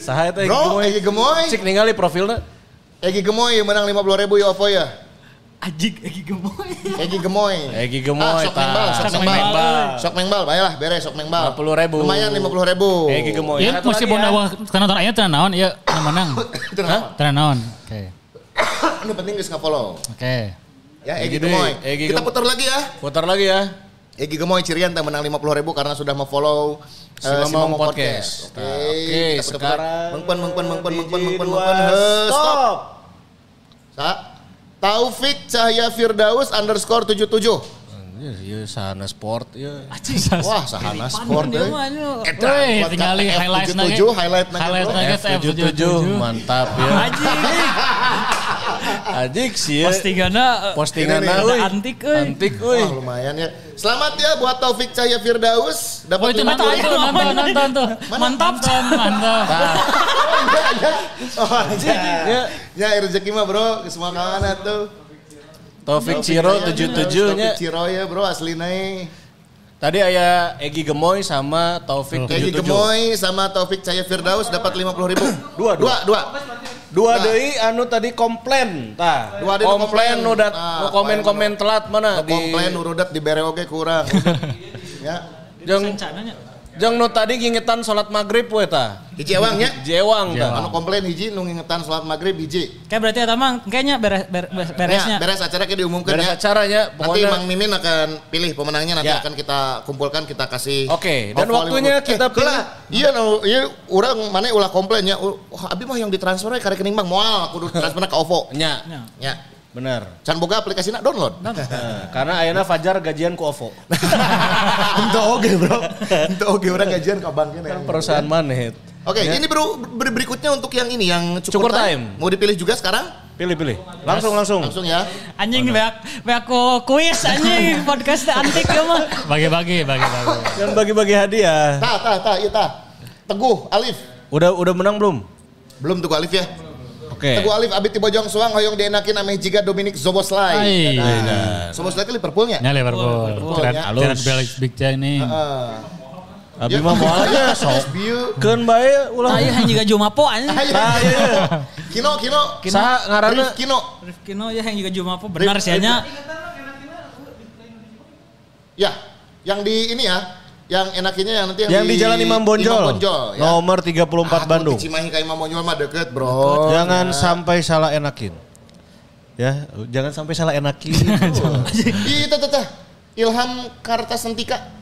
Saha eta Egi Gemoy. Cek ningali profilnya. Egi Gemoy menang 50 ribu ya Ovo ya. Ajik egi gemoy. Egi Gemoy. Egi Gemoy, Ah, sok mengbal, sok Sok mengbal. Sok mengbal, baiklah beres sok mengbal. 50.000. Lumayan 50 ribu. Egi Gemoy. Ya mesti ya. wah karena nonton aya teu naon ieu nu menang. Teu naon. Oke. Ini penting guys follow. Oke. Ya Egi Gemoy. Egi Kita putar lagi ya. Putar lagi ya. Egi Gemoy Cirian menang lima puluh ribu karena sudah memfollow uh, si eh, Podcast. Podcast. Oke, okay. okay. Sekarang mengpen mengpen mengpen mengpen mengpen mengpen stop. Sa Taufik Cahya Firdaus underscore tujuh tujuh. 77 Iya, sana sport ya. Wah sahana sport eh. anu. Eta, tinggali F77, highlight nage. highlight nage, Highlight nage F77 mantap ya. Ajik. Ajik sih ya. Postinganna Postingan Ini nih, euy. antik, euy. Antik Wah lumayan ya Selamat ya buat Taufik Cahya Firdaus Oh Dapat itu nonton 50 itu nonton nonton tuh. Mantap. Nonton, mantap. Oh ya Ya, Ya rezeki mah bro Semua kawan tuh Taufik Ciro Cahya 77 nya. Taufik Ciro ya bro asli naik Tadi aya Egi Gemoy sama Taufik Egi 77. Gemoy sama Taufik Cahya Firdaus dapat 50 ribu Dua, Dua, dua Dua Nah. deui anu tadi komplain. Tah. Dua deui komplain komplain. nu dat Ah, nu komen-komen telat mana Komplain urudat di bere oge kurang Ya. Jeng Rencananya. Jeng nu tadi ngingetan sholat maghrib we ta. Hiji ewangnya. Jewang ta. Anu komplain hiji nu ngingetan sholat maghrib hiji. Kayak berarti eta mah kayaknya beres, ber- beres- beresnya. Ya, beres acara kita diumumkan Beres ya. acaranya Nanti pokoknya. Mang Mimin akan pilih pemenangnya nanti Ya. akan kita kumpulkan kita kasih. Oke, dan Oval waktunya lima kita eh. Iya no, iya orang mana ulah komplainnya. Oh, abi mah yang ditransfer ke rekening Bang moal kudu transfer ke OVO. Nya, Ya. Ya. bener. Can boga aplikasinya download. Nah, karena ayana Fajar gajian ku OVO. Ente oge, Bro. Ente oge orang gajian ke banknya. Kan perusahaan maneh. Oke, ini bro, ber- berikutnya untuk yang ini yang Cukur cukur, time. Mau dipilih juga sekarang? Pilih pilih. Langsung langsung. Langsung ya. Anjing beak beak ku kuis anjing podcast antik ya mah. Bagi-bagi, bagi-bagi. Jangan bagi-bagi hadiah. Tah, tah, tah, iya tah. Teguh, Alif. Udah udah menang belum? Belum Teguh Alif ya. Oke. Teguh Alif abit ti Bojong Suang hoyong dienakin ame jiga Dominic Zoboslai. Hai. Nah, Zoboslai ke Liverpoolnya. Ya Liverpool. Liverpool, Cerat ya. cerat balik Big Jack nih. Heeh. Abi mah moal aja sok. Bieu. Keun bae ulah. Tah yang juga Jumapo anjing. Nah, iya. Kino, Kino. Saha ngaranna? Rif Kino. Ya yang juga Jumapo benar sih nya. Ya, yang di ini ya. Yang enakinya yang nanti Yang di Jalan Imam Bonjol. Imam Bonjol ya. Nomor 34 Ah, Bandung. di Cimahi ke Imam Bonjol mah deket, Bro. Jangan Ya. sampai salah enakin. Ya, jangan sampai salah enakin. Ih, teh teh teh. Ilham Kartasentika.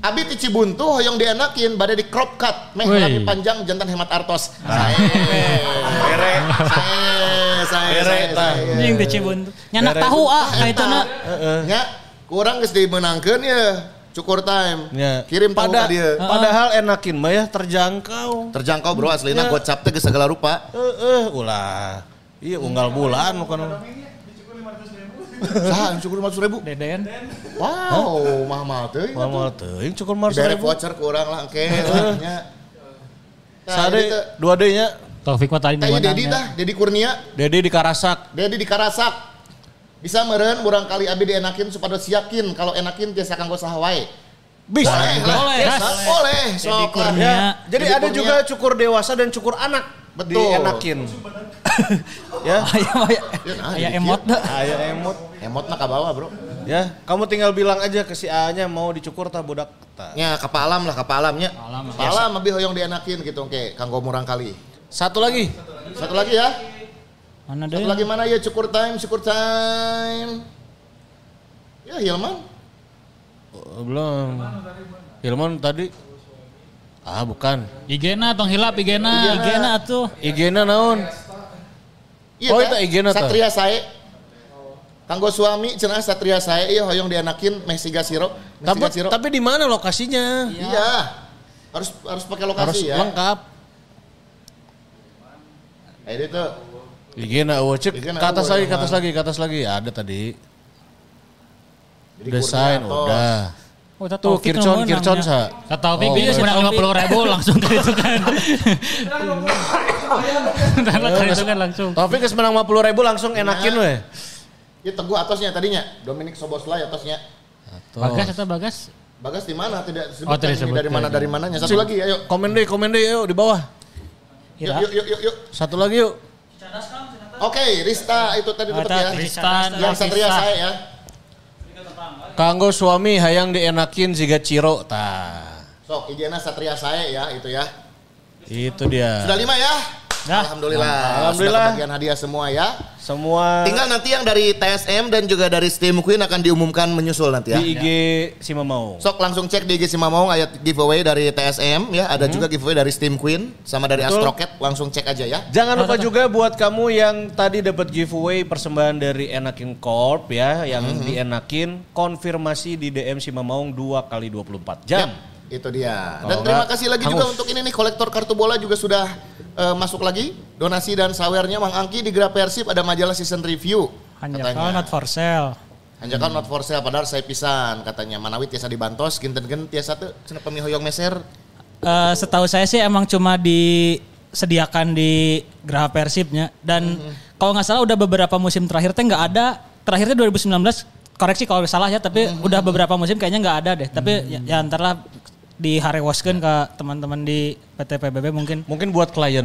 Abi ti Cibuntu hoyong dienakin bade di crop cut. Meh rambut panjang jantan hemat artos. Sae. Sae, sae, Bere, sae, tah. sae. Anjing teh Cibuntu. Nyanak Bere. tahu ah kaituna. Nya, kurang geus dimenangkeun ya. Cukur time. Ya. Kirim Pada, dia. Padahal enakin mah ya terjangkau. Terjangkau bro Ya. aslina gocap teh segala rupa. Eh, eh, ulah. Iya, unggal bulan bukan. Sah, cukur 500 ribu. Deden. Wow, mahal teh. Mal teuing cukur mars Dibere ribu. voucher ke urang lah engke. nya. Nah, Sade dua D nya. Taufik mah tadi ieu Dedi menangnya. tah, Dedi Kurnia. Dedi di Karasak. Dedi di Karasak. Bisa meren urang kali abi dienakin supados yakin kalau enakin tiasa kanggo saha wae. Bisa. Boleh, lah. Boleh. Tiasa, boleh. Kurnia. Ya, jadi Dedi ada Kurnia. juga cukur dewasa dan cukur anak. Betul. Dienakin. ya. Aya aya nah, aya jadi emot dah. Ayo emot. Emot mah kabawa, Bro. Ya, kamu tinggal bilang aja ke si A-nya mau dicukur tah budak tah. Nya kapalam lah kapalamnya. Kapalam. Kapalam abi hoyong dienakin gitu oke kanggo murang kali. Satu lagi. Satu lagi ya. Mana Satu deui? lagi mana ya cukur time, cukur time. Ya Hilman. Oh, belum. Hilman tadi Ah, bukan. Igena tong hilap Igena. Igena atuh. IG-na naon? Iya, Oh, tah. itu igena tah. Satria sae. Kanggo suami cenah satria sae ieu hoyong dianakin meh siga siro. Tapi, siro. tapi di mana lokasinya? Iya. Harus harus pakai Harus lokasi ya. lengkap. Eh itu IG-na eueuh cek IG-na ke atas eueuh, lagi, ke atas lagi, ke atas lagi. Ada tadi. Desain udah. Oh, Tuh Kircon, Kircon nya. sa. Kata Taufik Oh, dia iya. sebenarnya lima puluh ribu langsung ke itu kan. Ke itu kan langsung. Taufik geus menang 50 ribu langsung enakin we. Ieu teguh atasnya tadinya. Dominic Soboslai atasnya. Bagas atau Bagas? Bagas di mana? Tidak Oh, disebutkan tidak dari mana dari mananya. Satu lagi ayo. Komen deh, komen deh yuk di bawah. Yuk yuk yuk. yuk. Satu lagi yuk. Oke, Rista itu tadi dapat ya. Tristan, Yang satria Rista. saya ya. Kanggo suami hayang dienakin siga ciro tah. Sok, igena satria saya ya itu ya. Itu dia. Sudah lima ya? Dah. Alhamdulillah. Alhamdulillah. Sudah kebagian hadiah semua ya. Semua Tinggal nanti yang dari TSM dan juga dari Steam Queen akan diumumkan menyusul nanti ya. di IG si Mamau. Sok langsung cek di IG Simamau ayat giveaway dari TSM ya. Ada juga giveaway dari Steam Queen sama dari Betul. Astrocat. Langsung cek aja ya. Jangan lupa juga buat kamu yang tadi dapat giveaway persembahan dari Enakin Corp ya, yang dienakin konfirmasi di DM si Mamaung 2 kali 24 jam. Yap, itu dia. Kalau Dan terima kasih lagi juga hangus. untuk ini nih kolektor kartu bola juga sudah eh, masuk lagi donasi dan sawernya Mang Angki di Gra Persib ada majalah season review Hanya katanya. not for sale. Hanjakan not for sale padahal saya pisan katanya Manawit tiasa dibantos kinten gen tiasa tuh cenah pemihoyong meser Eh, setahu saya sih emang cuma disediakan di Graha Persibnya dan kalau nggak salah udah beberapa musim terakhir teh nggak ada terakhirnya 2019 koreksi kalau salah ya tapi udah beberapa musim kayaknya nggak ada deh tapi ya, ya antarlah di harewaskeun ke teman-teman di PT PBB mungkin Mungkin buat klien.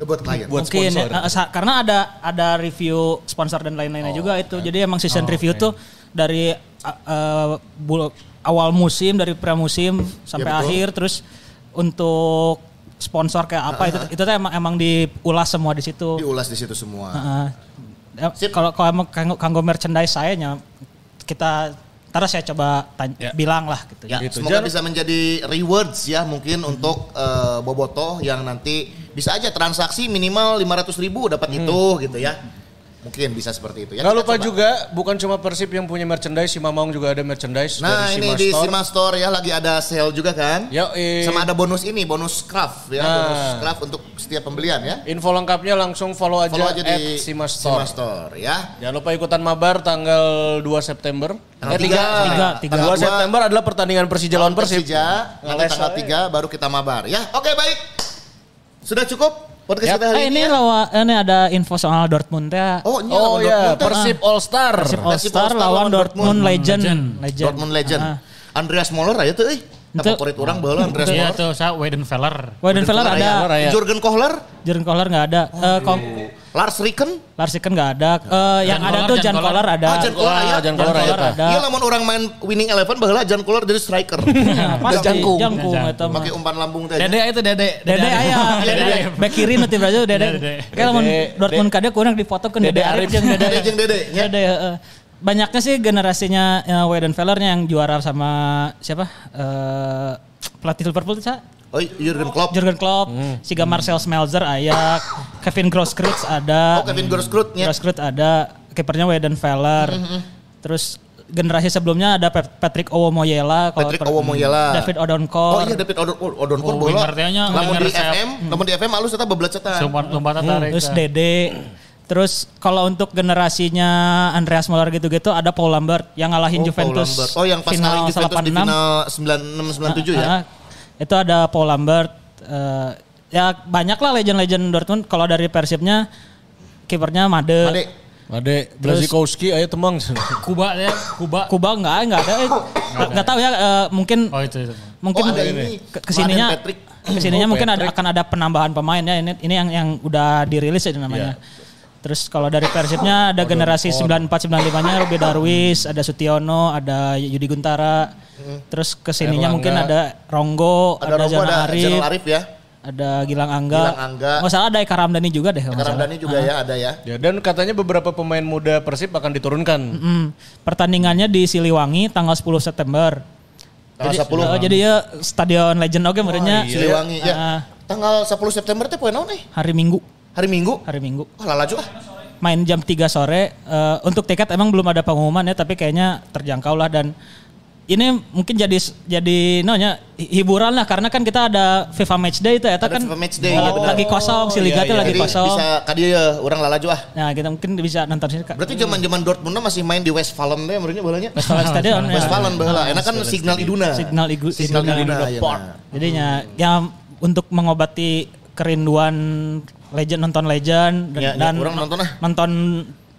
Itu buat klien. Buat mungkin ya, sponsor. sa- karena ada ada review sponsor dan lain-lainnya juga itu jadi emang season review tuh dari eh, bul- awal musim dari pramusim sampai betul. akhir terus untuk sponsor kayak apa itu itu tuh emang emang diulas semua di situ. Diulas di situ semua. Heeh. Ya, Sip. Kalau kalau emang kanggo, kanggo merchandise saya nya kita Ntar saya coba tanya, Ya. bilang lah gitu. Ya, Gitu. semoga Jangan- bisa menjadi rewards ya mungkin untuk eh, Boboto yang nanti bisa aja transaksi minimal 500 ribu dapat itu gitu ya. Mungkin bisa seperti itu ya. Nggak kita lupa coba. juga bukan cuma Persib yang punya merchandise, si Mamang juga ada merchandise Nah dari ini Sima di Store. Sima Store ya lagi ada sale juga kan. Yoi. Sama ada bonus ini, bonus craft ya, Nah. bonus craft untuk setiap pembelian ya. Info lengkapnya langsung follow aja, Follow aja di Sima Store. Sima Store ya. Jangan lupa ikutan mabar tanggal 2 September. Tanggal Eh, tiga. Tiga, tiga. 2 Tanggal dua. September adalah pertandingan Persija lawan Persib. Persija, nanti tanggal aja. 3 baru kita mabar ya. Oke baik. Sudah cukup podcast Yap. kita hari Eh, ini. ini ya? lawan ini ada info soal Dortmund ya. Oh, ini Oh ya, Dortmund, Persib All Star. Persib All Persib Star lawan lawan Dortmund, Dortmund. Legend. Legend. Legend. Dortmund Legend. Ah. Andreas Moller aja tuh euy. Itu- Favorit orang baheula Andreas Iya Moller. tuh, saya Weidenfeller. Weidenfeller ada. Ya. Jurgen Kohler, Jurgen Kohler nggak ada. Eh, Kong- Lars Ricken. Larsiken nggak ada. Eh, yang Jan ada Koller, tuh Jan Koller. Kohler ada. Ah, Jan Koller Wah, aya. Jan Koller ada. Iya lamun orang main winning eleven baheula Jan Koller jadi striker. Nah, pasti Jangkung. jangkung eta mah. Pakai umpan lambung teh. Dede itu Dede. Dede aya. Dede. Back kiri nanti berarti Dede. Dede. Kayak lamun. Dortmund kada kurang difotokeun Dede Dede Arif jeung Dede. Dede jeung Dede nya. Dede heeh. Banyaknya sih generasinya uh, Weidenfeller-nya yang juara sama siapa? Eh pelatih Liverpool itu? Oh Jurgen Klopp. Jurgen Klopp, siga Marcel Smelzer aya, Kevin Grosskreutz ada. Oh Kevin Grosskreutz nya. Grosskreutz ada, kipernya Weidenfeller. Terus generasi sebelumnya ada Pat- Patrick Owomoyela, Patrick Owomoyela. David Odonkor. Oh iya David Odon oh, Odonkor Oh, nya, Lamun di. FM, lamun di FM alus eta bebelat cetan. Lompat lompat tarik. Terus Dede. Terus kalau untuk generasinya Andreas Muller gitu-gitu ada Paul Lambert yang ngalahin Oh, Paul Juventus. Lambert. Oh yang pas ngalahin Juventus di final 96 97 ya. Ah, itu ada Paul Lambert. eh, ya banyak lah legend-legend Dortmund. Kalau dari Persibnya kipernya Made. Made. Made Brazikowski aya temang. Kuba ya, Kuba. Kuba enggak, enggak ada. Eh, Nggak tahu ya eh, mungkin Oh itu itu. mungkin Oh, ada ini. ke- ke sininya ke sininya Oh, mungkin ada, akan ada penambahan pemain ya ini ini yang yang udah dirilis ya namanya. Terus kalau dari Persibnya ada generasi 94 95-nya Ruby Darwis, ada Sutiono, ada Yudi Guntara. Terus ke sininya Erlangga. mungkin ada Ronggo, Ada ada, ada Arif, Arif ya. ada Gilang Angga. Gilang Angga. Nggak salah ada Eka Ramdhani juga deh. salah. Dani juga ya ada ya. Ya dan katanya beberapa pemain muda Persib akan diturunkan. Hmm, pertandingannya di Siliwangi tanggal 10 September. Tanggal jadi, 10. oh, jadi ya stadion legend oke merenya Siliwangi ya. Ah. Tanggal 10 September teh poe naon eh? hari Minggu, Hari Minggu. hari Minggu. Oh lalaju ah. Main jam 3 sore. Eh, untuk tiket emang belum ada pengumuman ya, tapi kayaknya terjangkau lah dan ini mungkin jadi jadi nonya hiburan lah karena kan kita ada FIFA Match Day itu ya, Ada kan FIFA Match Day, lagi, ya benar. lagi kosong, si liga iya, tuh iya. lagi Jadi kosong. bisa kadieu ya orang lalaju ah. Nah, kita mungkin bisa nonton sini. Berarti zaman-zaman Dortmund masih main di Westfalen deh menurutnya bolanya. Westfalen Stadion. ya. Westfalen baheula. Enak kan Signal Iduna. Signal Igu, Signal Iduna. Iduna. iya. Jadinya ya untuk mengobati kerinduan legend nonton legend dan, Ya, ya, dan orang nonton ah. nonton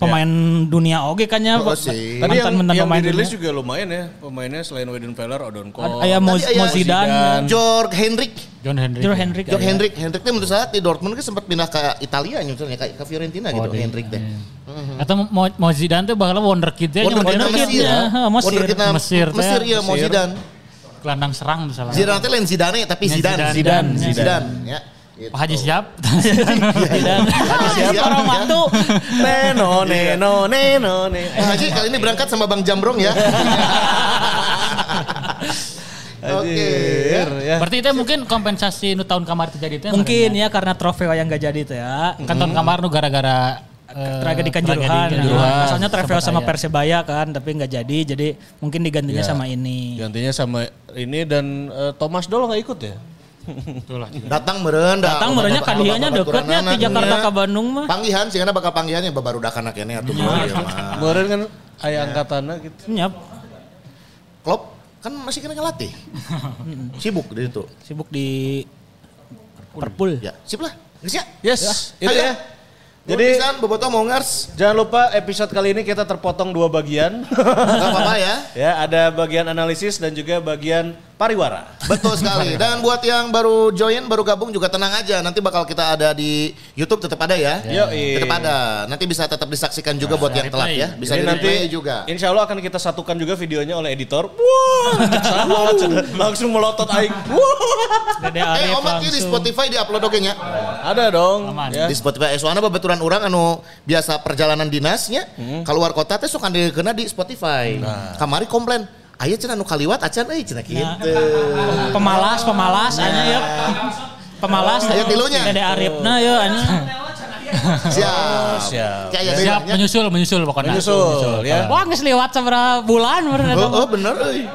pemain dunia oke kan ya. Oh, sih. Tadi yang, Mantan-mantan yang pemain dirilis dunia. juga lumayan ya pemainnya selain Weidenfeller, Odonkor. Ada Mo, Tadi aya Mo Zidane, George Hendrik. John Henry. Joe Hendrick. George ada. Hendrik, Hendrik teh menurut saya di Dortmund kan sempat pindah ke Italia nyusulnya ke, ke Fiorentina gitu Hendrik teh. Atau mau mau Zidane tuh bakal wonderkid ya. Wonder Kid. Mesir. ya, Mesir. Wonder Kid Mesir teh. Mesir ya mau Mesir. Zidane. Gelandang serang salah. Zidane teh lain Zidane tapi Ya, Zidane. Zidane. Zidane. Zidane. Zidane. Ya. Gitu. Pak Haji siap. Zidane. Siapa Orang mantu. Neno, neno, neno, neno. Pak Haji kali ini berangkat sama Bang Jambrong ya. Oke. ya. ya. Berarti itu mungkin kompensasi nu tahun kamar terjadi itu. Mungkin ya karena trofeo yang gak jadi itu ya. Kan tahun kamar nu gara-gara eh, tragedi Kanjuruhan. Nah, Asalnya trofeo sama aya. Persebaya kan, tapi nggak jadi. Jadi mungkin digantinya Ya. sama ini. Gantinya sama ini dan eh, Thomas Doll nggak ikut ya? Datang meren dah. Datang merenya kadianya deketnya di Jakarta ke Bandung mah. Panggihan sih karena bakal panggihannya babarudak anak ini atuh mah. ieu mah. Kemarin kan ayah angkatannya gitu. Nyap, Klopp kan masih kena ngelatih. Sibuk di situ. sibuk di Perpul. Ya, sip lah. Ya? Yes, itu Ayo. ya. Jadi- kan bobotoh mau ngers. Jangan lupa episode kali ini kita terpotong dua bagian. Gak apa-apa ya. ya, ada bagian analisis dan juga bagian pariwara. Betul sekali. Dan buat yang baru join, baru gabung juga tenang aja. Nanti bakal kita ada di YouTube tetap ada ya. Yoi. Tetap ada. Nanti bisa tetap disaksikan juga buat yang telat ya. Bisa Jadi di nanti juga. Insya Allah akan kita satukan juga videonya oleh editor. Wah, langsung melotot aing. Wah. Eh, omat di. Spotify di upload oke nya. Ada dong. Aman. Ya. Di Spotify. Eh, soalnya babaturan orang anu biasa perjalanan dinasnya. Keluar kota teh sok kena di Spotify. Kamari komplain. Aya cenah nu kaliwat acan euy cenah kitu. Pemalas, pemalas, anya ya. Pemalas. Aya tilunya. Dede Arifna ya anya. Siap. siap. Kayak Siap bedanya. menyusul menyusul pokoknya. Menyusul, ya. Wah geus liwat seberapa bulan bener Oh, oh bener euy.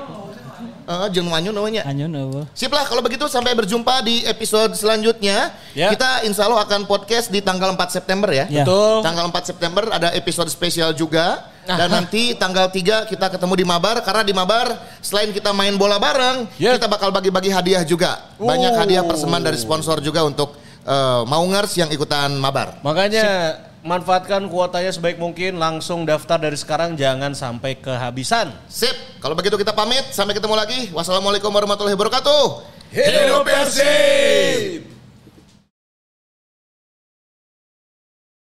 Heeh, jeung manyun namanya. Eueuh. Sip lah kalau begitu sampai berjumpa di episode selanjutnya. Ya. Kita insya Allah akan podcast di tanggal 4 September ya. Ya. Betul. Tanggal 4 September ada episode spesial juga. Dan nanti tanggal 3 kita ketemu di Mabar. Karena di Mabar selain kita main bola bareng. Ya. Kita bakal bagi-bagi hadiah juga. Banyak Oh. hadiah persembahan dari sponsor juga untuk eh, Maungers yang ikutan Mabar. Makanya manfaatkan kuotanya sebaik mungkin. Langsung daftar dari sekarang. Jangan sampai kehabisan. Sip. Kalau begitu kita pamit. Sampai ketemu lagi. Wassalamualaikum warahmatullahi wabarakatuh. Hidup Persib!